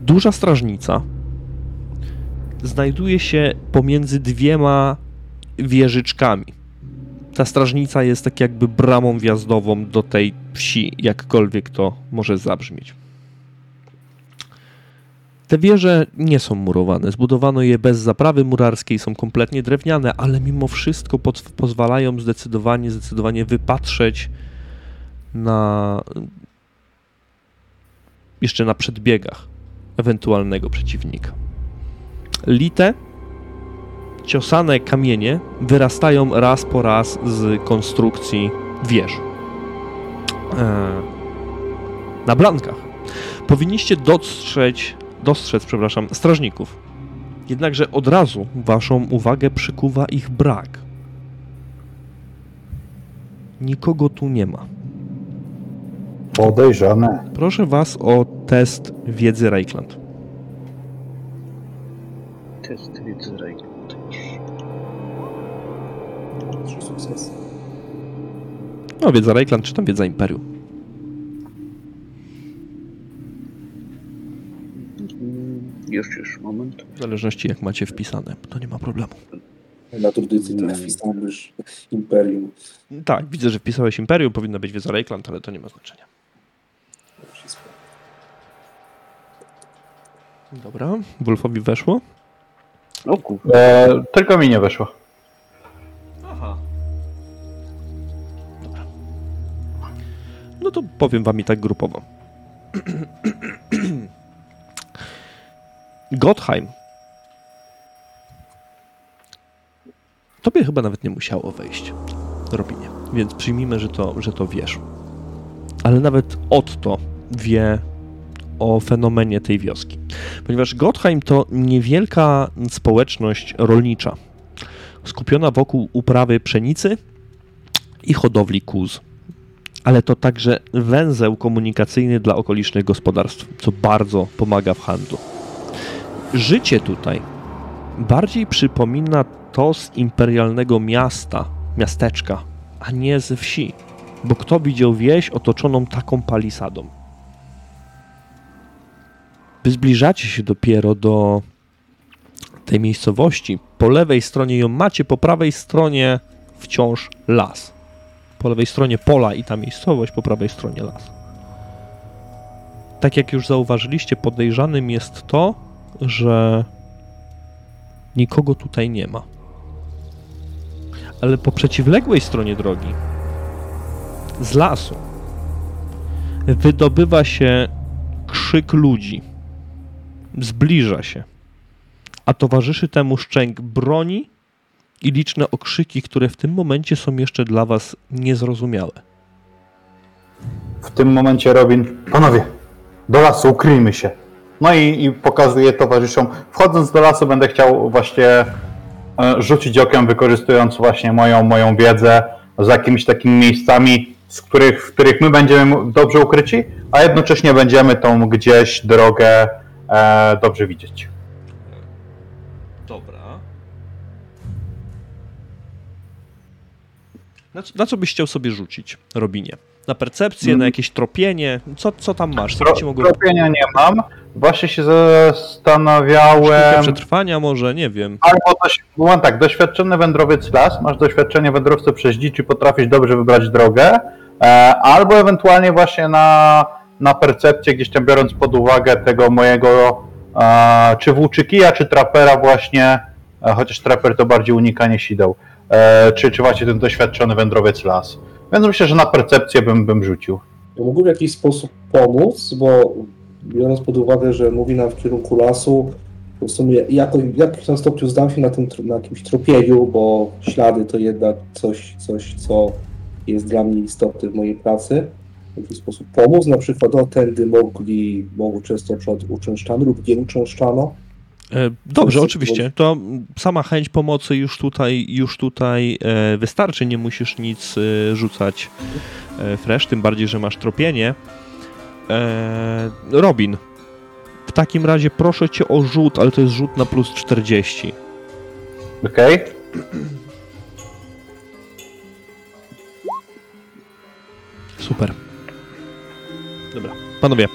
Duża strażnica znajduje się pomiędzy dwiema wieżyczkami. Ta strażnica jest tak jakby bramą wjazdową do tej wsi, jakkolwiek to może zabrzmieć. Te wieże nie są murowane. Zbudowano je bez zaprawy murarskiej, są kompletnie drewniane, ale mimo wszystko pod, pozwalają zdecydowanie, zdecydowanie wypatrzeć na jeszcze na przedbiegach ewentualnego przeciwnika. Lite, ciosane kamienie wyrastają raz po raz z konstrukcji wież. Eee, na blankach powinniście dostrzec dostrzec, przepraszam, strażników. Jednakże od razu waszą uwagę przykuwa ich brak. Nikogo tu nie ma. Podejrzane. Proszę was o test wiedzy Reichland. Test wiedzy Reikland. Trzy sukcesy. No, wiedza Reichland, czy tam wiedza Imperium. Już, już, moment. W zależności jak macie wpisane, to nie ma problemu. Na tradycji to wpisałbyś Imperium. Tak, widzę, że wpisałeś Imperium, powinna być wiedza Reichland, ale to nie ma znaczenia. Dobra, Wolfowi weszło. No. E, tylko mi nie wyszło. Aha. Dobra. No to powiem wam i tak grupowo. Gottheim. Tobie chyba nawet nie musiało wejść, Robinie. Więc przyjmijmy, że to, że to wiesz. Ale nawet Otto wie o fenomenie tej wioski. Ponieważ Gottheim to niewielka społeczność rolnicza, skupiona wokół uprawy pszenicy i hodowli kóz. Ale to także węzeł komunikacyjny dla okolicznych gospodarstw, co bardzo pomaga w handlu. Życie tutaj bardziej przypomina to z imperialnego miasta, miasteczka, a nie ze wsi. Bo kto widział wieś otoczoną taką palisadą? Wy zbliżacie się dopiero do tej miejscowości. Po lewej stronie ją macie, po prawej stronie wciąż las. Po lewej stronie pola i ta miejscowość, po prawej stronie las. Tak jak już zauważyliście, podejrzanym jest to, że nikogo tutaj nie ma. Ale po przeciwległej stronie drogi, z lasu, wydobywa się krzyk ludzi. Zbliża się a towarzyszy temu szczęk broni i liczne okrzyki, które w tym momencie są jeszcze dla was niezrozumiałe. W tym momencie Robin, panowie, do lasu, ukryjmy się. No i, i pokazuje towarzyszom, wchodząc do lasu będę chciał właśnie e, rzucić okiem, wykorzystując właśnie moją, moją wiedzę z jakimiś takimi miejscami, z których, w których my będziemy dobrze ukryci, a jednocześnie będziemy tą gdzieś drogę e, dobrze widzieć. Dobra. Na co, na co byś chciał sobie rzucić, Robinie? Na percepcję, Mm. na jakieś tropienie? Co, co tam masz? Co Tro, tropienia nie mam. Właśnie się zastanawiałem. przetrwania może, nie wiem. Albo doś, mam tak, doświadczony wędrowiec las, masz doświadczenie wędrowcy przez dzicz potrafisz dobrze wybrać drogę, e, albo ewentualnie właśnie na, na percepcję, gdzieś tam biorąc pod uwagę tego mojego e, czy włóczykija, czy trapera właśnie, e, chociaż traper to bardziej unikanie sideł, e, czy, czy właśnie ten doświadczony wędrowiec las. Więc myślę, że na percepcję bym, bym rzucił. To mógłby w jakiś sposób pomóc, bo biorąc pod uwagę, że mówi nam w kierunku lasu, to w sumie jako, w jakimś stopniu zdam się na, tym, na jakimś tropieniu, bo ślady to jednak coś, coś, co jest dla mnie istotne w mojej pracy. W jakiś sposób pomóc, na przykład o tędy mogli, mogło często uczęszczano lub nie uczęszczano. E, Dobrze, oczywiście. To sama chęć pomocy już tutaj, już tutaj e, wystarczy. Nie musisz nic e, rzucać fresh, tym bardziej, że masz tropienie. E, Robin, w takim razie proszę cię o rzut, ale to jest rzut na plus 40. Okej? Super. Dobra. Panowie,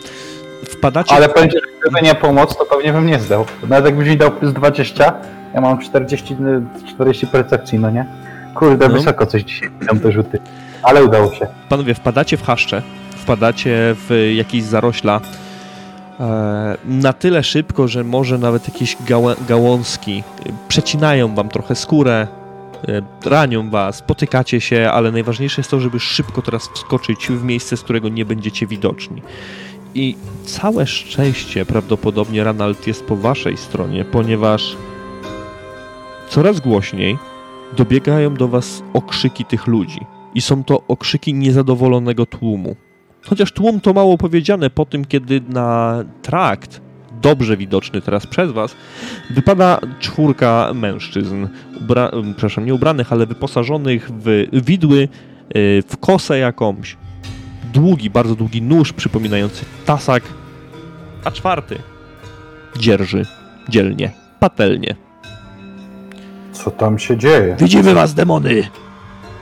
wpadacie... Ale że gdyby nie pomoc, to pewnie bym nie zdał. Nawet jakbyś mi dał plus 20, ja mam 40, y, 40 percepcji, no nie? Kurde, No. wysoko coś dzisiaj tam te rzuty. Ale udało się. Panowie, wpadacie w chaszcze, wpadacie w jakieś zarośla e, na tyle szybko, że może nawet jakieś gałązki przecinają wam trochę skórę, e, ranią was, potykacie się, ale najważniejsze jest to, żeby szybko teraz wskoczyć w miejsce, z którego nie będziecie widoczni. I całe szczęście prawdopodobnie Ranald jest po waszej stronie, ponieważ coraz głośniej dobiegają do was okrzyki tych ludzi. I są to okrzyki niezadowolonego tłumu. Chociaż tłum to mało powiedziane po tym, kiedy na trakt, dobrze widoczny teraz przez was, wypada czwórka mężczyzn, ubra- przepraszam, nie ubranych, ale wyposażonych w widły, y, w kosę jakąś, długi, bardzo długi nóż przypominający tasak, a czwarty dzierży dzielnie, patelnie. Co tam się dzieje? Widzimy was, demony!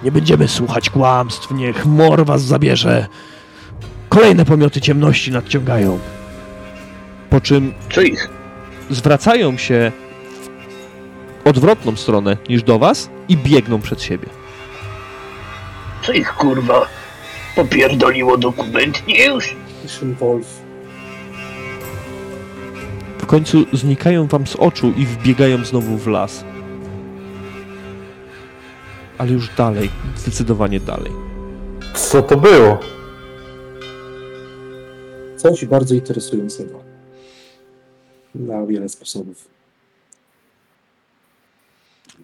Nie będziemy słuchać kłamstw, niech mor was zabierze. Kolejne pomioty ciemności nadciągają. Po czym Czyich? zwracają się w odwrotną stronę niż do was i biegną przed siebie. Czyich kurwa? Popierdoliło dokumentnie już? Wolf. W końcu znikają wam z oczu i wbiegają znowu w las. Ale już dalej, zdecydowanie dalej. Co to było? Coś bardzo interesującego. Na wiele sposobów.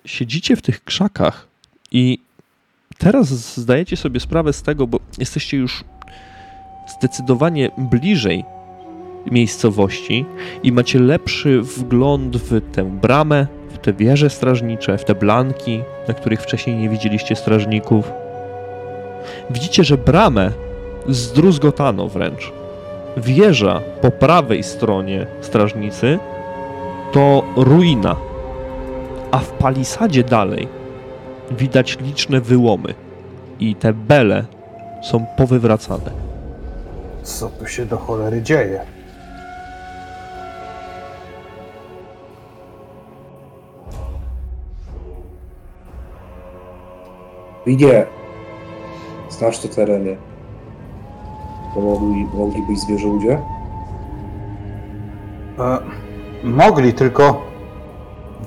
Siedzicie w tych krzakach i teraz zdajecie sobie sprawę z tego, bo jesteście już zdecydowanie bliżej miejscowości i macie lepszy wgląd w tę bramę, w te wieże strażnicze, w te blanki, na których wcześniej nie widzieliście strażników. Widzicie, że bramę zdruzgotano wręcz. Wieża po prawej stronie strażnicy to ruina, a w palisadzie dalej widać liczne wyłomy i te bele są powywracane. Co tu się do cholery dzieje? Widzie, znasz te tereny. Pomogli, moglibyś zwierzędzie? E, mogli, tylko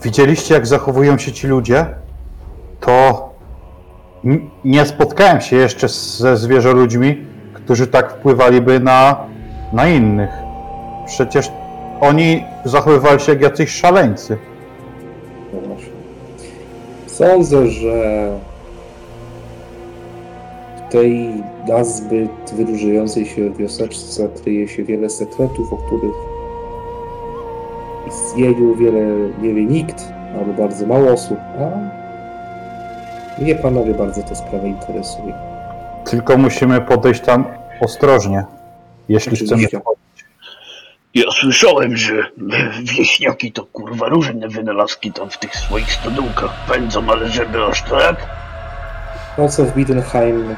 widzieliście, jak zachowują się ci ludzie? To nie spotkałem się jeszcze ze zwierzoludźmi, którzy tak wpływaliby na, na innych. Przecież oni zachowywali się jak jacyś szaleńcy. No właśnie. Sądzę, że tej nazbyt wyróżniającej się wioseczce kryje się wiele sekretów, o których istnieniu wiele nie wie nikt, albo bardzo mało osób, a mnie panowie bardzo ta sprawa interesuje. Tylko musimy podejść tam ostrożnie, jeśli chcemy. Oczywiście. Ja słyszałem, że wieśniaki to kurwa różne wynalazki tam w tych swoich stodółkach pędzą, ale żeby aż tak? To, co w Biedenheim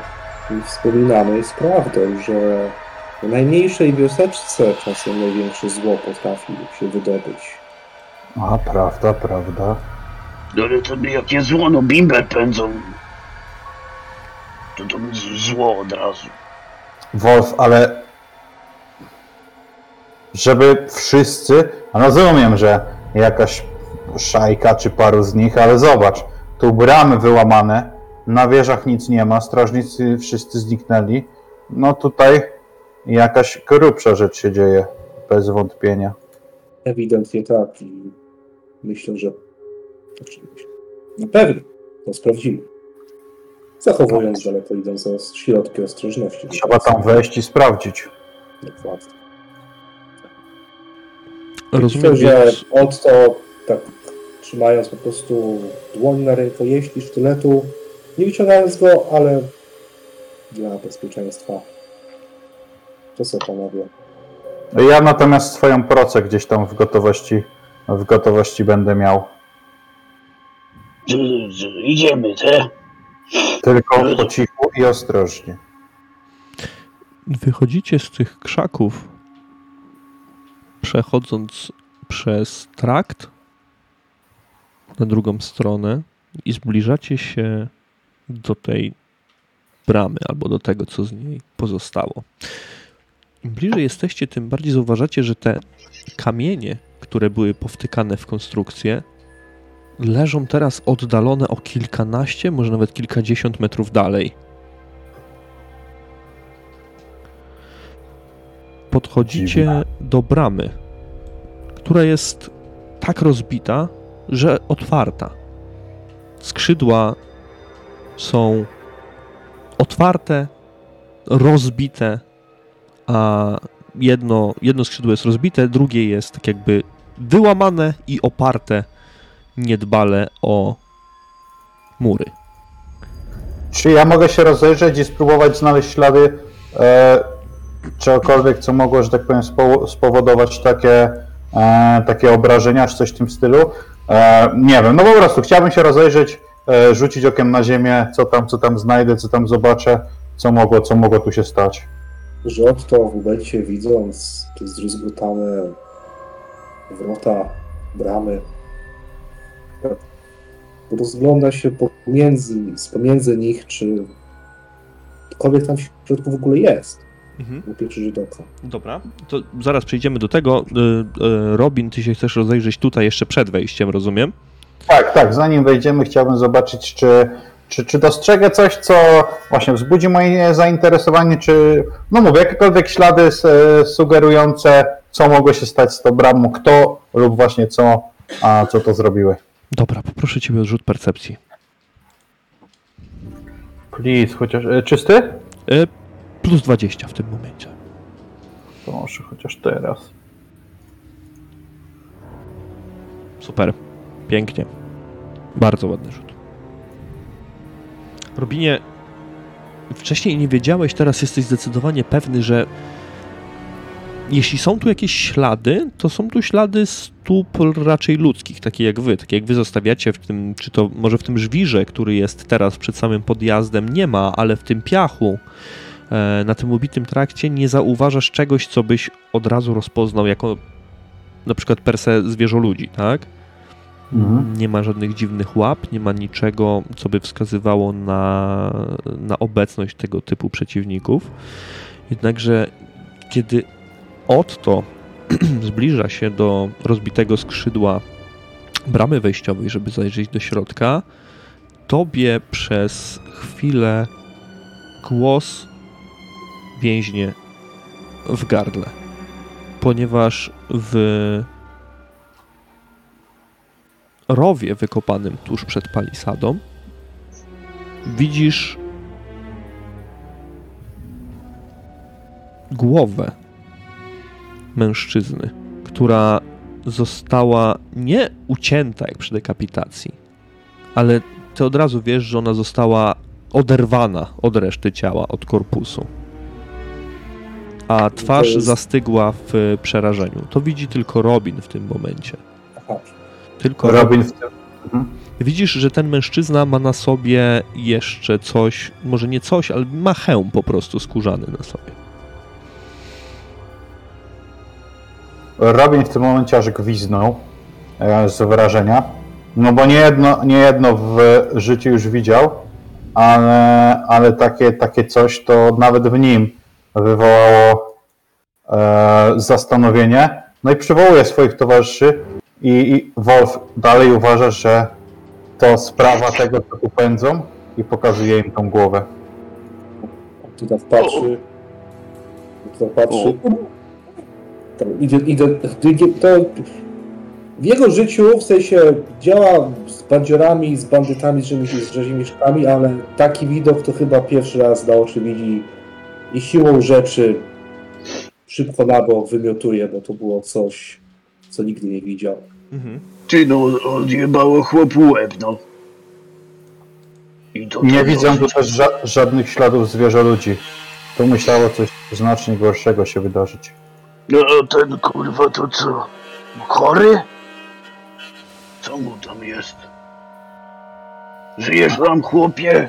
wspominamy, jest prawdą, że w najmniejszej wioseczce czasem największe zło potrafi się wydobyć. A, prawda, prawda. No ale to jakie zło, no bimber pędzą. To to zło od razu. Wolf, ale żeby wszyscy, a rozumiem, że jakaś szajka czy paru z nich, ale zobacz, tu bramy wyłamane, na wieżach nic nie ma, strażnicy wszyscy zniknęli, no tutaj jakaś grubsza rzecz się dzieje, bez wątpienia. Ewidentnie tak i myślę, że znaczy, na pewno to sprawdzimy. Zachowując daleko idące środki ostrożności. Trzeba tam wejść i sprawdzić. Dokładnie. Rozumiem, Myślę, że więc Otto, tak trzymając po prostu dłoń na rękojeści sztyletu, nie wyciągając go, ale dla bezpieczeństwa. To co panowie? Ja natomiast swoją procę gdzieś tam w gotowości, w gotowości będę miał. Idziemy, te? Tylko po cichu i ostrożnie. wychodzicie z tych krzaków, przechodząc przez trakt na drugą stronę i zbliżacie się do tej bramy albo do tego, co z niej pozostało. Im bliżej jesteście, tym bardziej zauważacie, że te kamienie, które były powtykane w konstrukcję, leżą teraz oddalone o kilkanaście, może nawet kilkadziesiąt metrów dalej. podchodzicie do bramy, która jest tak rozbita, że otwarta. Skrzydła są otwarte, rozbite, a jedno, jedno skrzydło jest rozbite, drugie jest tak jakby wyłamane i oparte niedbale o mury. Czy ja mogę się rozejrzeć i spróbować znaleźć ślady e, czegokolwiek, co mogło, że tak powiem, spowo- spowodować takie, e, takie obrażenia, czy coś w tym stylu? E, nie wiem, no po prostu chciałbym się rozejrzeć, rzucić okiem na ziemię, co tam, co tam znajdę, co tam zobaczę, co mogło, co mogło tu się stać. że Otto w momencie widząc te zdruzgotane wrota, bramy, rozgląda się pomiędzy, z pomiędzy nich, czy cokolwiek tam w środku w ogóle jest. Mhm. pierwszy rzut oka. Dobra, to zaraz przejdziemy do tego. Y, y, Robin, ty się chcesz rozejrzeć tutaj jeszcze przed wejściem, rozumiem? Tak, tak. Zanim wejdziemy, chciałbym zobaczyć, czy, czy, czy dostrzegę coś, co właśnie wzbudzi moje zainteresowanie, czy, no mówię, jakiekolwiek ślady sugerujące, co mogło się stać z tą bramą, kto lub właśnie co, a co to zrobiły. Dobra, poproszę ciebie o rzut percepcji. Please, chociaż e, czysty? Y, plus 20 w tym momencie. Proszę, chociaż teraz. Super. Pięknie. Bardzo ładny rzut. Robinie, wcześniej nie wiedziałeś, teraz jesteś zdecydowanie pewny, że jeśli są tu jakieś ślady, to są tu ślady stóp raczej ludzkich, takie jak wy, takie jak wy zostawiacie w tym, czy to może w tym żwirze, który jest teraz przed samym podjazdem, nie ma, ale w tym piachu, e, na tym ubitym trakcie nie zauważasz czegoś, co byś od razu rozpoznał jako na przykład per se zwierzoludzi, tak? Mhm. Nie ma żadnych dziwnych łap, nie ma niczego, co by wskazywało na, na obecność tego typu przeciwników. Jednakże, kiedy Otto [CLEARS THROAT] zbliża się do rozbitego skrzydła bramy wejściowej, żeby zajrzeć do środka, tobie przez chwilę głos więźnie w gardle. Ponieważ w rowie wykopanym tuż przed palisadą widzisz głowę mężczyzny, która została nie ucięta jak przy dekapitacji, ale ty od razu wiesz, że ona została oderwana od reszty ciała, od korpusu. A twarz jest- zastygła w przerażeniu. To widzi tylko Robin w tym momencie. Aha. Tylko Robin w tym. Mhm. Widzisz, że ten mężczyzna ma na sobie jeszcze coś, może nie coś, ale ma hełm po prostu skórzany na sobie. Robin w tym momencie aż gwiznął e, z wrażenia. No bo nie jedno, nie jedno w życiu już widział, ale, ale takie, takie coś to nawet w nim wywołało e, zastanowienie. No i przywołuje swoich towarzyszy i, i Wolf dalej uważa, że to sprawa tego, co tu pędzą i pokazuje im tą głowę. Tu tam patrzy. Tu tam patrzy. Tam idzie, idzie, idzie, to w jego życiu, w sensie działa z bandziorami, z bandytami, z rzemi- z ale taki widok to chyba pierwszy raz na oczy widzi i siłą rzeczy szybko na bok wymiotuje, bo to było coś, co nigdy nie widział. Ty no, odjebało chłopu łeb, no. I to Nie widzę tu też ża- żadnych śladów zwierzoludzi. Tu musiało coś znacznie gorszego się wydarzyć. No a ten kurwa to co? Chory? Co mu tam jest? Żyjesz tam, chłopie?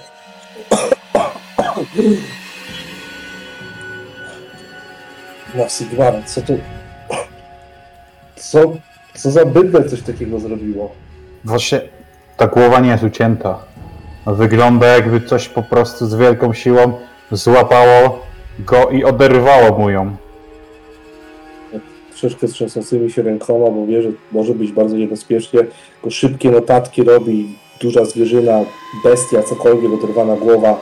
Na Sigmara, co to... Co, co za bydle coś takiego zrobiło? Właśnie ta głowa nie jest ucięta. Wygląda jakby coś po prostu z wielką siłą złapało go i oderwało mu ją. troszeczkę z trzęsącymi się rękoma, bo wie, że może być bardzo niebezpiecznie. Tylko szybkie notatki robi, duża zwierzyna, bestia, cokolwiek, oderwana głowa,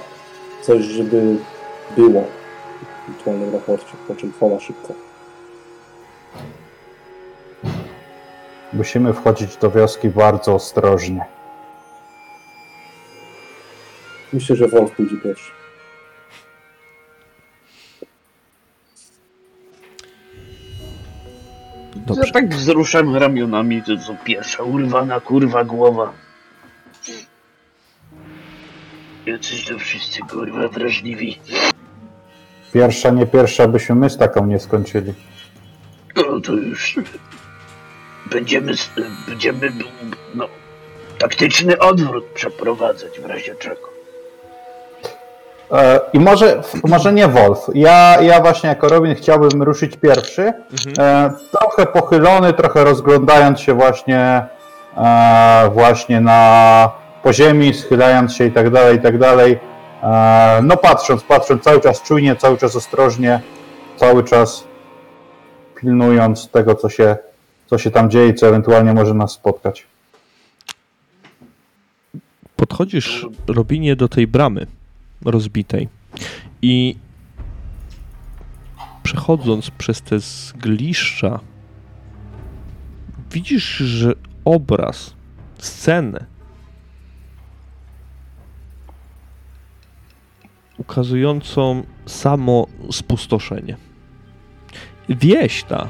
coś, żeby było w aktualnym raporcie, po czym chowa szybko. Musimy wchodzić do wioski bardzo ostrożnie. Myślę, że Wolf pójdzie pierwszy. Dobrze. Ja tak wzruszam ramionami, to co pierwsza urwana kurwa głowa. Jacyś to wszyscy kurwa wrażliwi. Pierwsza, nie pierwsza, byśmy my z taką nie skończyli. No to już będziemy, będziemy no, taktyczny odwrót przeprowadzać w razie czego. E, I może, może nie Wolf. Ja, ja właśnie jako Robin chciałbym ruszyć pierwszy. E, trochę pochylony, trochę rozglądając się właśnie, e, właśnie na poziemi, schylając się i tak dalej, i tak dalej. E, no patrząc, patrząc cały czas czujnie, cały czas ostrożnie, cały czas pilnując tego, co się, co się tam dzieje i co ewentualnie może nas spotkać. Podchodzisz, Robinie, do tej bramy rozbitej i przechodząc przez te zgliszcza, widzisz, że obraz, scenę ukazującą samo spustoszenie. Wieś ta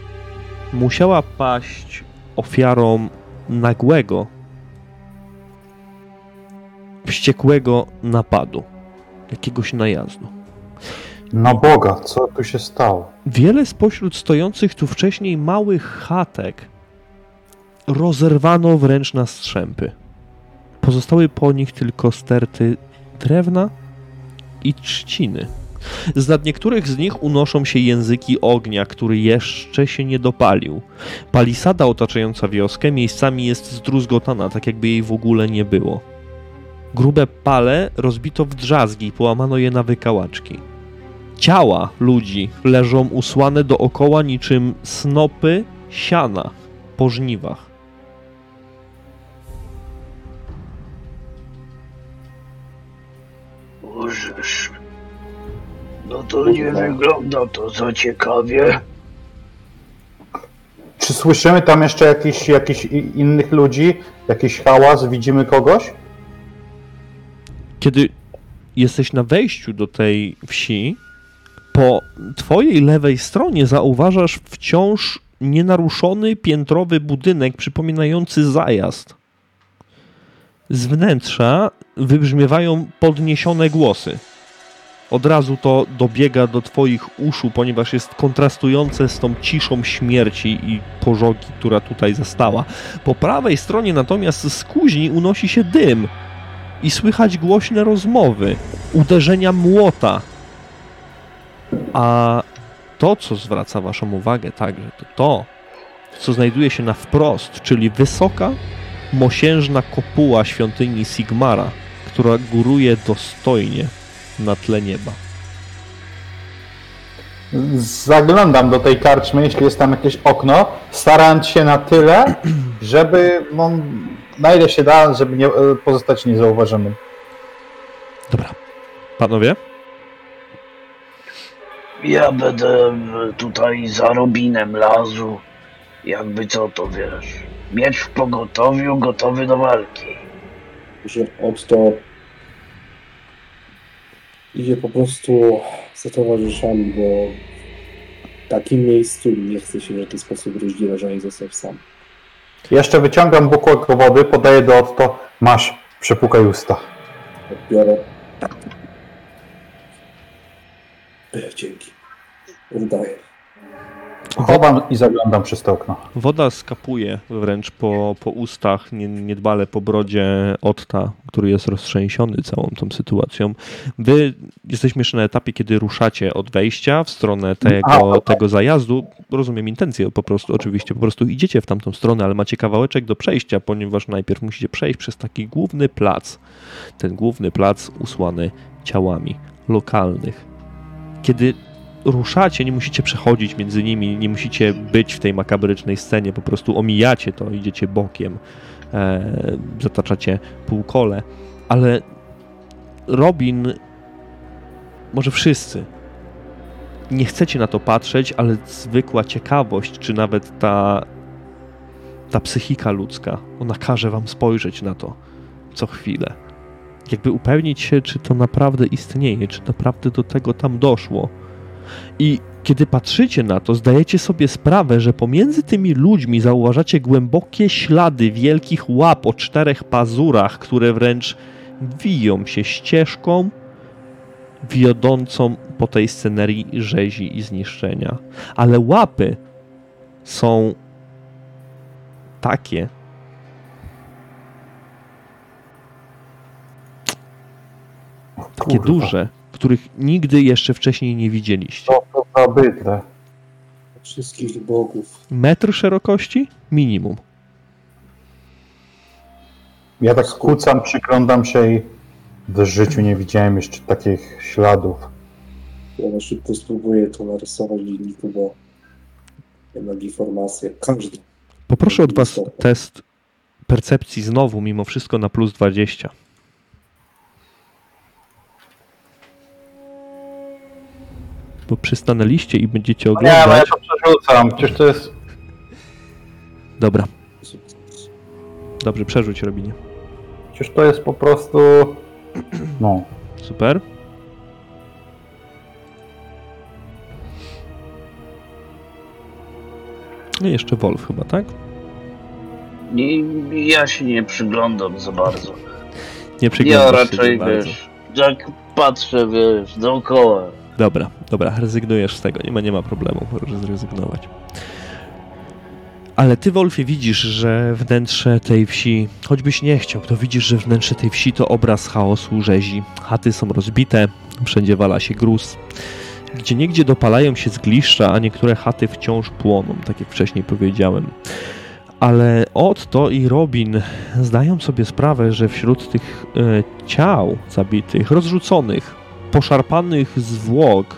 musiała paść ofiarą nagłego, wściekłego napadu, jakiegoś najazdu. Na Boga, co tu się stało? Wiele spośród stojących tu wcześniej małych chatek rozerwano wręcz na strzępy. Pozostały po nich tylko sterty drewna i trzciny. Z nad niektórych z nich unoszą się języki ognia, który jeszcze się nie dopalił. Palisada otaczająca wioskę miejscami jest zdruzgotana, tak jakby jej w ogóle nie było. Grube pale rozbito w drzazgi i połamano je na wykałaczki. Ciała ludzi leżą usłane dookoła niczym snopy siana po żniwach. Możesz. No to nie wygląda to za ciekawie. Czy słyszymy tam jeszcze jakichś i- innych ludzi? Jakiś hałas? Widzimy kogoś? Kiedy jesteś na wejściu do tej wsi, po twojej lewej stronie zauważasz wciąż nienaruszony piętrowy budynek przypominający zajazd. Z wnętrza wybrzmiewają podniesione głosy. Od razu to dobiega do twoich uszu, ponieważ jest kontrastujące z tą ciszą śmierci i pożogi, która tutaj zastała. Po prawej stronie natomiast z kuźni unosi się dym i słychać głośne rozmowy, uderzenia młota. A to, co zwraca Waszą uwagę także, to to, co znajduje się na wprost, czyli wysoka, mosiężna kopuła świątyni Sigmara, która góruje dostojnie na tle nieba. Zaglądam do tej karczmy, jeśli jest tam jakieś okno, starając się na tyle, żeby no, na ile się da, żeby nie, pozostać niezauważonym. Dobra. Panowie? Ja będę tutaj za Robinem lazu. Jakby co to wiesz. Miecz w pogotowiu, gotowy do walki. że od to idzie po prostu za towarzyszami, bo w takim miejscu nie chce się w żaden sposób rozdzielać ani zostać sam. Jeszcze wyciągam bukłak wody, podaję do Otto. Masz, przepukaj usta. Odbiorę. Ech, Dzięki. Oddaję. Chowam i zaglądam przez to okno. Woda skapuje wręcz po, po ustach, nie, niedbale po brodzie Otta, który jest roztrzęsiony całą tą sytuacją. Wy jesteśmy jeszcze na etapie, kiedy ruszacie od wejścia w stronę tego, A, tego zajazdu. Rozumiem intencję po prostu, oczywiście, po prostu idziecie w tamtą stronę, ale macie kawałeczek do przejścia, ponieważ najpierw musicie przejść przez taki główny plac. Ten główny plac usłany ciałami lokalnych. Kiedy ruszacie, nie musicie przechodzić między nimi, nie musicie być w tej makabrycznej scenie, po prostu omijacie to, idziecie bokiem, e, zataczacie półkole, ale Robin, może wszyscy, nie chcecie na to patrzeć, ale zwykła ciekawość, czy nawet ta, ta psychika ludzka, ona każe wam spojrzeć na to co chwilę. Jakby upewnić się, czy to naprawdę istnieje, czy naprawdę do tego tam doszło. I kiedy patrzycie na to, zdajecie sobie sprawę, że pomiędzy tymi ludźmi zauważacie głębokie ślady wielkich łap o czterech pazurach, które wręcz wiją się ścieżką wiodącą po tej scenerii rzezi i zniszczenia. Ale łapy są takie, takie Kurwa, duże, których nigdy jeszcze wcześniej nie widzieliście. Co to za bydle? Wszystkich bogów. Metr szerokości? Minimum. Ja tak kłócam, przyglądam się i W życiu nie widziałem jeszcze takich śladów. Ja na szybko spróbuję to narysować w dzienniku, bo jednak informacje, każdy. Poproszę od was test percepcji znowu, mimo wszystko na plus 20. Bo przystanęliście i będziecie Nie, no ja oglądać. to przerzucam. Przecież to jest. Dobra, dobrze, przerzuć Robinie. Przecież to jest po prostu. No. Super. No i jeszcze Wolf chyba, tak? Nie, ja się nie przyglądam za bardzo. Nie Ja przyglądasz się raczej, za bardzo. wiesz, jak patrzę, wiesz, dookoła. Dobra, dobra, rezygnujesz z tego, nie ma, nie ma problemu, możesz zrezygnować. Ale ty, Wolfie, widzisz, że wnętrze tej wsi, choćbyś nie chciał, to widzisz, że wnętrze tej wsi to obraz chaosu, rzezi. Chaty są rozbite, wszędzie wala się gruz. Gdzie niegdzie dopalają się zgliszcza, a niektóre chaty wciąż płoną, tak jak wcześniej powiedziałem. Ale Otto i Robin zdają sobie sprawę, że wśród tych e, ciał zabitych, rozrzuconych, poszarpanych zwłok,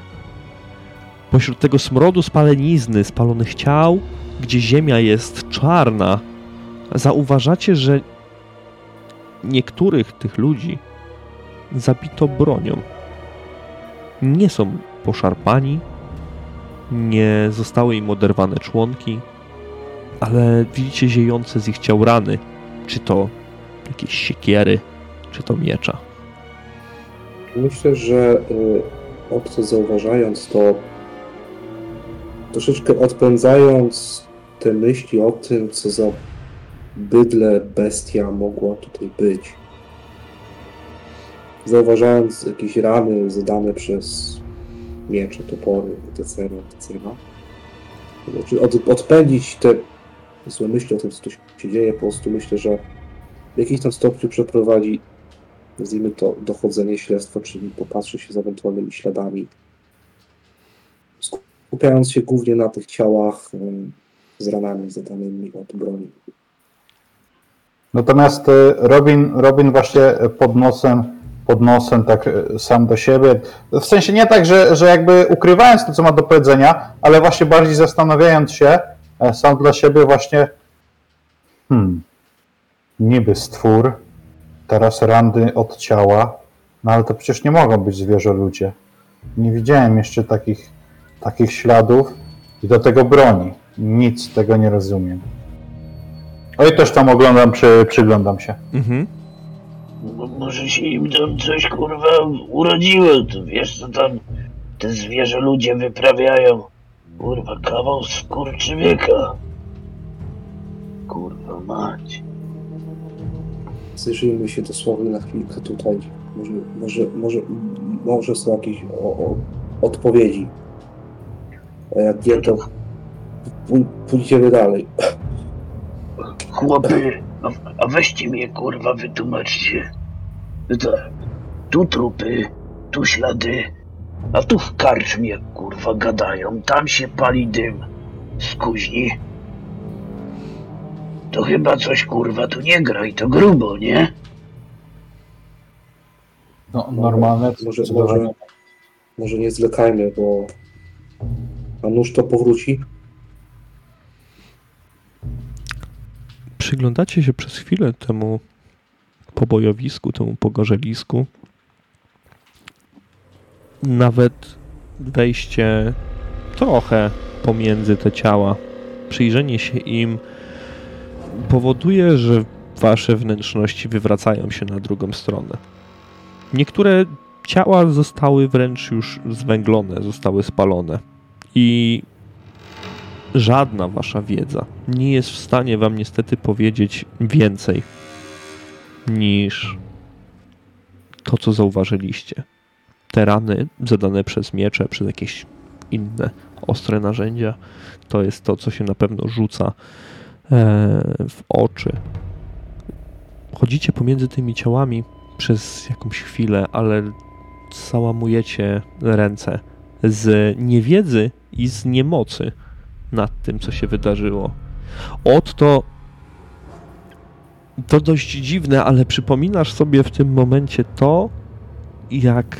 pośród tego smrodu spalenizny, spalonych ciał, gdzie ziemia jest czarna, zauważacie, że niektórych tych ludzi zabito bronią. Nie są poszarpani, nie zostały im oderwane członki, ale widzicie ziejące z ich ciał rany, czy to jakieś siekiery, czy to miecza. Myślę, że y, obco zauważając to, troszeczkę odpędzając te myśli o tym, co za bydle bestia mogła tutaj być. Zauważając jakieś rany zadane przez miecze, topory, etc., etc. Znaczy od, odpędzić te złe myśli o tym, co tu się dzieje, po prostu myślę, że w jakimś tam stopniu przeprowadzi nazwijmy to dochodzenie śledztwa, czyli popatrzy się za ewentualnymi śladami, skupiając się głównie na tych ciałach em, z ranami zadanymi od broni. Natomiast y, Robin, Robin właśnie pod nosem, pod nosem tak y, sam do siebie, w sensie nie tak, że, że jakby ukrywając to, co ma do powiedzenia, ale właśnie bardziej zastanawiając się e, sam dla siebie właśnie hmm, niby stwór, teraz randy od ciała, no ale to przecież nie mogą być zwierzę ludzie. Nie widziałem jeszcze takich, takich śladów i do tego broni. Nic tego nie rozumiem. Oj, też tam oglądam, przy, przyglądam się. Mhm. Mo- Może się im tam coś kurwa urodziło, to wiesz co tam te zwierzę ludzie wyprawiają. Kurwa, kawał skurczybyka. Kurwa mać. Zajrzyjmy się dosłownie na chwilkę tutaj. Może, może, może, może są jakieś o, o, odpowiedzi. A jak nie, to pój- pójdziemy dalej. Chłopy, a, a weźcie mnie kurwa wytłumaczcie. No tak, tu trupy, tu ślady, a tu w karczmie kurwa gadają, tam się pali dym z kuźni. To chyba coś kurwa tu nie gra i to grubo, nie? No, normalne. Może, może, może nie zwlekajmy, bo a nóż to powróci. Przyglądacie się przez chwilę temu pobojowisku, temu pogorzelisku. Nawet wejście trochę pomiędzy te ciała, przyjrzenie się im powoduje, że wasze wnętrzności wywracają się na drugą stronę. Niektóre ciała zostały wręcz już zwęglone, zostały spalone. I żadna wasza wiedza nie jest w stanie wam niestety powiedzieć więcej niż to, co zauważyliście. Te rany zadane przez miecze, przez jakieś inne ostre narzędzia, to jest to, co się na pewno rzuca w oczy. Chodzicie pomiędzy tymi ciałami przez jakąś chwilę, ale załamujecie ręce z niewiedzy i z niemocy nad tym, co się wydarzyło. Otto To dość dziwne, ale przypominasz sobie w tym momencie to, jak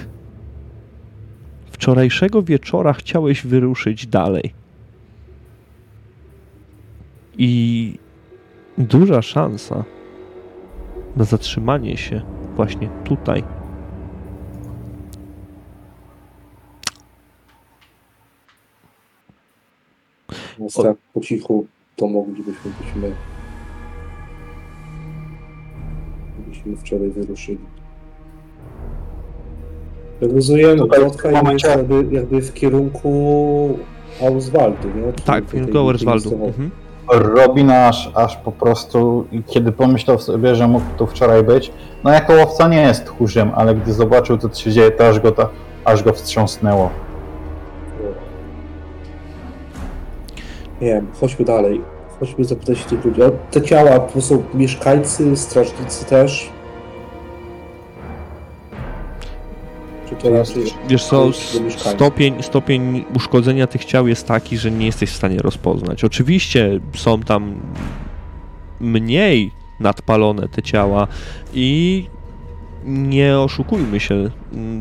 wczorajszego wieczora chciałeś wyruszyć dalej. I duża szansa na zatrzymanie się właśnie tutaj. Więc tak po cichu to moglibyśmy być my. Gdybyśmy wczoraj wyruszyli. Tym jest momencie- jakby, jakby w kierunku Auswaldu, nie? Czyli Tak, w kierunku miejscowości. Mhm. Robin aż, aż po prostu, kiedy pomyślał sobie, że mógł tu wczoraj być, no jako łowca nie jest tchórzem, ale gdy zobaczył, co tu się dzieje, to aż go, to, aż go wstrząsnęło. Nie wiem, chodźmy dalej. Chodźmy zapytać tych ludzi. Te ciała to są mieszkańcy, strażnicy też? Czy to raczej... Wiesz co, stopień, stopień uszkodzenia tych ciał jest taki, że nie jesteś w stanie rozpoznać. Oczywiście są tam mniej nadpalone te ciała i nie oszukujmy się,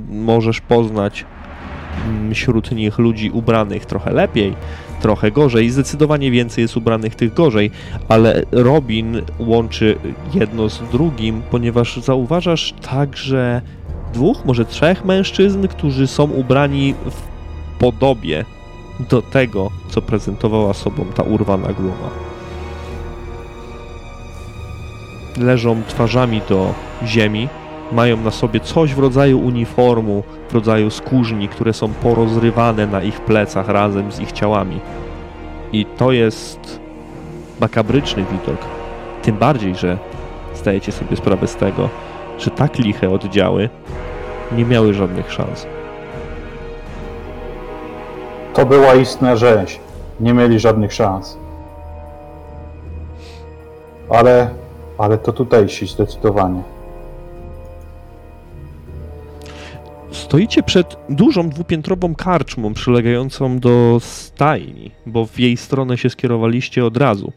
możesz poznać wśród nich ludzi ubranych trochę lepiej, trochę gorzej, zdecydowanie więcej jest ubranych tych gorzej, ale Robin łączy jedno z drugim, ponieważ zauważasz także dwóch, może trzech mężczyzn, którzy są ubrani w podobie do tego, co prezentowała sobą ta urwana głowa. Leżą twarzami do ziemi, mają na sobie coś w rodzaju uniformu, w rodzaju skórzni, które są porozrywane na ich plecach razem z ich ciałami. I to jest makabryczny widok. Tym bardziej, że zdajecie sobie sprawę z tego, że tak liche oddziały nie miały żadnych szans. To była istna rzeź. Nie mieli żadnych szans. Ale, ale to tutejsi zdecydowanie. Stoicie przed dużą dwupiętrową karczmą przylegającą do stajni, bo w jej stronę się skierowaliście od razu.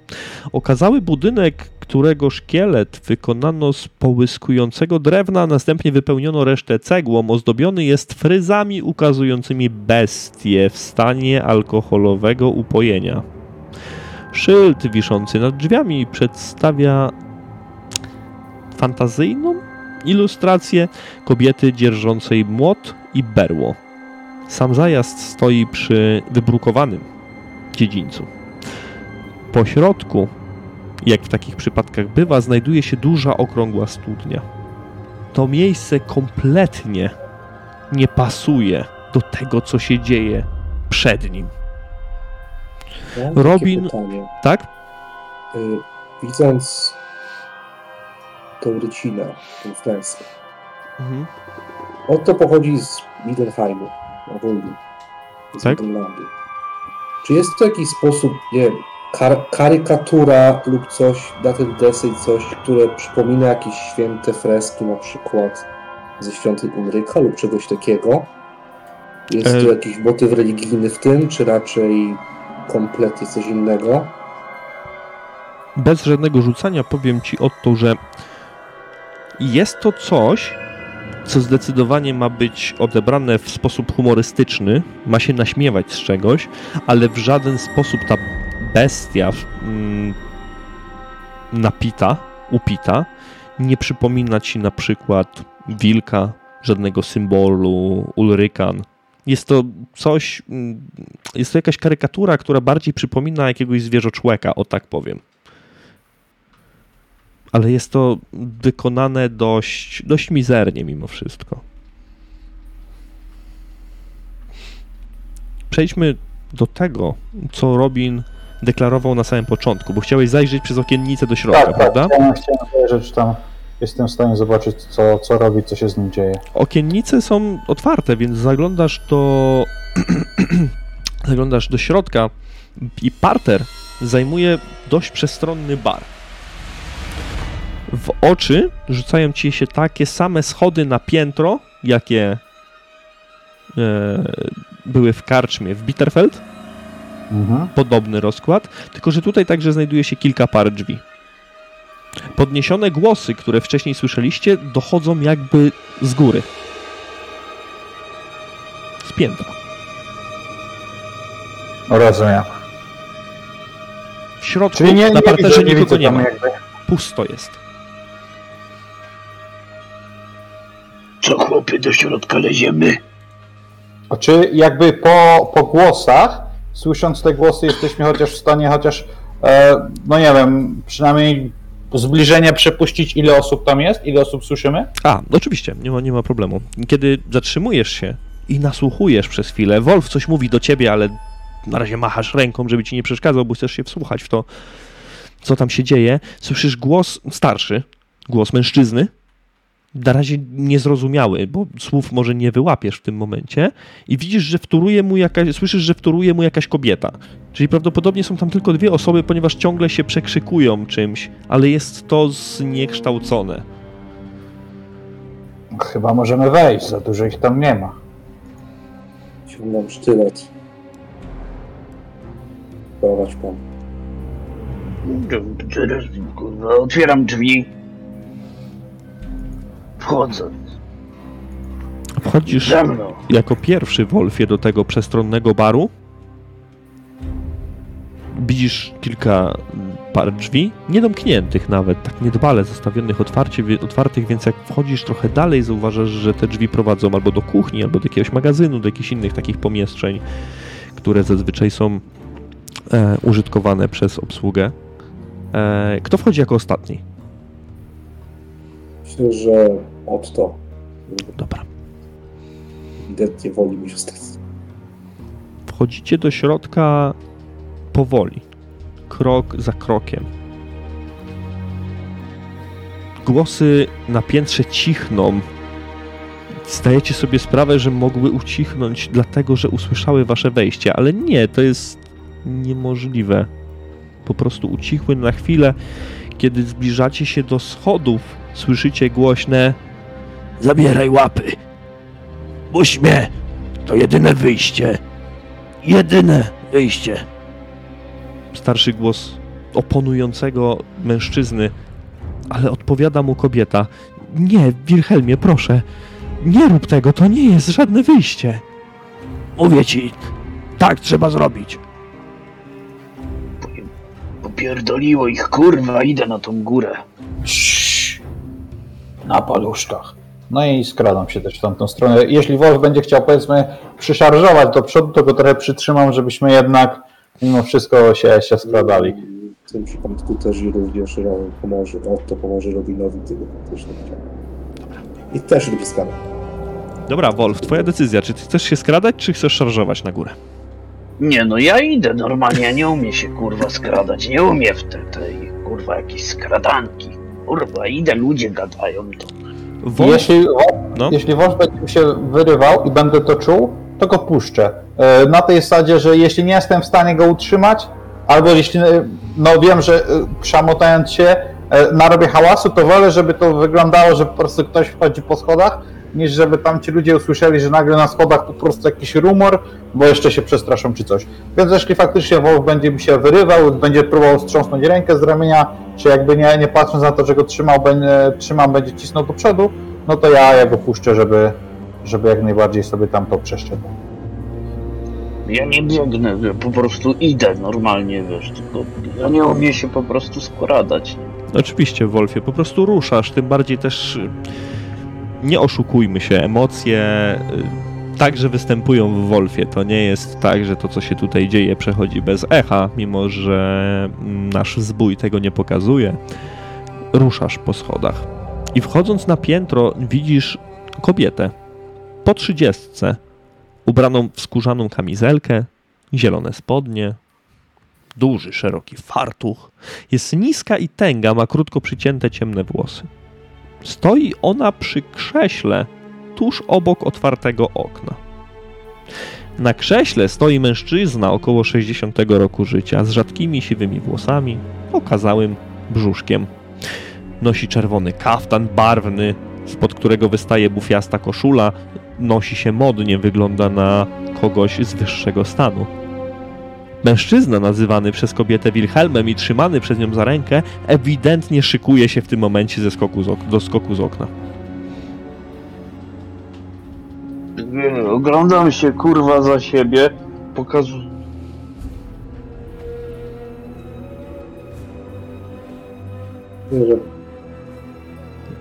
Okazały budynek, którego szkielet wykonano z połyskującego drewna, następnie wypełniono resztę cegłą, ozdobiony jest fryzami ukazującymi bestie w stanie alkoholowego upojenia. Szyld wiszący nad drzwiami przedstawia fantazyjną ilustrację kobiety dzierżącej młot i berło. Sam zajazd stoi przy wybrukowanym dziedzińcu. Po środku, jak w takich przypadkach bywa, znajduje się duża okrągła studnia. To miejsce kompletnie nie pasuje do tego, co się dzieje przed nim. Ja Robin-. Tak? Y, widząc tą rycinę, tą flenskę, Mhm. on to pochodzi z Midenheimu, ogólnie, z Tak? Czy jest to w jakiś sposób, nie wiem, kar- karykatura lub coś na ten deseń, coś, które przypomina jakieś święte freski, na przykład ze świątyń Ulryka lub czegoś takiego? Jest E- tu jakiś motyw religijny w tym, czy raczej kompletnie coś innego? bez żadnego rzucania powiem ci o to, że jest to coś, co zdecydowanie ma być odebrane w sposób humorystyczny, ma się naśmiewać z czegoś, ale w żaden sposób ta bestia mm, napita, upita, nie przypomina ci na przykład wilka, żadnego symbolu, Ulrykan. Jest to coś, mm, jest to jakaś karykatura, która bardziej przypomina jakiegoś zwierzoczłeka, o tak powiem ale jest to wykonane dość, dość mizernie mimo wszystko. Przejdźmy do tego, co Robin deklarował na samym początku, bo chciałeś zajrzeć przez okiennicę do środka, Tak, tak. prawda? Chciałem, chciałem zajrzeć tam. Jestem w stanie zobaczyć, co, co robi, co się z nim dzieje. Okiennice są otwarte, więc zaglądasz do [CLEARS THROAT] zaglądasz do środka i parter zajmuje dość przestronny bar. W oczy rzucają ci się takie same schody na piętro, jakie e, były w karczmie w Bitterfeld. Mhm. Podobny rozkład, tylko że tutaj także znajduje się kilka par drzwi. Podniesione głosy, które wcześniej słyszeliście, dochodzą jakby z góry. Z piętra. Rozumiem. W środku Czyli nie, na parterze nie nikogo nie ma. jakby... Pusto jest. Co chłopy, do środka leziemy? A czy jakby po, po głosach, słysząc te głosy, jesteśmy chociaż w stanie chociaż, e, no nie wiem, przynajmniej zbliżenie przepuścić, ile osób tam jest, ile osób słyszymy? A, oczywiście, nie ma, nie ma problemu. Kiedy zatrzymujesz się i nasłuchujesz przez chwilę, Wolf coś mówi do ciebie, ale na razie machasz ręką, żeby ci nie przeszkadzał, bo chcesz się wsłuchać w to, co tam się dzieje. Słyszysz głos starszy, głos mężczyzny, na razie niezrozumiały, bo słów może nie wyłapiesz w tym momencie i widzisz, że wtóruje mu jakaś, słyszysz, że wtóruje mu jakaś kobieta. Czyli prawdopodobnie są tam tylko dwie osoby, ponieważ ciągle się przekrzykują czymś, ale jest to zniekształcone. Chyba możemy wejść, za dużo ich tam nie ma. Ciągnął sztylet. Prowadź pan. Otwieram drzwi. Wchodzę. Wchodzisz Za mną. jako pierwszy Wolfie do tego przestronnego baru. Widzisz kilka par drzwi, niedomkniętych nawet, tak niedbale zostawionych otwarcie, otwartych, więc jak wchodzisz trochę dalej, zauważasz, że te drzwi prowadzą albo do kuchni, albo do jakiegoś magazynu, do jakichś innych takich pomieszczeń, które zazwyczaj są e, użytkowane przez obsługę. E, kto wchodzi jako ostatni? Myślę, że Otto Dobra. ewidentnie woli mi zostać. Wchodzicie do środka powoli, krok za krokiem. Głosy na piętrze cichną. Zdajecie sobie sprawę, że mogły ucichnąć, dlatego że usłyszały wasze wejście, ale nie, to jest niemożliwe. Po prostu ucichły na chwilę, kiedy zbliżacie się do schodów. Słyszycie głośne: Zabieraj łapy. Puść mnie. To jedyne wyjście. Jedyne wyjście. starszy głos oponującego mężczyzny, ale odpowiada mu kobieta. Nie, Wilhelmie, proszę, nie rób tego, to nie jest żadne wyjście. Mówię ci, tak trzeba zrobić. Popierdoliło ich, kurwa, idę na tą górę. Ciii. Na paluszkach. No i skradam się też w tamtą stronę. Jeśli Wolf będzie chciał, powiedzmy, przyszarżować do przodu, to go trochę przytrzymam, żebyśmy jednak mimo wszystko się, się skradali. W tym przypadku też i również pomoże, Otto pomoże Robinowi tego też nie chciał. I też lubi skadać. Dobra, Wolf, twoja decyzja. Czy ty chcesz się skradać, czy chcesz szarżować na górę? Nie no, ja idę normalnie, ja nie umiem się kurwa skradać, nie umiem w te, tej kurwa jakieś skradanki. Kurwa, idę, ludzie gadają to. Wolf, Jeśli, no. jeśli Wolf będzie się wyrywał i będę to czuł, to go puszczę. E, Na tej zasadzie, że jeśli nie jestem w stanie go utrzymać, albo jeśli e, no wiem, że szamotając się e, narobię hałasu, to wolę, żeby to wyglądało, że po prostu ktoś wchodzi po schodach, niż żeby tam ci ludzie usłyszeli, że nagle na schodach po prostu jakiś rumor, bo jeszcze się przestraszą czy coś. Więc jeśli faktycznie Wolf będzie mi się wyrywał, będzie próbował strząsnąć rękę z ramienia, czy jakby nie, nie patrząc na to, że go trzymał, będzie, trzymam, będzie cisnął do przodu, no to ja, ja go puszczę, żeby, żeby jak najbardziej sobie tam to przeszczepł. Ja nie biegnę, ja po prostu idę normalnie, wiesz, tylko ja nie umiem się po prostu skradać. Oczywiście, Wolfie, po prostu ruszasz, tym bardziej też nie oszukujmy się, emocje y, także występują w Wolfie. To nie jest tak, że to, co się tutaj dzieje, przechodzi bez echa, mimo że mm, nasz zbój tego nie pokazuje. Ruszasz po schodach i wchodząc na piętro widzisz kobietę po trzydziestce, ubraną w skórzaną kamizelkę, zielone spodnie, duży, szeroki fartuch, jest niska i tęga, ma krótko przycięte ciemne włosy. Stoi ona przy krześle, tuż obok otwartego okna. Na krześle stoi mężczyzna około 60 roku życia, z rzadkimi siwymi włosami, okazałym brzuszkiem. Nosi czerwony kaftan barwny, spod którego wystaje bufiasta koszula. Nosi się modnie, wygląda na kogoś z wyższego stanu. Mężczyzna nazywany przez kobietę Wilhelmem i trzymany przez nią za rękę ewidentnie szykuje się w tym momencie ze skoku z ok- do skoku z okna. Oglądam się kurwa za siebie. Pokazu... Nie, że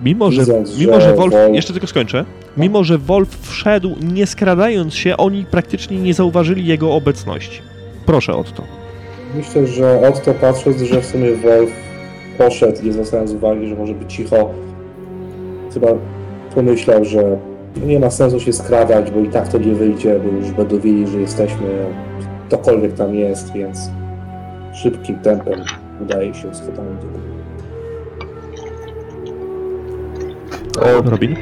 Mimo, że, mimo, że Wolf- jeszcze tylko skończę, mimo, że Wolf wszedł nie skradając się, oni praktycznie nie zauważyli jego obecności. Proszę o to. myślę, że od to patrząc, że w sumie Wolf poszedł, nie zwracając uwagi, że może być cicho, chyba pomyślał, że nie ma sensu się skradać, bo i tak to nie wyjdzie, bo już będą wiedzieli, że jesteśmy, ktokolwiek tam jest, więc szybkim tempem udaje się schwytać do góry. Robin?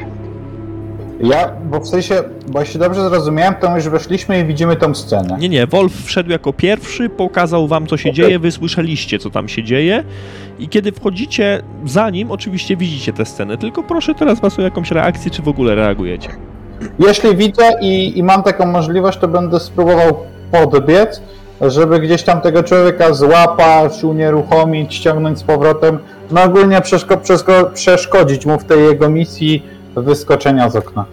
Ja, bo w sensie, bo jeśli dobrze zrozumiałem, to już weszliśmy i widzimy tą scenę. Nie, nie, Wolf wszedł jako pierwszy, pokazał wam, co się Okej. dzieje, wy słyszeliście, co tam się dzieje i kiedy wchodzicie za nim, oczywiście widzicie tę scenę, tylko proszę teraz was o jakąś reakcję, czy w ogóle reagujecie. Jeśli widzę i, i mam taką możliwość, to będę spróbował podbiec, żeby gdzieś tam tego człowieka złapać, unieruchomić, ściągnąć z powrotem. No ogólnie przeszko, przeszko, przeszkodzić mu w tej jego misji wyskoczenia z okna.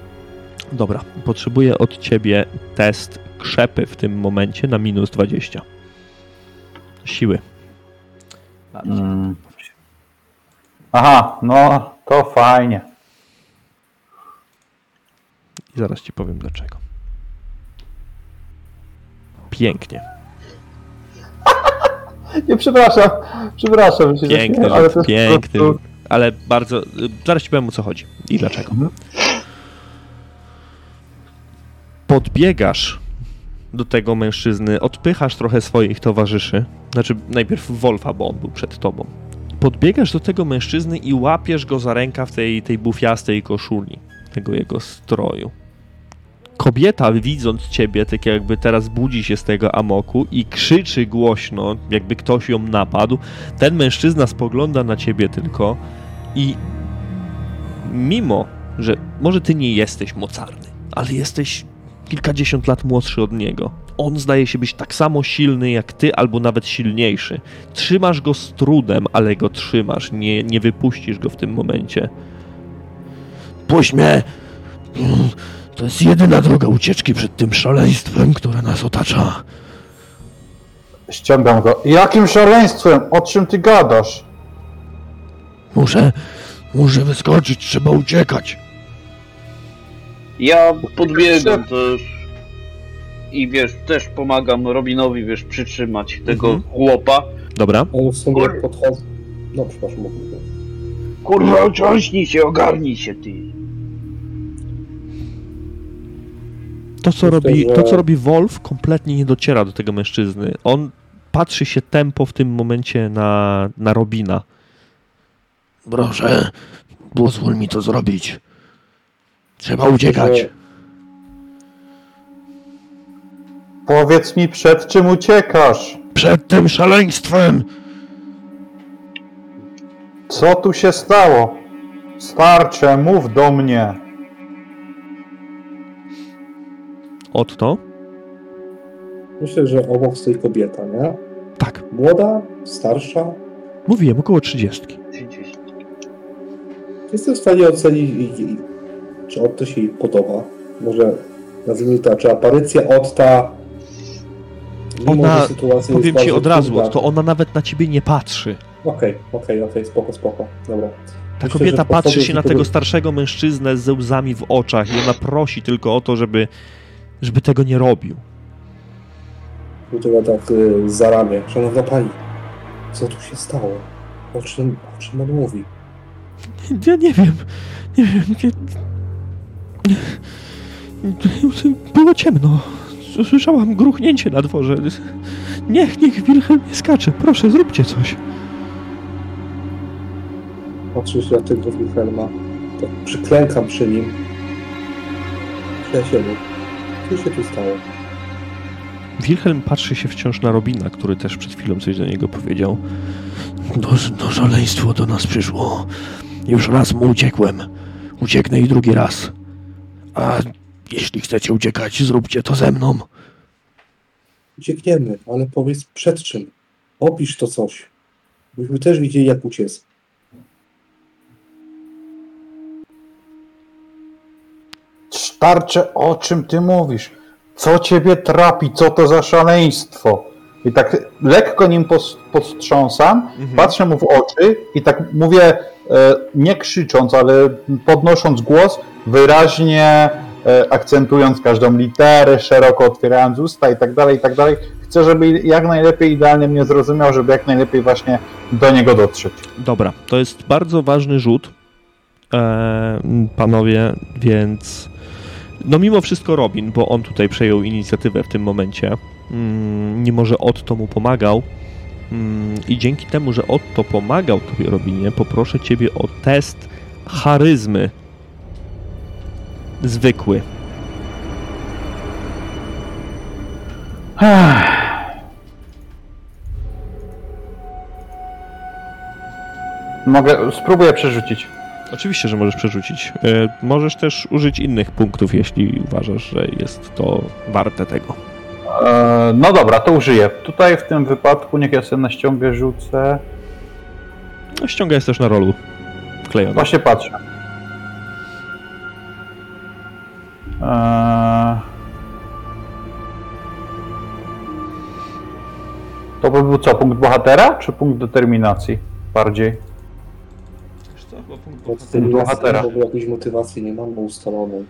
Dobra, potrzebuję od ciebie test krzepy w tym momencie na minus 20. Siły. Mm. Aha, no to fajnie. I zaraz ci powiem dlaczego. Pięknie. [LAUGHS] Nie, przepraszam, przepraszam. Piękny ale to piękny. prostu- Ale bardzo. Zaraz ci powiem o co chodzi i dlaczego. Mhm. Podbiegasz do tego mężczyzny, odpychasz trochę swoich towarzyszy. Znaczy, najpierw Wolfa, bo on był przed tobą. Podbiegasz do tego mężczyzny i łapiesz go za rękaw tej, tej bufiastej koszuli, tego jego stroju. Kobieta, widząc ciebie, tak jakby teraz budzi się z tego amoku i krzyczy głośno, jakby ktoś ją napadł. Ten mężczyzna spogląda na ciebie tylko i mimo, że może ty nie jesteś mocarny, ale jesteś kilkadziesiąt lat młodszy od niego. On zdaje się być tak samo silny jak ty, albo nawet silniejszy. Trzymasz go z trudem, ale go trzymasz. Nie, nie wypuścisz go w tym momencie. Puść mnie! To jest jedyna droga ucieczki przed tym szaleństwem, które nas otacza. Ściągam go. Jakim szaleństwem? O czym ty gadasz? Muszę, muszę wyskoczyć, trzeba uciekać. Ja podbiegam też i wiesz, też pomagam Robinowi, wiesz, przytrzymać tego Mhm. chłopa. Dobra? Ale w sumie Kur- podchodzę... No przepraszam, mówię. Kurwa, otrząśnij się, ogarnij się ty. To co, Myślę, robi, że- to, co robi Wolf, kompletnie nie dociera do tego mężczyzny. On patrzy się tempo w tym momencie na, na Robina. Proszę, pozwól mi to zrobić. Trzeba uciekać. Że- Powiedz mi, przed czym uciekasz? Przed tym szaleństwem! Co tu się stało? Starcze, mów do mnie. Otto? Myślę, że obok stoi kobieta, nie? Tak, Młoda, starsza. mówiłem, około trzydziestki. Jestem w stanie ocenić, czy Otto się jej podoba. Może nazwijmy to, czy aparycja Otta mimo, Ona- że sytuacja Powiem jest ci od razu, trudna- to ona nawet na ciebie nie patrzy. Okej, okej, okej, spoko, spoko. Dobra. Ta Myślę, kobieta patrzy się na tego- starszego mężczyznę ze łzami w oczach i ona prosi tylko o to, żeby, żeby tego nie robił. Wyciąga tak y, za ramię. Szanowna pani, co tu się stało? O czym, o czym on mówi? Ja nie wiem, nie wiem, nie... Było ciemno. Słyszałam gruchnięcie na dworze. Niech, niech Wilhelm nie skacze. Proszę, zróbcie coś. Patrzę się na tego Wilhelma. Tak przyklękam przy nim. Przyjacielu, co się tu stało? Wilhelm patrzy się wciąż na Robina, który też przed chwilą coś do niego powiedział. Do, do szaleństwo do nas przyszło. Już raz mu uciekłem. Ucieknę i drugi raz. A jeśli chcecie uciekać, zróbcie to ze mną. Uciekniemy, ale powiedz przed czym. Opisz to coś. Byśmy też widzieli, jak uciec. Starcze, o czym ty mówisz? Co ciebie trapi? Co to za szaleństwo? I tak lekko nim pos- postrząsam, patrzę mu w oczy i tak mówię, e, nie krzycząc, ale podnosząc głos, wyraźnie e, akcentując każdą literę, szeroko otwierając usta i tak dalej, i tak dalej. Chcę, żeby jak najlepiej idealnie mnie zrozumiał, żeby jak najlepiej właśnie do niego dotrzeć. Dobra, to jest bardzo ważny rzut, e, panowie, więc no mimo wszystko Robin, bo on tutaj przejął inicjatywę w tym momencie, mimo że Otto mu pomagał mm, i dzięki temu, że Otto pomagał tobie Robinie, poproszę ciebie o test charyzmy zwykły. Mogę, spróbuję przerzucić. Oczywiście, że możesz przerzucić. E, możesz też użyć innych punktów, jeśli uważasz, że jest to warte tego. E, no dobra, to użyję. Tutaj w tym wypadku niech ja sobie na ściągę rzucę. No, ściąga jest też na rolu wklejona. Właśnie patrzę. Eee... To by był co, punkt bohatera, czy punkt determinacji? Bardziej. Od tym bohatera. ogóle jakiejś motywacji nie mamy ustalonej.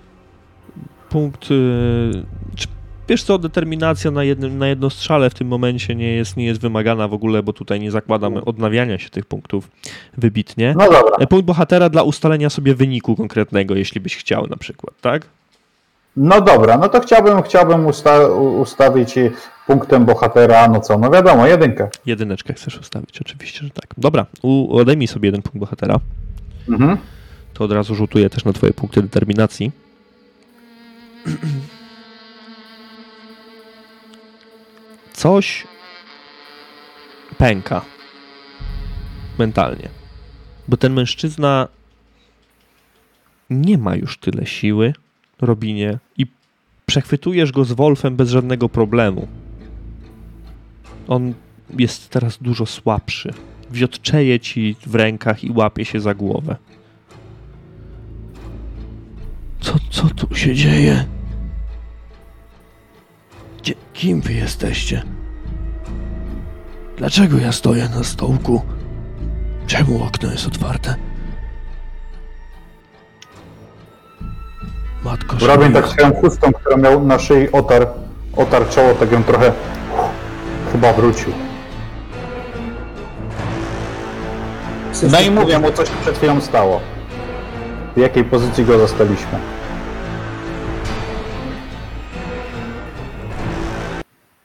Punkt. y, Czy, wiesz co, determinacja na, jednym, na jedno strzale w tym momencie nie jest, nie jest wymagana w ogóle, bo tutaj nie zakładamy odnawiania się tych punktów wybitnie. No dobra. E, Punkt bohatera dla ustalenia sobie wyniku konkretnego, jeśli byś chciał na przykład, tak? No dobra, no to chciałbym, chciałbym usta- ustawić punktem bohatera, no co, no wiadomo, jedynkę. Jedyneczkę chcesz ustawić, oczywiście, że tak. Dobra, odejmij sobie jeden punkt bohatera. Mhm. To od razu rzutuje też na twoje punkty determinacji. [CLEARS THROAT] Coś pęka mentalnie. Bo ten mężczyzna nie ma już tyle siły, Robinie, i przechwytujesz go z Wolfem bez żadnego problemu. On jest teraz dużo słabszy. Wiotczeje ci w rękach i łapie się za głowę. Co, co tu się dzieje? Gdzie, kim wy jesteście? Dlaczego ja stoję na stołku? Czemu okno jest otwarte? Matko Robin Szymona. tak swoją chustą, którą miał na szyi otar, otar czoło, tak ją trochę chyba wrócił. No i mówię mu, co się przed chwilą stało. W jakiej pozycji go zastaliśmy.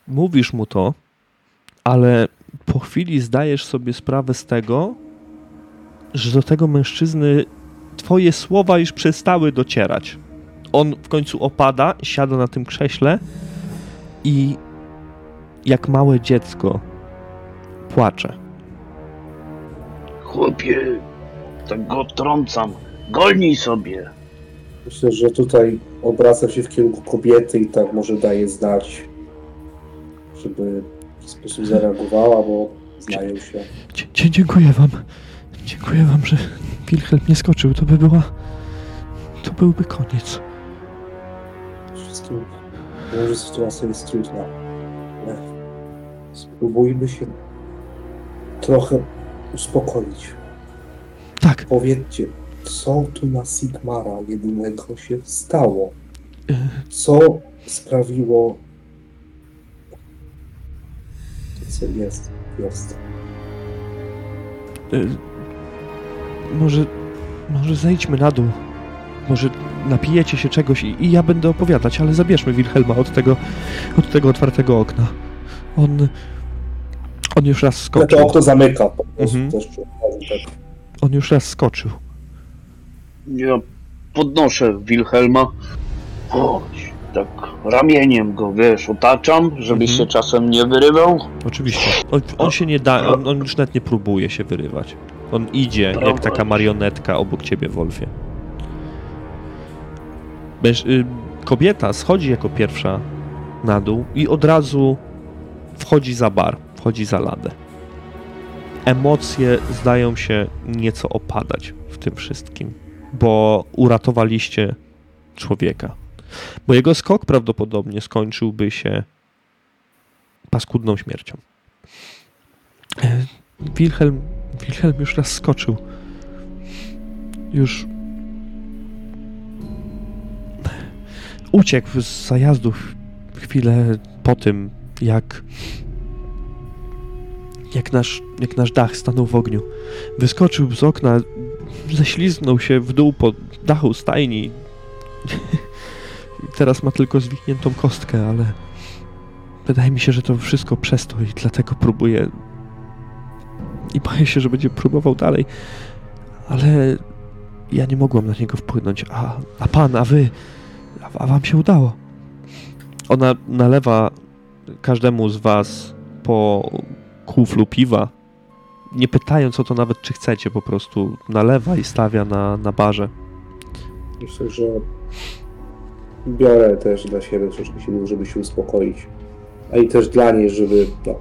Mówisz mu to, ale po chwili zdajesz sobie sprawę z tego, że do tego mężczyzny twoje słowa już przestały docierać. On w końcu opada, siada na tym krześle i jak małe dziecko płacze. Chłopie, tak go trącam. Golnij sobie. Myślę, że tutaj obraca się w kierunku kobiety i tak może daje znać, żeby w jakiś sposób zareagowała, bo znają się. Dzie- dzie- dziękuję wam. Dziękuję wam, że Wilhelm nie skoczył. To by była... To byłby koniec. Wszystkim wiem, że sytuacja jest trudna. Ale spróbujmy się trochę uspokoić. Tak, Powiedzcie, co tu na Sigmara jedynego się stało? e, Co sprawiło co jest, jest. Y, Może, może zejdźmy na dół. Może napijecie się czegoś i, i ja będę opowiadać, ale zabierzmy Wilhelma od tego, od tego otwartego okna. On, on już raz skoczył. to okno zamyka po prostu Mhm. też tak. On już raz skoczył. Ja podnoszę Wilhelma. Chodź, tak ramieniem go, wiesz, otaczam, żebyś Mhm. się czasem nie wyrywał. Oczywiście. On, on się nie da, on, on już nawet nie próbuje się wyrywać. On idzie jak taka marionetka obok ciebie, Wolfie. Y, kobieta schodzi jako pierwsza na dół i od razu wchodzi za bar, wchodzi za ladę. Emocje zdają się nieco opadać w tym wszystkim, bo uratowaliście człowieka. Bo jego skok prawdopodobnie skończyłby się paskudną śmiercią. E, Wilhelm, Wilhelm już raz skoczył. Już uciekł z zajazdów chwilę po tym, jak jak nasz, jak nasz dach stanął w ogniu. Wyskoczył z okna, ześliznął się w dół po dachu stajni. [LAUGHS] Teraz ma tylko zwichniętą kostkę, ale wydaje mi się, że to wszystko przez to i dlatego próbuje i boję się, że będzie próbował dalej, ale ja nie mogłam na niego wpłynąć, a, a pan, a wy, a, a wam się udało. Ona nalewa każdemu z was po kuflu piwa, nie pytając o to nawet, czy chcecie, po prostu nalewa i stawia na, na barze. Myślę, że biorę też dla siebie troszkę siły, żeby się uspokoić. A i też dla niej, żeby no,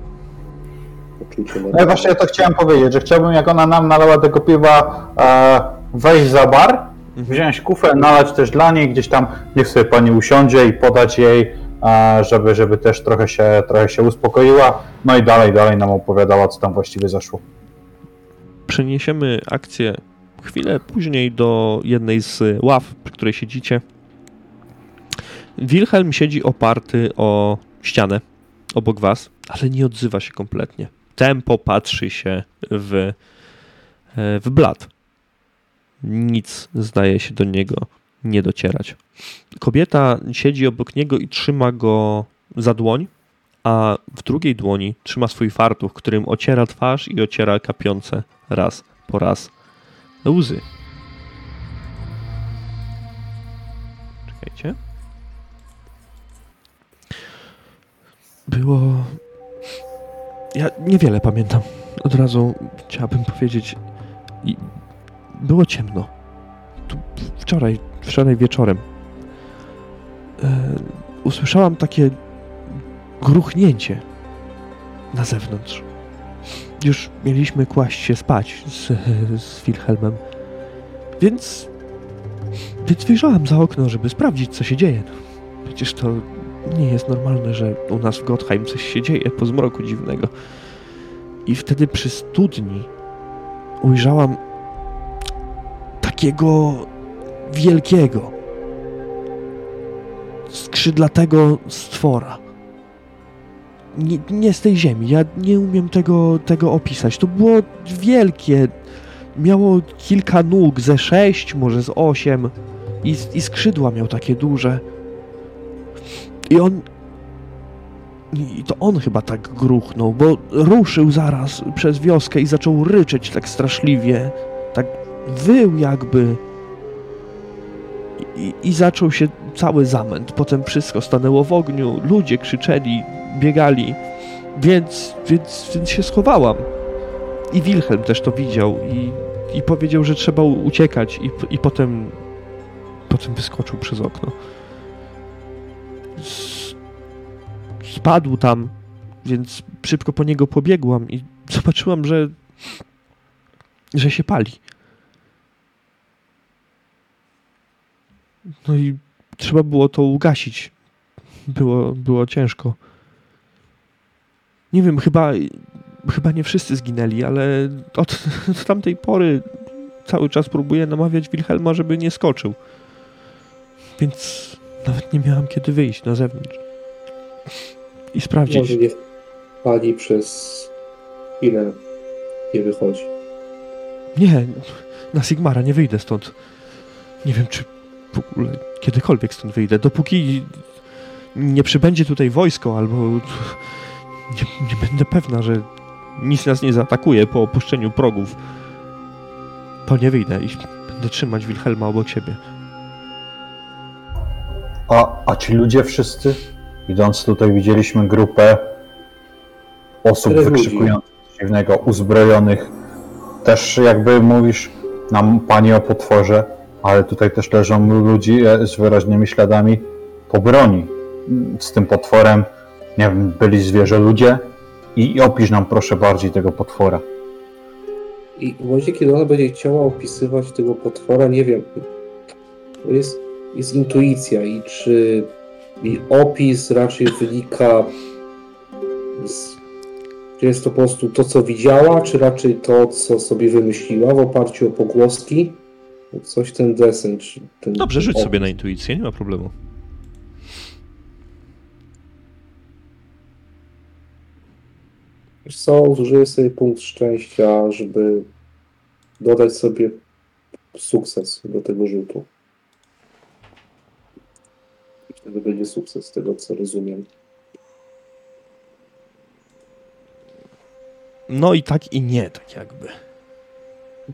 poczucie... No i właśnie to chciałem powiedzieć, że chciałbym, jak ona nam nalała tego piwa, e, wejść za bar, wziąć kufel, nalać też dla niej, gdzieś tam niech sobie pani usiądzie i podać jej, e, żeby, żeby też trochę się, trochę się uspokoiła. No i dalej, dalej nam opowiadała, co tam właściwie zaszło. Przeniesiemy akcję chwilę później do jednej z ław, przy której siedzicie. Wilhelm siedzi oparty o ścianę obok was, ale nie odzywa się kompletnie. Tempo patrzy się w, e, w blat. Nic zdaje się do niego nie docierać. Kobieta siedzi obok niego i trzyma go za dłoń, a w drugiej dłoni trzyma swój fartuch, którym ociera twarz i ociera kapiące raz po raz łzy. Było. Ja niewiele pamiętam. Od razu chciałabym powiedzieć. Było ciemno. Tu wczoraj, wczoraj wieczorem. E, usłyszałam takie gruchnięcie na zewnątrz. Już mieliśmy kłaść się spać z, z Wilhelmem, więc, więc wyjrzałam za okno, żeby sprawdzić, co się dzieje. Przecież to nie jest normalne, że u nas w Gottheim coś się dzieje po zmroku dziwnego. I wtedy przy studni ujrzałam takiego wielkiego, skrzydlatego stwora. Nie, nie z tej ziemi, ja nie umiem tego, tego opisać. To było wielkie, miało kilka nóg, ze sześć, może z osiem i, i skrzydła miał takie duże. I on. I to on chyba tak gruchnął, bo ruszył zaraz przez wioskę i zaczął ryczeć tak straszliwie. Tak wył jakby. I, I zaczął się cały zamęt. Potem wszystko stanęło w ogniu, ludzie krzyczeli, biegali, więc, więc, więc się schowałam. I Wilhelm też to widział i, i powiedział, że trzeba uciekać i, i potem, potem wyskoczył przez okno. Spadł tam, więc szybko po niego pobiegłam i [LAUGHS] zobaczyłam, że, że się pali. No i trzeba było to ugasić. Było, było ciężko. Nie wiem, chyba, chyba nie wszyscy zginęli, ale od, od [LAUGHS] tamtej pory cały czas próbuję namawiać Wilhelma, żeby nie skoczył. Więc nawet nie miałam kiedy wyjść na zewnątrz i sprawdzić. Może nie pali przez chwilę nie wychodzi. Nie, na Sigmara nie wyjdę stąd. Nie wiem, czy w ogóle kiedykolwiek stąd wyjdę. Dopóki nie przybędzie tutaj wojsko, albo nie, nie będę pewna, że nic nas nie zaatakuje po opuszczeniu progów, to nie wyjdę i będę trzymać Wilhelma obok siebie. A, a ci ludzie wszyscy? Idąc tutaj widzieliśmy grupę osób ludzi. wykrzykujących coś dziwnego, uzbrojonych. Też jakby mówisz nam pani o potworze, ale tutaj też leżą ludzi e, z wyraźnymi śladami po broni. Z tym potworem nie wiem, byli zwierzę ludzie i, i opisz nam proszę bardziej tego potwora. I w momencie, kiedy ona będzie chciała opisywać tego potwora, nie wiem, to jest, jest intuicja i czy jej opis raczej wynika z, czy jest to po prostu to, co widziała, czy raczej to, co sobie wymyśliła w oparciu o pogłoski? Coś ten desen, czy ten Dobrze, rzuć opis. sobie na intuicję, nie ma problemu. Wiesz co, użyję sobie punkt szczęścia, żeby dodać sobie sukces do tego rzutu. Wtedy będzie sukces z tego, co rozumiem. No i tak i nie, tak jakby.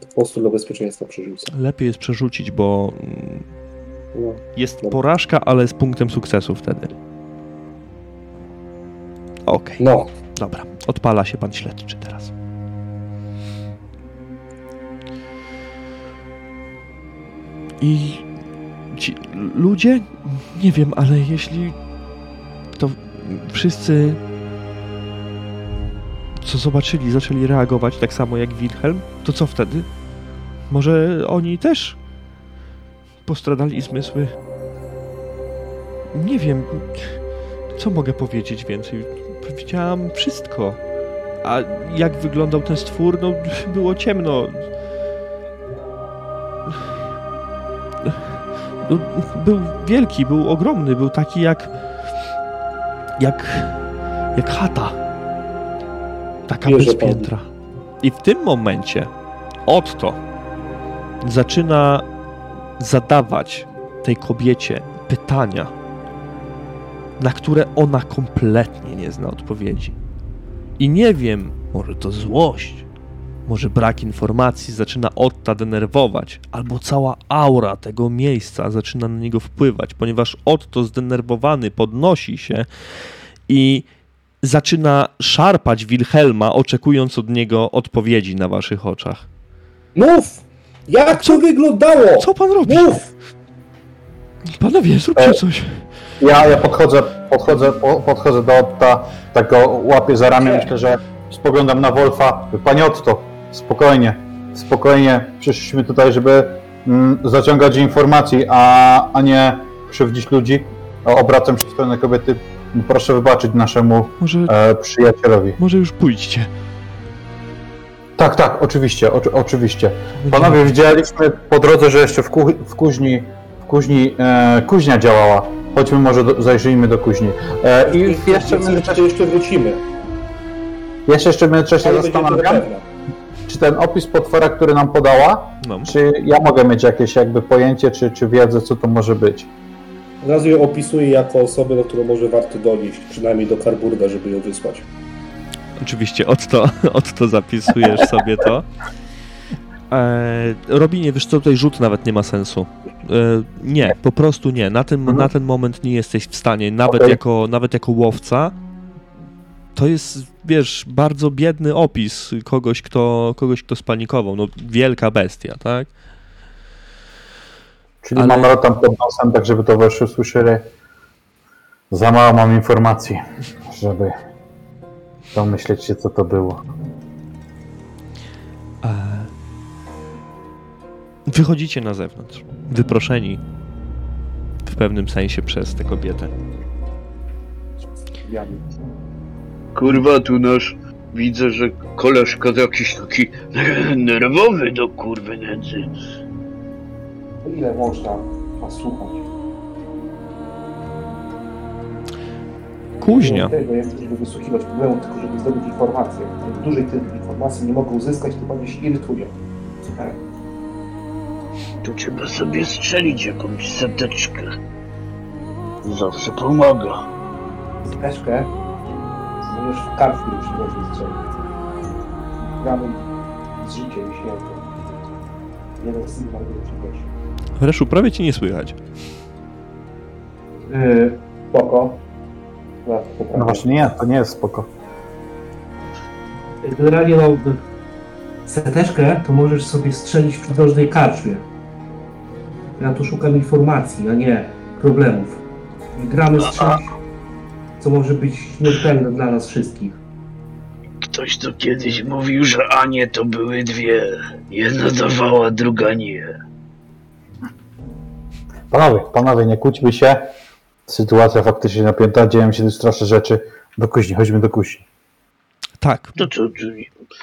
Po prostu dla bezpieczeństwa przerzucę. Lepiej jest przerzucić, bo mm, No. jest porażka, ale z punktem sukcesu wtedy. Okej, no, dobra. Odpala się pan śledczy teraz. I ci ludzie, nie wiem, ale jeśli to wszyscy co zobaczyli, zaczęli reagować tak samo jak Wilhelm, to co wtedy? Może oni też postradali zmysły? Nie wiem, co mogę powiedzieć więcej. Widziałam wszystko. A jak wyglądał ten stwór, no było ciemno. Był wielki, był ogromny, był taki jak. jak. jak chata. Taka Wierzę bez piętra. I w tym momencie Otto zaczyna zadawać tej kobiecie pytania, na które ona kompletnie nie zna odpowiedzi. I nie wiem, może to złość, może brak informacji zaczyna Otta denerwować, albo cała aura tego miejsca zaczyna na niego wpływać, ponieważ Otto zdenerwowany podnosi się i zaczyna szarpać Wilhelma, oczekując od niego odpowiedzi na waszych oczach. Mów! Jak to wyglądało? Co pan robi? Mów! Panowie, zróbcie E, coś. Ja, ja podchodzę, podchodzę, po, podchodzę do Otta, tak go łapię za ramię, myślę, że spoglądam na Wolfa. Panie Otto, spokojnie, spokojnie, przyszliśmy tutaj, żeby mm, zaciągać informacji, a, a nie krzywdzić ludzi. O, Obracam się w stronę kobiety. Proszę wybaczyć naszemu Może, e, przyjacielowi. może już pójdźcie. Tak, tak, oczywiście, oczy, oczywiście. Panowie, widzieliśmy po drodze, że jeszcze w, ku, w kuźni, w kuźni e, kuźnia działała. Chodźmy może do, zajrzyjmy do kuźni. E, I jeszcze w jeszcze, międzyczasie, jeszcze wrócimy. jeszcze, jeszcze w międzyczasie Ale będzie to zastanawiam, pewne. Czy ten opis potwora, który nam podała, No. czy ja mogę mieć jakieś jakby pojęcie, czy, czy wiedzę, co to może być. Od razu ją opisuję jako osobę, do którą może warto donieść, przynajmniej do Karburda, żeby ją wysłać. Oczywiście, od to, [LAUGHS] od to zapisujesz sobie to. E, Robinie, wiesz co, tutaj rzut nawet nie ma sensu. E, nie, po prostu nie. Na ten, Mhm. na ten moment nie jesteś w stanie, nawet, Okej. jako, nawet jako łowca. To jest, wiesz, bardzo biedny opis kogoś, kto, kogoś, kto spanikował. No, wielka bestia, tak? Czyli Ale- mam rotam pod nosem, tak żeby towarzysze słyszeli. Za mało mam informacji, żeby domyśleć się, co to było. E, Wychodzicie na zewnątrz, wyproszeni w pewnym sensie przez tę kobietę. Kurwa, tu nasz... Widzę, że koleżka to jakiś taki nerwowy do kurwy nędzy. Ile można was słuchać? Kuźnia. Tego jest, żeby wysłuchiwać problemu, tylko żeby zdobyć informację. Im dłużej tych informacji nie mogę uzyskać, tym bardziej się irytuję. Super. Tu trzeba sobie strzelić jakąś seteczkę. Zawsze pomaga. Steczkę możesz w kartki przywozić strzelić. Gramy z życiem i śmiercią. Jeden z nich bardzo przywozi. Reszu, prawie cię nie słychać. Yy, spoko. No, No właśnie nie, to nie jest spoko. Generalnie no, seteczkę to możesz sobie strzelić w przydrożnej karczmie. Ja tu szukam informacji, a nie problemów. Gramy strzelić, co może być śmiertelne dla nas wszystkich. Ktoś to kiedyś mówił, że Anie to były dwie. Jedna dawała, druga nie. Panowie, panowie, nie kłóćmy się. Sytuacja faktycznie napięta, dzieją się straszne rzeczy. Do kuźni, chodźmy do kuźni. Tak, To co,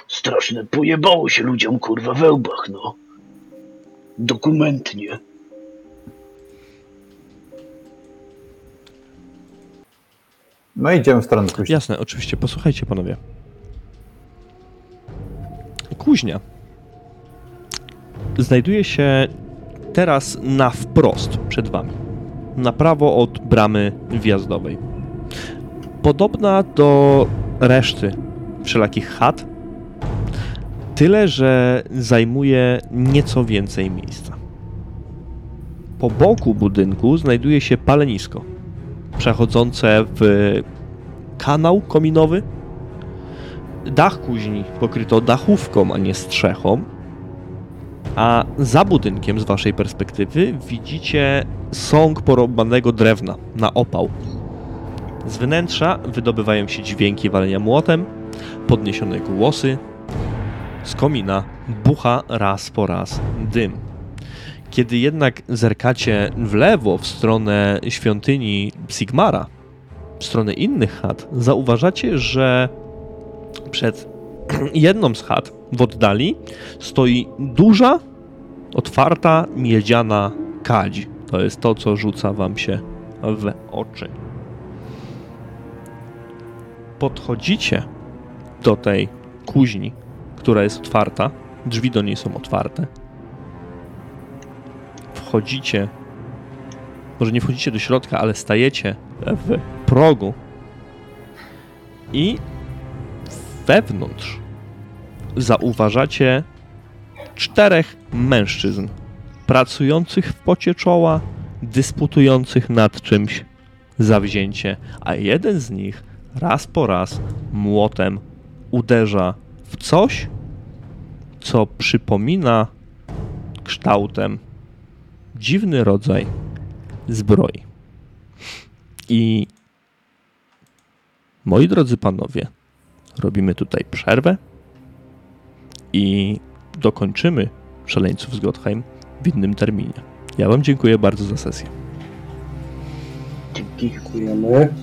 straszne pojebało się ludziom kurwa we łbach, no. Dokumentnie. No idziemy w stronę kuźni. Jasne, oczywiście. Posłuchajcie, panowie. Kuźnia znajduje się teraz na wprost przed wami. Na prawo od bramy wjazdowej. Podobna do reszty wszelakich chat, tyle że zajmuje nieco więcej miejsca. Po boku budynku znajduje się palenisko, przechodzące w kanał kominowy. Dach kuźni pokryto dachówką, a nie strzechą. A za budynkiem, z waszej perspektywy, widzicie sąg porąbanego drewna na opał. Z wnętrza wydobywają się dźwięki walenia młotem, podniesione głosy. Z komina bucha raz po raz dym. Kiedy jednak zerkacie w lewo w stronę świątyni Sigmara, w stronę innych chat, zauważacie, że przed [CLEARS THROAT] jedną z chat w oddali stoi duża, otwarta, miedziana kadź. To jest to, co rzuca wam się w oczy. Podchodzicie do tej kuźni, która jest otwarta. Drzwi do niej są otwarte. Wchodzicie. Może nie wchodzicie do środka, ale stajecie w progu i wewnątrz zauważacie czterech mężczyzn pracujących w pocie czoła, dysputujących nad czymś zawzięcie, a jeden z nich raz po raz młotem uderza w coś, co przypomina kształtem dziwny rodzaj zbroi. I moi drodzy panowie, robimy tutaj przerwę i dokończymy szaleńców z Gottheim w innym terminie. Ja wam dziękuję bardzo za sesję. Dziękujemy.